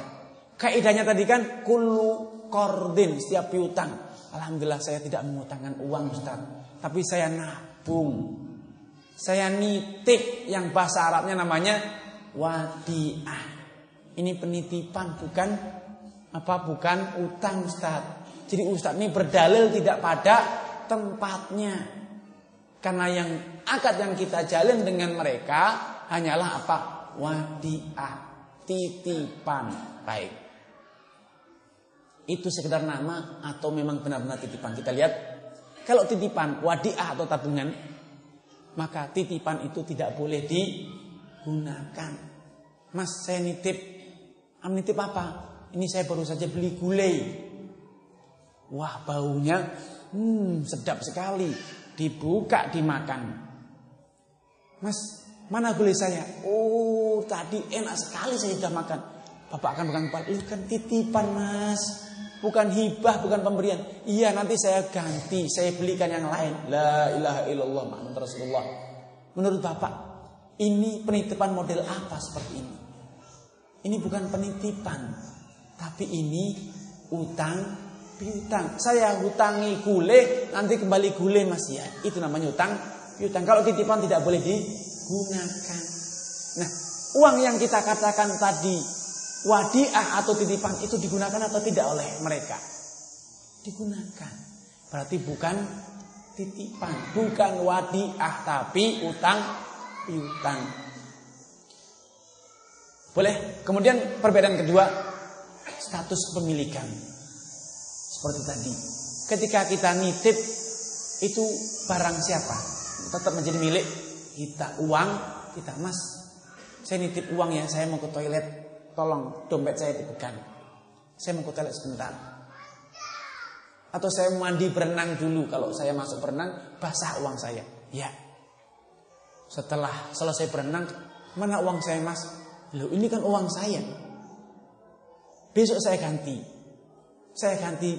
Kaidahnya tadi kan kulu kordin setiap piutang. Alhamdulillah saya tidak mengutangkan uang Ustaz. Tapi saya nabung. Saya nitip yang bahasa Arabnya namanya wadiah. Ini penitipan bukan apa bukan utang Ustaz. Jadi Ustaz ini berdalil tidak pada tempatnya. Karena yang akad yang kita jalin dengan mereka hanyalah apa? Wadiah, titipan. Baik. Itu sekedar nama atau memang benar-benar titipan. Kita lihat kalau titipan wadiah atau tabungan maka titipan itu tidak boleh digunakan. Mas saya nitip, am nitip apa? Ini saya baru saja beli gulai. Wah baunya hmm, sedap sekali. Dibuka dimakan. Mas mana gulai saya? Oh tadi enak sekali saya sudah makan. Bapak akan pegang kepala. Itu kan titipan mas. Bukan hibah, bukan pemberian. Iya nanti saya ganti. Saya belikan yang lain. La ilaha illallah Muhammad Rasulullah. Menurut Bapak, ini penitipan model apa seperti ini? Ini bukan penitipan. Tapi ini utang piutang. Saya hutangi gule, nanti kembali gule mas ya. Itu namanya utang piutang. Kalau titipan tidak boleh digunakan. Nah, uang yang kita katakan tadi wadiah atau titipan itu digunakan atau tidak oleh mereka? Digunakan. Berarti bukan titipan, bukan wadiah tapi utang piutang. Boleh? Kemudian perbedaan kedua, status kepemilikan. Seperti tadi. Ketika kita nitip itu barang siapa? Tetap menjadi milik kita. Uang kita. Mas, saya nitip uang ya, saya mau ke toilet. Tolong dompet saya dipegang. Saya mau ke toilet sebentar. Atau saya mandi berenang dulu. Kalau saya masuk berenang, basah uang saya. Ya. Setelah selesai berenang, mana uang saya mas? Loh ini kan uang saya. Besok saya ganti. Saya ganti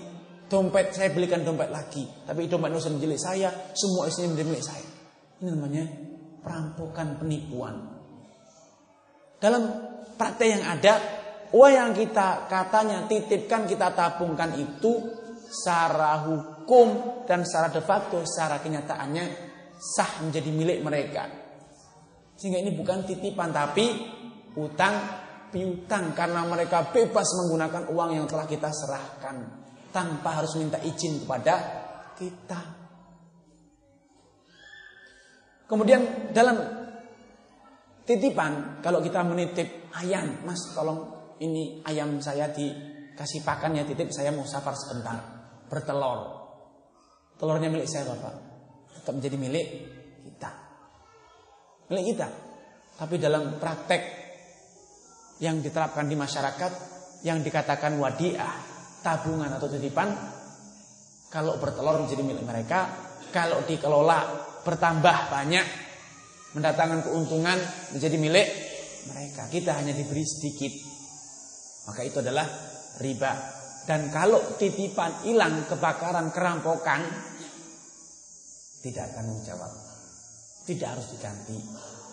dompet, saya belikan dompet lagi. Tapi dompet itu milik saya, semua isinya milik saya. Ini namanya perampokan penipuan. Dalam praktek yang ada, uang yang kita katanya titipkan, kita tabungkan itu secara hukum dan secara de facto, secara kenyataannya sah menjadi milik mereka. Sehingga ini bukan titipan tapi utang piutang karena mereka bebas menggunakan uang yang telah kita serahkan tanpa harus minta izin kepada kita. Kemudian dalam titipan kalau kita menitip ayam, Mas tolong ini ayam saya dikasih pakan ya titip saya mau safar sebentar bertelur. Telurnya milik saya Bapak. Tetap menjadi milik kita. Milik kita. Tapi dalam praktek yang diterapkan di masyarakat yang dikatakan wadiah, tabungan atau titipan kalau bertelur menjadi milik mereka, kalau dikelola bertambah banyak mendatangkan keuntungan menjadi milik mereka. Kita hanya diberi sedikit. Maka itu adalah riba. Dan kalau titipan hilang, kebakaran, kerampokan tidak akan menjawab. Tidak harus diganti.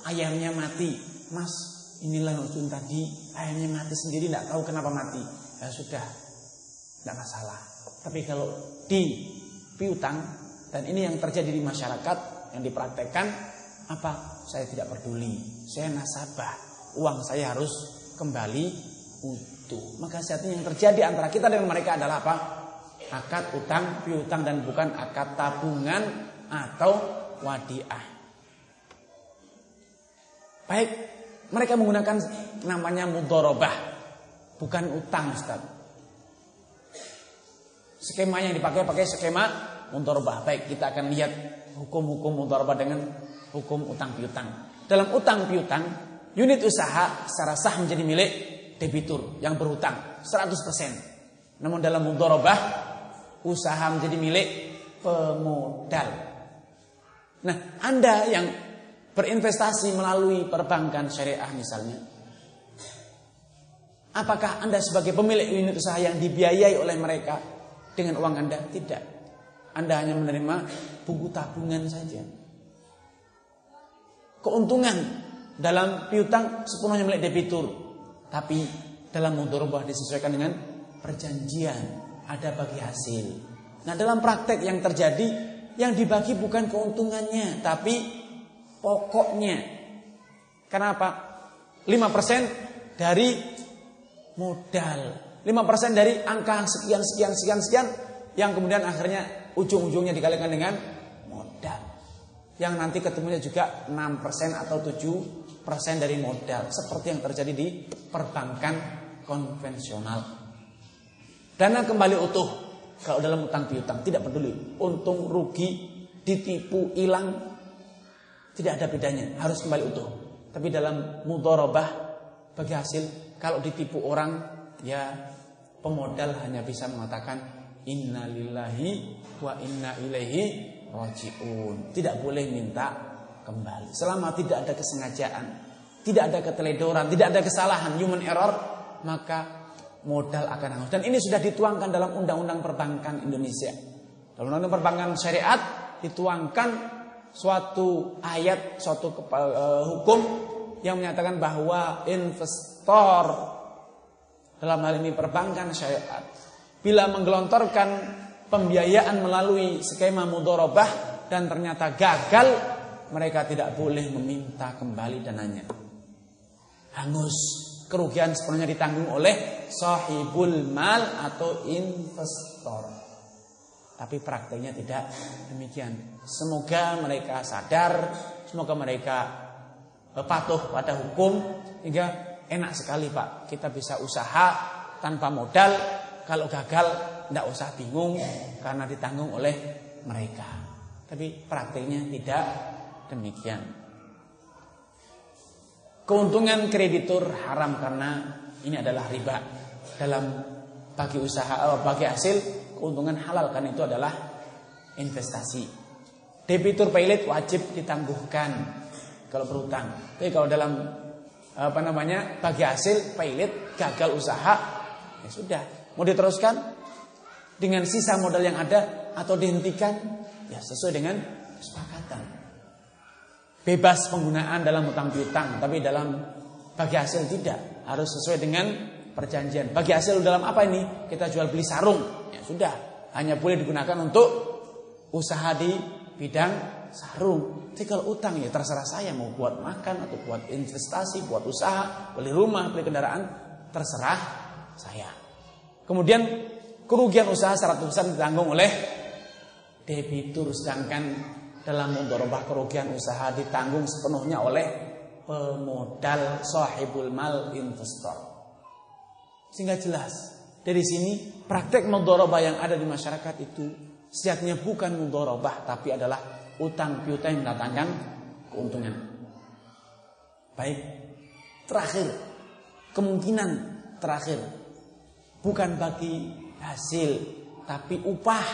Ayamnya mati, Mas inilah Rasul tadi ayamnya mati sendiri tidak tahu kenapa mati. Ya sudah tidak masalah. Tapi kalau di piutang dan ini yang terjadi di masyarakat yang dipraktekkan apa? Saya tidak peduli. Saya nasabah. Uang saya harus kembali utuh. Maka saat ini yang terjadi antara kita dengan mereka adalah apa? Akad utang piutang dan bukan akad tabungan atau wadiah. Baik mereka menggunakan namanya mudorobah. Bukan utang Ustaz. Skema yang dipakai pakai skema mudharabah. Baik, kita akan lihat hukum-hukum mudharabah dengan hukum utang piutang. Dalam utang piutang, unit usaha secara sah menjadi milik debitur yang berhutang 100%. Namun dalam mudharabah usaha menjadi milik pemodal. Nah, Anda yang berinvestasi melalui perbankan syariah misalnya, apakah Anda sebagai pemilik unit usaha yang dibiayai oleh mereka dengan uang Anda? Tidak. Anda hanya menerima buku tabungan saja. Keuntungan dalam piutang sepenuhnya milik debitur. Tapi dalam mudharabah disesuaikan dengan perjanjian. Ada bagi hasil. Nah dalam praktek yang terjadi yang dibagi bukan keuntungannya tapi pokoknya. Kenapa? 5% dari modal. 5% dari angka sekian sekian sekian sekian yang kemudian akhirnya ujung-ujungnya dikalikan dengan modal. Yang nanti ketemunya juga 6% atau 7% dari modal seperti yang terjadi di perbankan konvensional. Dana kembali utuh kalau dalam utang piutang tidak peduli untung rugi ditipu hilang tidak ada bedanya harus kembali utuh. Tapi dalam mudharabah bagi hasil kalau ditipu orang ya pemodal hanya bisa mengatakan innalillahi wa inna ilaihi rajiun. Tidak boleh minta kembali. Selama tidak ada kesengajaan, tidak ada keteledoran, tidak ada kesalahan, human error, maka modal akan hangus. Dan ini sudah dituangkan dalam Undang-Undang Perbankan Indonesia. Dalam Undang-Undang Perbankan Syariat dituangkan suatu ayat, suatu uh, hukum yang menyatakan bahwa investor dalam hal ini perbankan syariat bila menggelontorkan pembiayaan melalui skema mudorobah dan ternyata gagal mereka tidak boleh meminta kembali dananya hangus kerugian sepenuhnya ditanggung oleh sahibul mal atau investor. Tapi prakteknya tidak demikian. Semoga mereka sadar, semoga mereka eh, patuh pada hukum hingga enak sekali Pak. Kita bisa usaha tanpa modal. Kalau gagal tidak usah bingung karena ditanggung oleh mereka. Tapi prakteknya tidak demikian. Keuntungan kreditur haram karena ini adalah riba. Dalam bagi usaha eh, bagi hasil keuntungan halal karena itu adalah investasi. Debitur paylet wajib ditangguhkan kalau berutang. Tapi kalau dalam apa namanya bagi hasil paylet gagal usaha ya sudah mau diteruskan dengan sisa modal yang ada atau dihentikan ya sesuai dengan kesepakatan bebas penggunaan dalam utang piutang, tapi dalam bagi hasil tidak, harus sesuai dengan perjanjian. Bagi hasil dalam apa ini? Kita jual beli sarung, sudah, hanya boleh digunakan untuk usaha di bidang sarung. Jadi kalau utang ya terserah saya mau buat makan atau buat investasi, buat usaha, beli rumah, beli kendaraan, terserah saya. Kemudian kerugian usaha 100% ditanggung oleh debitur sedangkan dalam mudharabah kerugian usaha ditanggung sepenuhnya oleh pemodal sahibul mal investor. Sehingga jelas dari sini praktek mudharabah yang ada di masyarakat itu sejatinya bukan mudharabah tapi adalah utang piutang yang mendatangkan keuntungan. Baik. Terakhir, kemungkinan terakhir bukan bagi hasil tapi upah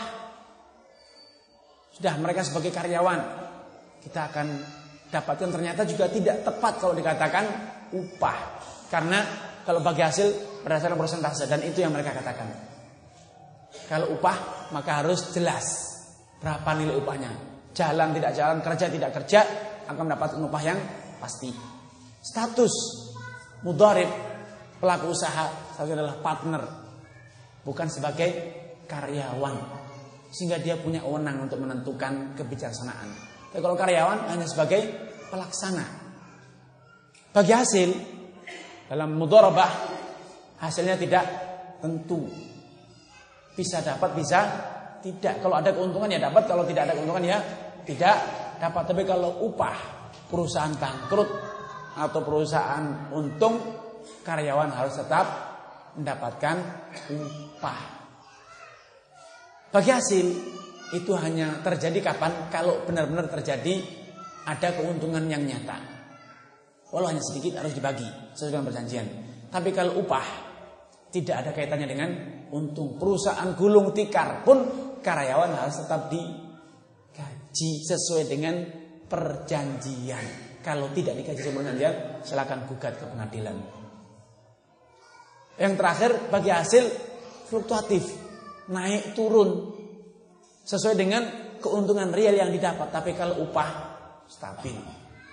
sudah mereka sebagai karyawan. Kita akan dapatkan ternyata juga tidak tepat kalau dikatakan upah. Karena kalau bagi hasil berdasarkan persentase dan itu yang mereka katakan. Kalau upah maka harus jelas berapa nilai upahnya. Jalan tidak jalan, kerja tidak kerja akan mendapatkan upah yang pasti. Status mudharib pelaku usaha satu adalah partner bukan sebagai karyawan sehingga dia punya wewenang untuk menentukan kebijaksanaan. Tapi kalau karyawan hanya sebagai pelaksana. Bagi hasil dalam mudharabah hasilnya tidak tentu. Bisa dapat, bisa tidak. Kalau ada keuntungan ya dapat, kalau tidak ada keuntungan ya tidak dapat. Tapi kalau upah perusahaan bangkrut atau perusahaan untung, karyawan harus tetap mendapatkan upah. Bagi hasil itu hanya terjadi kapan? Kalau benar-benar terjadi ada keuntungan yang nyata. Walau hanya sedikit harus dibagi sesuai dengan perjanjian. Tapi kalau upah tidak ada kaitannya dengan untung. Perusahaan gulung tikar pun karyawan harus tetap digaji sesuai dengan perjanjian. Kalau tidak dikaji sesuai perjanjian, silakan gugat ke pengadilan. Yang terakhir bagi hasil fluktuatif, naik turun sesuai dengan keuntungan real yang didapat. Tapi kalau upah stabil,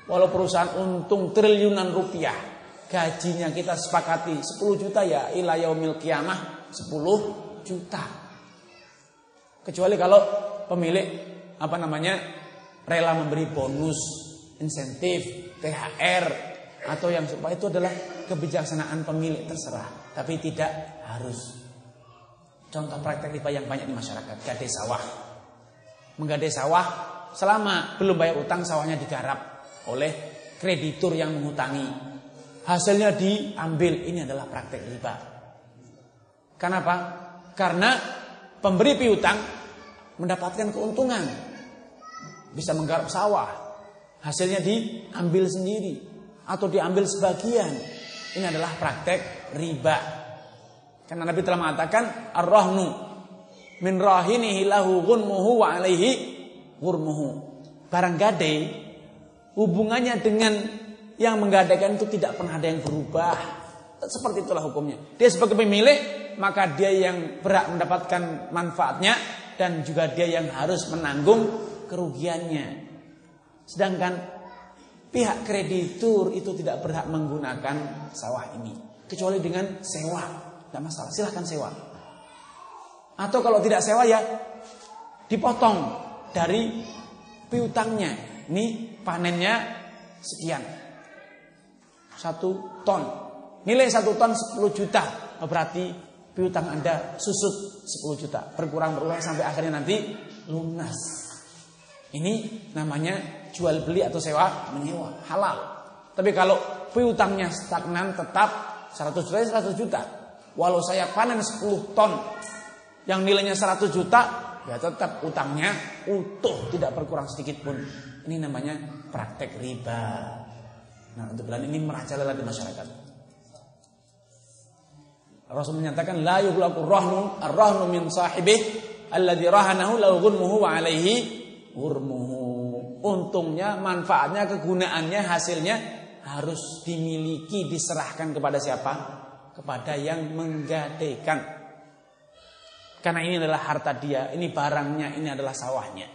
walau perusahaan untung triliunan rupiah, gajinya kita sepakati 10 juta ya ila yaumil kiamah 10 juta. Kecuali kalau pemilik apa namanya rela memberi bonus, insentif, THR atau yang supaya itu adalah kebijaksanaan pemilik terserah tapi tidak harus. Contoh praktek riba yang banyak di masyarakat, gade sawah. Menggade sawah selama belum bayar utang sawahnya digarap oleh kreditur yang mengutangi. Hasilnya diambil, ini adalah praktek riba. Kenapa? Karena pemberi piutang mendapatkan keuntungan. Bisa menggarap sawah. Hasilnya diambil sendiri atau diambil sebagian. Ini adalah praktek riba. Karena Nabi telah mengatakan ar-rahnu min rahinihi lahu ghunmuhu wa alaihi ghurmuhu. Barang gade hubungannya dengan yang menggadaikan itu tidak pernah ada yang berubah. Seperti itulah hukumnya. Dia sebagai pemilik, maka dia yang berhak mendapatkan manfaatnya dan juga dia yang harus menanggung kerugiannya. Sedangkan Pihak kreditur itu tidak berhak menggunakan sawah ini kecuali dengan sewa. Tidak masalah, silahkan sewa. Atau kalau tidak sewa ya dipotong dari piutangnya. Ini panennya sekian. Satu ton. Nilai satu ton 10 juta. Berarti piutang Anda susut 10 juta. Berkurang berkurang sampai akhirnya nanti lunas. Ini namanya jual beli atau sewa menyewa halal. Tapi kalau piutangnya stagnan tetap 100 juta 100 juta. Walau saya panen 10 ton yang nilainya 100 juta ya tetap utangnya utuh tidak berkurang sedikit pun. Ini namanya praktek riba. Nah untuk bulan ini merajalela di masyarakat. Rasul menyatakan la yughlaqu rahnu ar-rahnu min sahibih alladhi rahanahu lahu ghunmuhu wa alaihi ghurmuhu untungnya, manfaatnya, kegunaannya, hasilnya harus dimiliki, diserahkan kepada siapa? Kepada yang menggadaikan. Karena ini adalah harta dia, ini barangnya, ini adalah sawahnya.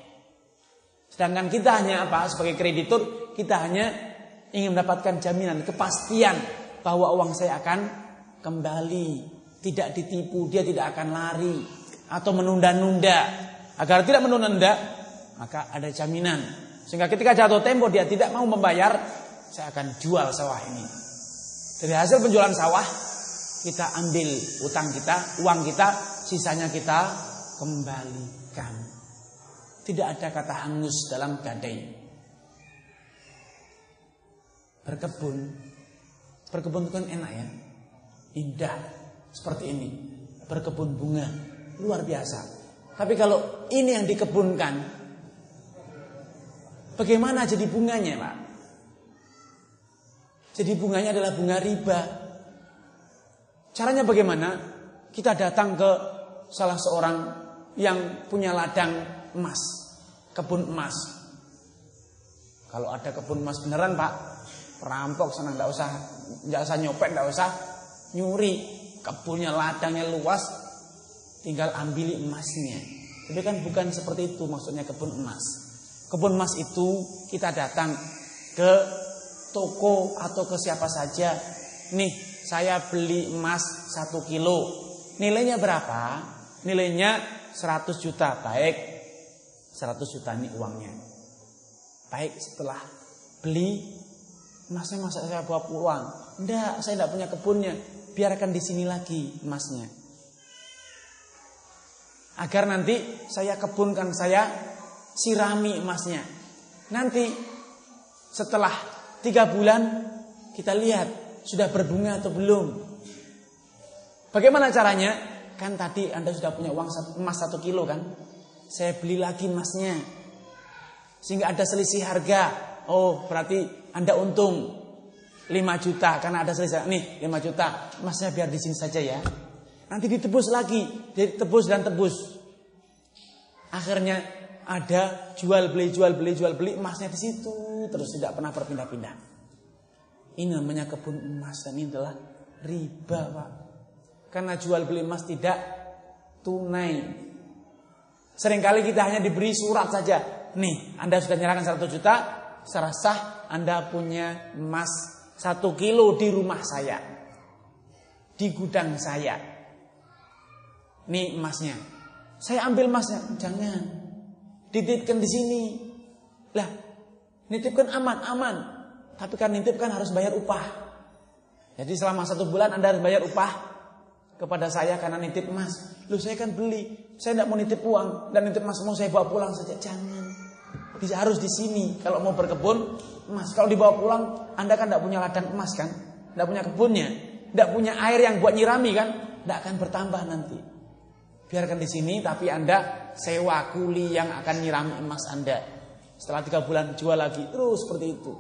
Sedangkan kita hanya apa? Sebagai kreditur, kita hanya ingin mendapatkan jaminan, kepastian bahwa uang saya akan kembali, tidak ditipu, dia tidak akan lari atau menunda-nunda. Agar tidak menunda-nunda, maka ada jaminan sehingga ketika jatuh tempo dia tidak mau membayar, saya akan jual sawah ini. Dari hasil penjualan sawah, kita ambil utang kita, uang kita, sisanya kita kembalikan. Tidak ada kata hangus dalam gadai. Berkebun, berkebun itu kan enak ya, indah seperti ini. Berkebun bunga, luar biasa. Tapi kalau ini yang dikebunkan, Bagaimana jadi bunganya Pak? Jadi bunganya adalah bunga riba. Caranya bagaimana? Kita datang ke salah seorang yang punya ladang emas, kebun emas. Kalau ada kebun emas beneran Pak, perampok sana nggak usah nggak usah nyopet, nggak usah nyuri. Kebunnya ladangnya luas, tinggal ambil emasnya. Tapi kan bukan seperti itu maksudnya kebun emas. Kebun emas itu kita datang ke toko atau ke siapa saja. Nih, saya beli emas satu kilo. Nilainya berapa? Nilainya 100 juta. Baik, 100 juta ini uangnya. Baik, setelah beli emasnya masa saya bawa pulang. Enggak, saya tidak punya kebunnya. Biarkan di sini lagi emasnya. Agar nanti saya kebunkan saya sirami emasnya. Nanti setelah tiga bulan kita lihat sudah berbunga atau belum. Bagaimana caranya? Kan tadi Anda sudah punya uang emas satu kilo kan? saya beli lagi emasnya. Sehingga ada selisih harga. Oh, berarti Anda untung 5 juta karena ada selisih. Nih, 5 juta. Emasnya biar di sini saja ya. Nanti ditebus lagi, ditebus dan tebus. Akhirnya ada jual beli jual beli jual beli emasnya di situ terus tidak pernah berpindah-pindah. Ini namanya kebun emas dan ini adalah riba, Pak. Karena jual beli emas tidak tunai. Seringkali kita hanya diberi surat saja. Nih, Anda sudah menyerahkan 100 juta, secara Anda punya emas 1 kilo di rumah saya. Di gudang saya. Nih emasnya. Saya ambil emasnya. Jangan. Dititipkan di sini. Lah, nitipkan aman, aman. Tapi kan nitip kan harus bayar upah. Jadi selama satu bulan Anda harus bayar upah kepada saya karena nitip emas. Loh saya kan beli, saya tidak mau nitip uang dan nitip emas mau saya bawa pulang saja. Jangan. Harus di sini kalau mau berkebun emas. Kalau dibawa pulang, Anda kan tidak punya ladang emas kan? Tidak punya kebunnya, tidak punya air yang buat nyirami kan? Tidak akan bertambah nanti. Biarkan di sini, tapi Anda sewa kuli yang akan nyirami emas Anda. Setelah tiga bulan jual lagi, terus seperti itu.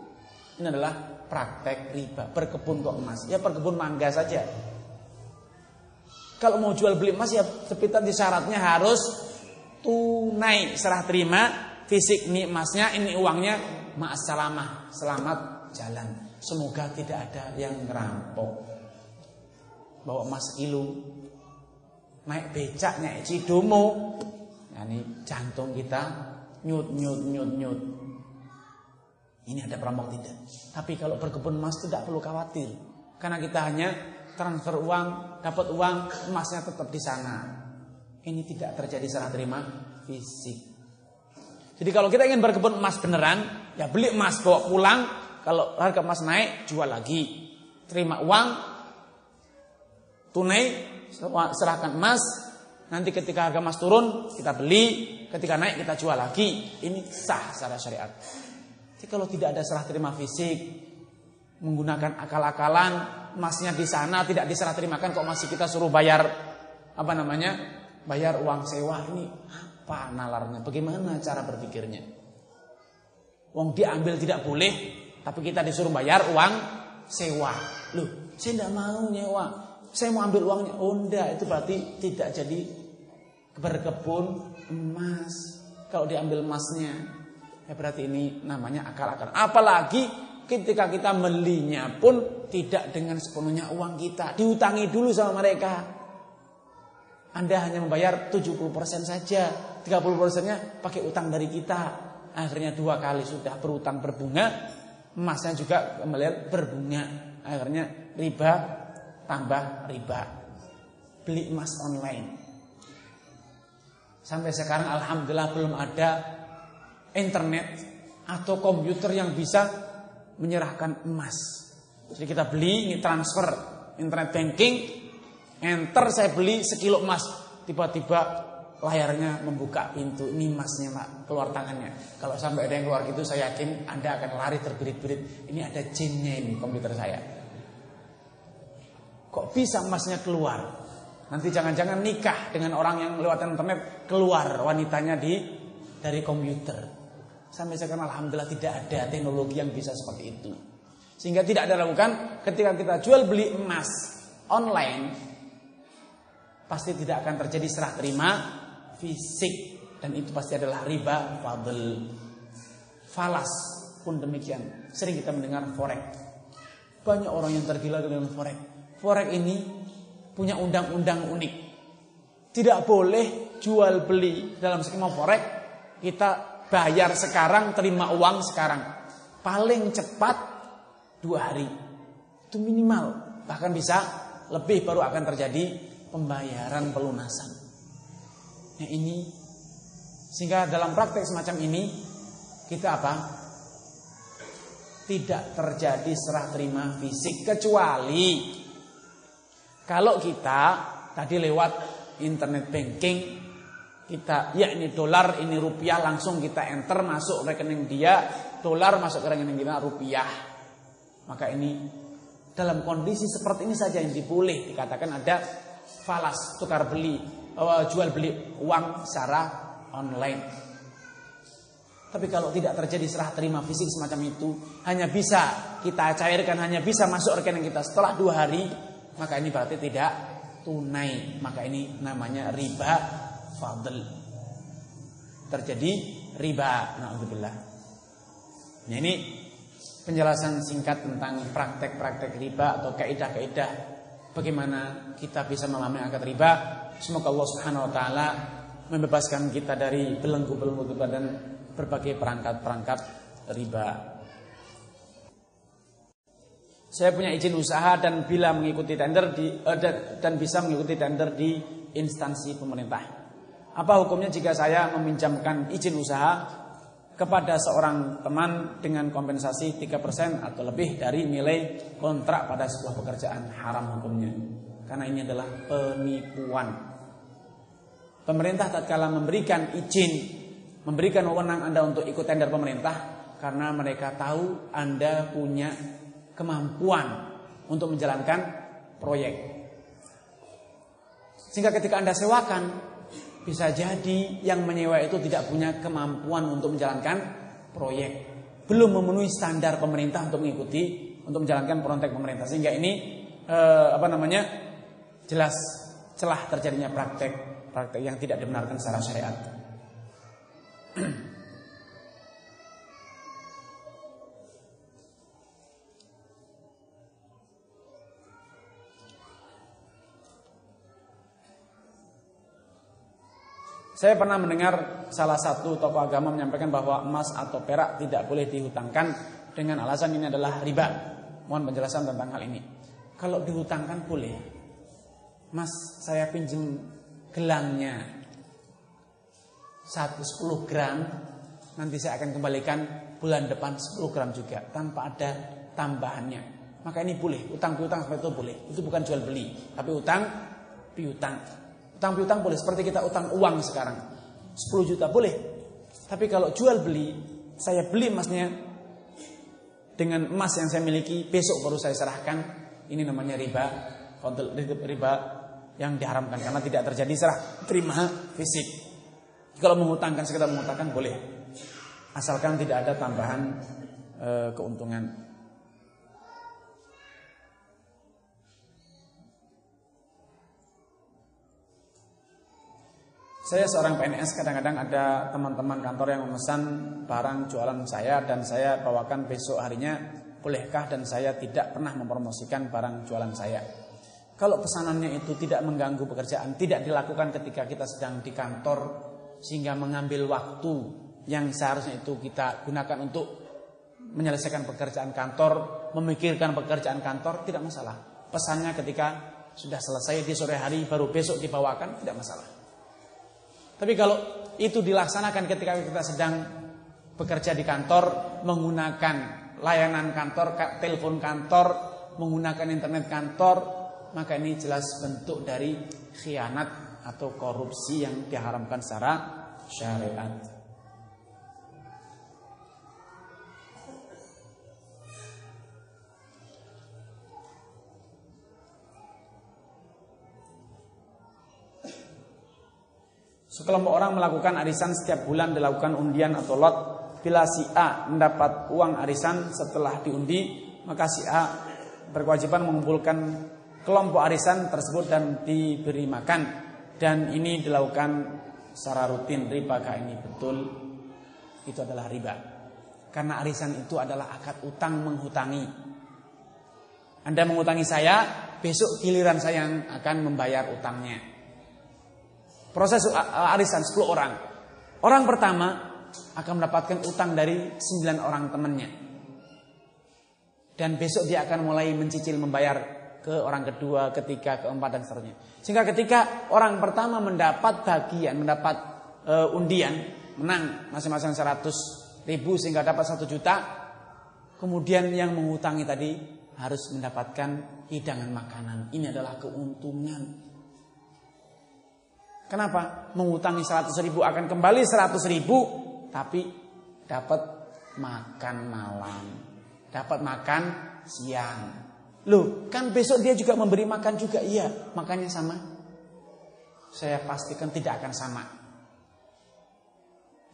Ini adalah praktek riba. Berkebun kok emas. Ya berkebun mangga saja. Kalau mau jual beli emas ya seperti syaratnya harus tunai serah terima fisik ini emasnya ini uangnya ma'asalamah selamat jalan semoga tidak ada yang ngerampok bawa emas kilo naik becak naik cidomo ini jantung kita nyut nyut nyut nyut ini ada perampok tidak. Tapi kalau berkebun emas tidak perlu khawatir. Karena kita hanya transfer uang, dapat uang, emasnya tetap di sana. Ini tidak terjadi serah terima fisik. Jadi kalau kita ingin berkebun emas beneran, ya beli emas bawa pulang. Kalau harga emas naik, jual lagi. Terima uang, tunai, serahkan emas. Nanti ketika harga emas turun, kita beli. Ketika naik, kita jual lagi. Ini sah secara syariat. Jadi kalau tidak ada serah terima fisik, menggunakan akal-akalan, emasnya di sana tidak diserah terimakan kok masih kita suruh bayar apa namanya? Bayar uang sewa ini apa nalarnya? Bagaimana cara berpikirnya? Uang diambil tidak boleh, tapi kita disuruh bayar uang sewa. Loh, saya tidak mau nyewa. Saya mau ambil uangnya. Oh itu berarti tidak jadi berkebun emas. Kalau diambil emasnya, Ya berarti ini namanya akal-akalan. Apalagi ketika kita belinya pun tidak dengan sepenuhnya uang kita. Diutangi dulu sama mereka. Anda hanya membayar 70% saja. 30%-nya pakai utang dari kita. Akhirnya dua kali sudah berutang berbunga. Emasnya juga kembali berbunga. Akhirnya riba tambah riba. Beli emas online. Sampai sekarang Alhamdulillah belum ada internet atau komputer yang bisa menyerahkan emas. Jadi kita beli, ini transfer, internet banking, enter saya beli sekilo emas, tiba-tiba layarnya membuka pintu, ini emasnya mak keluar tangannya. Kalau sampai ada yang keluar gitu, saya yakin anda akan lari terbirit-birit. Ini ada jinnya ini komputer saya. Kok bisa emasnya keluar? Nanti jangan-jangan nikah dengan orang yang lewat internet keluar wanitanya di dari komputer. Sampai sekarang Alhamdulillah tidak ada teknologi yang bisa seperti itu. Sehingga tidak ada lakukan ketika kita jual beli emas online pasti tidak akan terjadi serah terima fisik dan itu pasti adalah riba fadl. Falas pun demikian. Sering kita mendengar forex. Banyak orang yang tergila dengan forex. Forex ini punya undang-undang unik. Tidak boleh jual beli dalam skema forex kita bayar sekarang, terima uang sekarang. Paling cepat dua hari. Itu minimal. Bahkan bisa lebih baru akan terjadi pembayaran pelunasan. Nah ini. Sehingga dalam praktek semacam ini kita apa? Tidak terjadi serah terima fisik kecuali kalau kita tadi lewat internet banking kita ya ini dolar ini rupiah langsung kita enter masuk rekening dia dolar masuk ke rekening kita rupiah. Maka ini dalam kondisi seperti ini saja yang diboleh dikatakan ada falas tukar beli uh, jual beli uang secara online. Tapi kalau tidak terjadi serah terima fisik semacam itu, hanya bisa kita cairkan, hanya bisa masuk rekening kita setelah dua hari, maka ini berarti tidak tunai. Maka ini namanya riba fadl. Terjadi riba. Alhamdulillah. Nah ini penjelasan singkat tentang praktek-praktek riba atau kaidah-kaidah bagaimana kita bisa memahami akad riba. Semoga Allah Subhanahu wa taala membebaskan kita dari belenggu-belenggu dan berbagai perangkat-perangkat riba. Saya punya izin usaha dan bila mengikuti tender di dan, dan bisa mengikuti tender di instansi pemerintah. Apa hukumnya jika saya meminjamkan izin usaha kepada seorang teman dengan kompensasi 3% atau lebih dari nilai kontrak pada sebuah pekerjaan haram hukumnya. Karena ini adalah penipuan. Pemerintah tatkala memberikan izin, memberikan wewenang Anda untuk ikut tender pemerintah karena mereka tahu Anda punya kemampuan untuk menjalankan proyek. Sehingga ketika Anda sewakan bisa jadi yang menyewa itu tidak punya kemampuan untuk menjalankan proyek. Belum memenuhi standar pemerintah untuk mengikuti untuk menjalankan proyek pemerintah. Sehingga ini eh, apa namanya? jelas celah terjadinya praktek praktek yang tidak dibenarkan secara syariat. Saya pernah mendengar salah satu tokoh agama menyampaikan bahwa emas atau perak tidak boleh dihutangkan dengan alasan ini adalah riba. Mohon penjelasan tentang hal ini. Kalau dihutangkan boleh. Mas, saya pinjam gelangnya 110 gram, nanti saya akan kembalikan bulan depan 10 gram juga tanpa ada tambahannya. Maka ini boleh, utang piutang seperti itu boleh. Itu bukan jual beli, tapi utang piutang. Utang piutang boleh seperti kita utang uang sekarang. 10 juta boleh. Tapi kalau jual beli, saya beli emasnya dengan emas yang saya miliki, besok baru saya serahkan. Ini namanya riba, riba yang diharamkan karena tidak terjadi serah terima fisik. Kalau mengutangkan sekedar mengutangkan boleh. Asalkan tidak ada tambahan e, keuntungan. Saya seorang PNS kadang-kadang ada teman-teman kantor yang memesan barang jualan saya dan saya bawakan besok harinya bolehkah dan saya tidak pernah mempromosikan barang jualan saya. Kalau pesanannya itu tidak mengganggu pekerjaan, tidak dilakukan ketika kita sedang di kantor sehingga mengambil waktu yang seharusnya itu kita gunakan untuk menyelesaikan pekerjaan kantor, memikirkan pekerjaan kantor tidak masalah. Pesannya ketika sudah selesai di sore hari baru besok dibawakan tidak masalah. Tapi kalau itu dilaksanakan ketika kita sedang bekerja di kantor menggunakan layanan kantor, telepon kantor, menggunakan internet kantor, maka ini jelas bentuk dari khianat atau korupsi yang diharamkan secara syariat. Sekelompok orang melakukan arisan setiap bulan dilakukan undian atau lot. Bila si A mendapat uang arisan setelah diundi, maka si A berkewajiban mengumpulkan kelompok arisan tersebut dan diberi makan. Dan ini dilakukan secara rutin. Riba ini betul? Itu adalah riba. Karena arisan itu adalah akad utang menghutangi. Anda mengutangi saya, besok giliran saya yang akan membayar utangnya. Proses arisan 10 orang. Orang pertama akan mendapatkan utang dari 9 orang temannya. Dan besok dia akan mulai mencicil membayar ke orang kedua, ketiga, keempat dan seterusnya. Sehingga ketika orang pertama mendapat bagian, mendapat uh, undian, menang masing-masing 100 ribu sehingga dapat 1 juta, kemudian yang mengutangi tadi harus mendapatkan hidangan makanan. Ini adalah keuntungan Kenapa? Mengutangi 100 ribu akan kembali 100 ribu Tapi dapat makan malam Dapat makan siang Loh kan besok dia juga memberi makan juga Iya makannya sama Saya pastikan tidak akan sama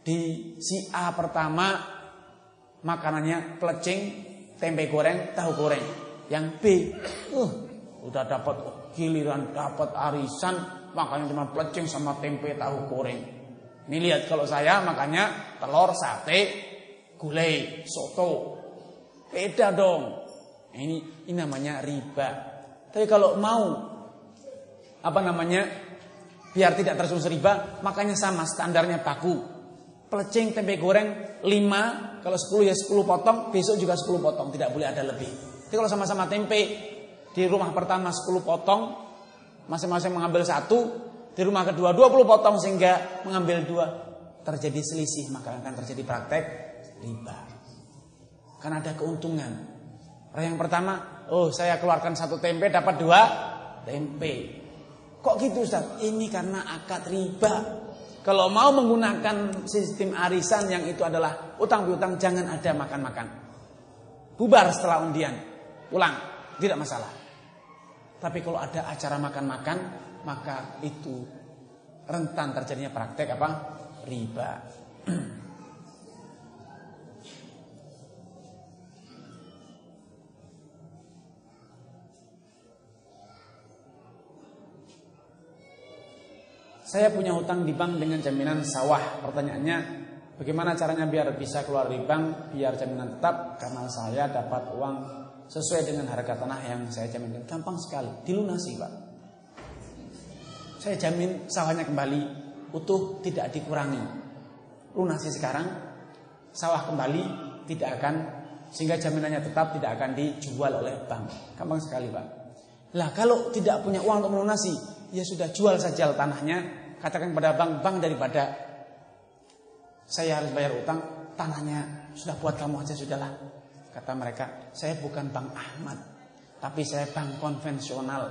Di si A pertama makanannya pelecing, tempe goreng, tahu goreng. Yang B, uh, udah dapat giliran dapat arisan, makanya cuma pelecing sama tempe tahu goreng. Ini lihat kalau saya makanya telur, sate, gulai, soto. Beda dong. Ini, ini namanya riba. Tapi kalau mau apa namanya biar tidak tersusun riba, makanya sama standarnya baku. Pelecing tempe goreng 5, kalau 10 ya 10 potong, besok juga 10 potong, tidak boleh ada lebih. Jadi kalau sama-sama tempe di rumah pertama 10 potong, masing-masing mengambil satu, di rumah kedua 20 potong sehingga mengambil dua. Terjadi selisih, maka akan terjadi praktek riba. Karena ada keuntungan. Orang yang pertama, oh saya keluarkan satu tempe dapat dua tempe. Kok gitu Ustaz? Ini karena akad riba. Kalau mau menggunakan sistem arisan yang itu adalah utang piutang jangan ada makan-makan. Bubar setelah undian. Pulang, tidak masalah. Tapi kalau ada acara makan-makan, maka itu rentan terjadinya praktek apa? Riba. Saya punya hutang di bank dengan jaminan sawah. Pertanyaannya, bagaimana caranya biar bisa keluar di bank, biar jaminan tetap? Karena saya dapat uang sesuai dengan harga tanah yang saya jaminkan. Gampang sekali, dilunasi Pak. Saya jamin sawahnya kembali, utuh tidak dikurangi. Lunasi sekarang, sawah kembali tidak akan, sehingga jaminannya tetap tidak akan dijual oleh bank. Gampang sekali Pak. Lah kalau tidak punya uang untuk melunasi, ya sudah jual saja tanahnya, katakan kepada bank, bank daripada saya harus bayar utang, tanahnya sudah buat kamu aja sudahlah. Kata mereka, saya bukan Bank Ahmad, tapi saya bank konvensional.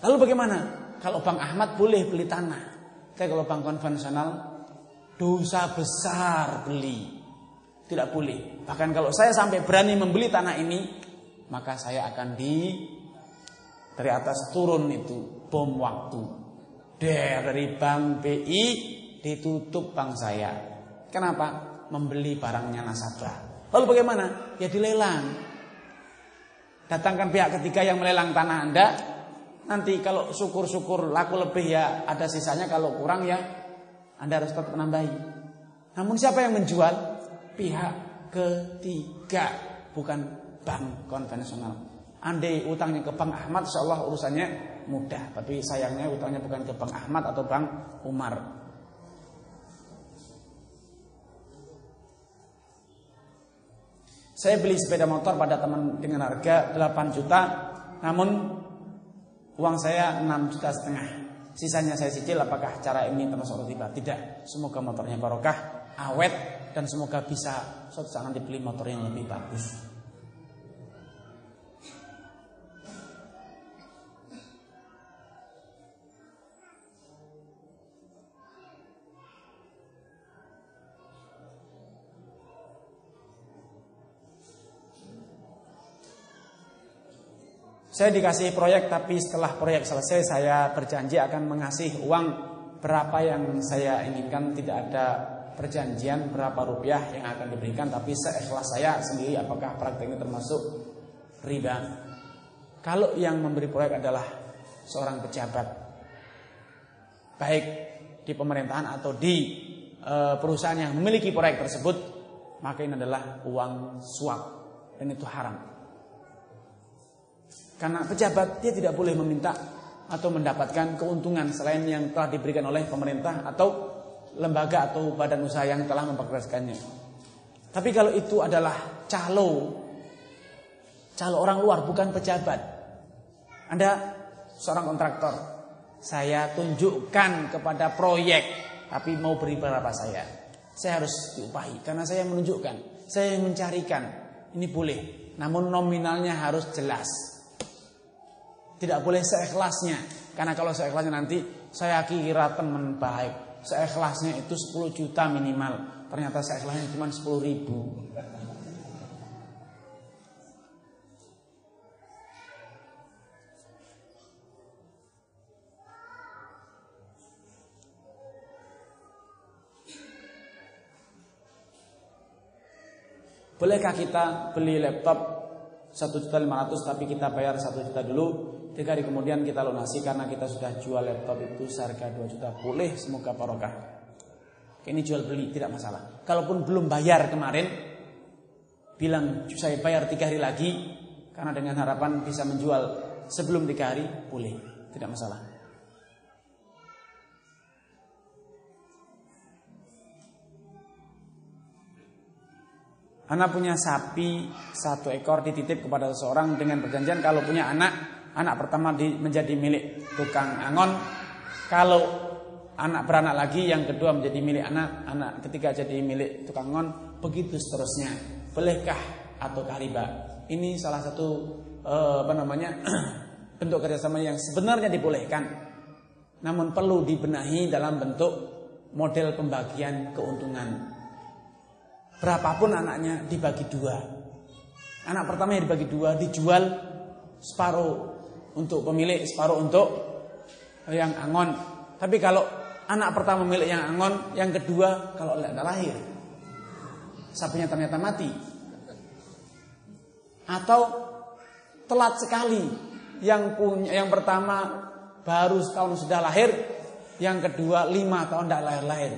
Lalu bagaimana? Kalau Bank Ahmad boleh beli tanah. Tapi kalau bank konvensional dosa besar beli. Tidak boleh. Bahkan kalau saya sampai berani membeli tanah ini, maka saya akan di dari atas turun itu bom waktu dari bank BI ditutup bank saya. Kenapa? Membeli barangnya nasabah. Lalu bagaimana? Ya dilelang. Datangkan pihak ketiga yang melelang tanah Anda. Nanti kalau syukur-syukur laku lebih ya ada sisanya. Kalau kurang ya Anda harus tetap menambahi. Namun siapa yang menjual? Pihak ketiga. Bukan bank konvensional. Andai utangnya ke Bank Ahmad, insya Allah urusannya mudah. Tapi sayangnya utangnya bukan ke Bang Ahmad atau Bang Umar. Saya beli sepeda motor pada teman dengan harga 8 juta, namun uang saya 6 juta setengah. Sisanya saya cicil apakah cara ini termasuk riba? Tidak. Semoga motornya barokah, awet dan semoga bisa suatu saat nanti beli motor yang lebih bagus. Saya dikasih proyek tapi setelah proyek selesai saya berjanji akan mengasih uang berapa yang saya inginkan tidak ada perjanjian berapa rupiah yang akan diberikan tapi seikhlas saya sendiri apakah praktek ini termasuk riba. Kalau yang memberi proyek adalah seorang pejabat baik di pemerintahan atau di e, perusahaan yang memiliki proyek tersebut maka ini adalah uang suap dan itu haram. Karena pejabat dia tidak boleh meminta atau mendapatkan keuntungan selain yang telah diberikan oleh pemerintah atau lembaga atau badan usaha yang telah memperkeraskannya. Tapi kalau itu adalah calo, calo orang luar bukan pejabat. Anda seorang kontraktor, saya tunjukkan kepada proyek, tapi mau beri berapa saya. Saya harus diupahi karena saya menunjukkan, saya mencarikan. Ini boleh, namun nominalnya harus jelas. Tidak boleh seikhlasnya. Karena kalau seikhlasnya nanti saya kira teman baik. Seikhlasnya itu 10 juta minimal. Ternyata seikhlasnya cuma 10 ribu. Bolehkah kita beli laptop satu juta lima ratus tapi kita bayar satu juta dulu. Tiga hari kemudian kita lunasi karena kita sudah jual laptop itu seharga dua juta. Boleh semoga barokah. Ini jual beli tidak masalah. Kalaupun belum bayar kemarin bilang saya bayar tiga hari lagi karena dengan harapan bisa menjual sebelum tiga hari boleh tidak masalah Anak punya sapi satu ekor dititip kepada seseorang dengan perjanjian kalau punya anak, anak pertama di, menjadi milik tukang angon. Kalau anak beranak lagi, yang kedua menjadi milik anak, anak ketiga jadi milik tukang angon, begitu seterusnya. Bolehkah atau riba? Ini salah satu uh, apa namanya bentuk kerjasama yang sebenarnya dibolehkan, namun perlu dibenahi dalam bentuk model pembagian keuntungan. Berapapun anaknya dibagi dua. Anak pertama yang dibagi dua dijual separuh untuk pemilik, separuh untuk yang angon. Tapi kalau anak pertama milik yang angon, yang kedua kalau tidak lahir, sapinya ternyata mati. Atau telat sekali, yang punya yang pertama baru setahun sudah lahir, yang kedua lima tahun tidak lahir-lahir.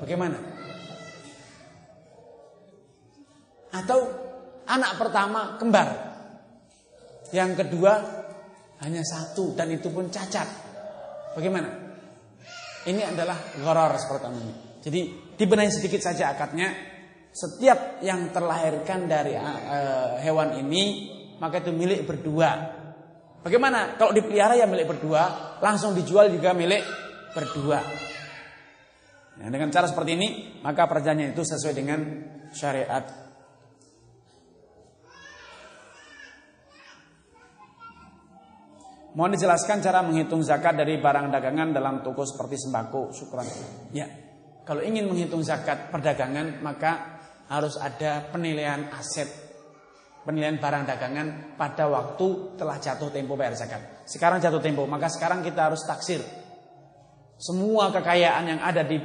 Bagaimana? Atau anak pertama kembar. Yang kedua hanya satu dan itu pun cacat. Bagaimana? Ini adalah gharar seperti ini. Jadi dibenahi sedikit saja akadnya. Setiap yang terlahirkan dari uh, hewan ini maka itu milik berdua. Bagaimana? Kalau dipelihara ya milik berdua, langsung dijual juga milik berdua. Nah, dengan cara seperti ini maka perjanjian itu sesuai dengan syariat Mohon dijelaskan cara menghitung zakat dari barang dagangan dalam toko seperti sembako. Syukuran. Ya. Kalau ingin menghitung zakat perdagangan maka harus ada penilaian aset. Penilaian barang dagangan pada waktu telah jatuh tempo bayar zakat. Sekarang jatuh tempo, maka sekarang kita harus taksir. Semua kekayaan yang ada di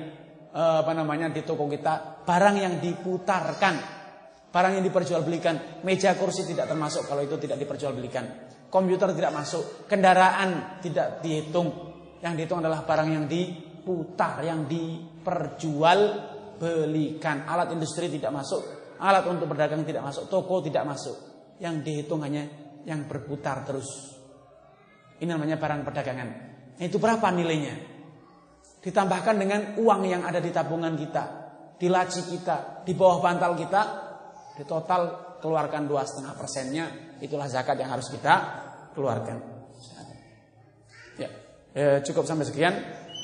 eh, apa namanya di toko kita, barang yang diputarkan, barang yang diperjualbelikan, meja kursi tidak termasuk kalau itu tidak diperjualbelikan komputer tidak masuk, kendaraan tidak dihitung. Yang dihitung adalah barang yang diputar, yang diperjualbelikan. Alat industri tidak masuk, alat untuk berdagang tidak masuk, toko tidak masuk. Yang dihitung hanya yang berputar terus. Ini namanya barang perdagangan. Itu berapa nilainya? Ditambahkan dengan uang yang ada di tabungan kita, di laci kita, di bawah bantal kita, di total keluarkan dua setengah persennya, itulah zakat yang harus kita keluarkan. Ya, eh, cukup sampai sekian.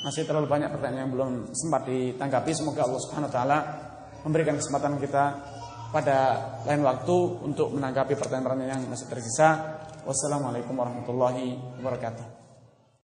Masih terlalu banyak pertanyaan yang belum sempat ditanggapi. Semoga Allah Subhanahu wa taala memberikan kesempatan kita pada lain waktu untuk menanggapi pertanyaan-pertanyaan yang masih tersisa. Wassalamualaikum warahmatullahi wabarakatuh.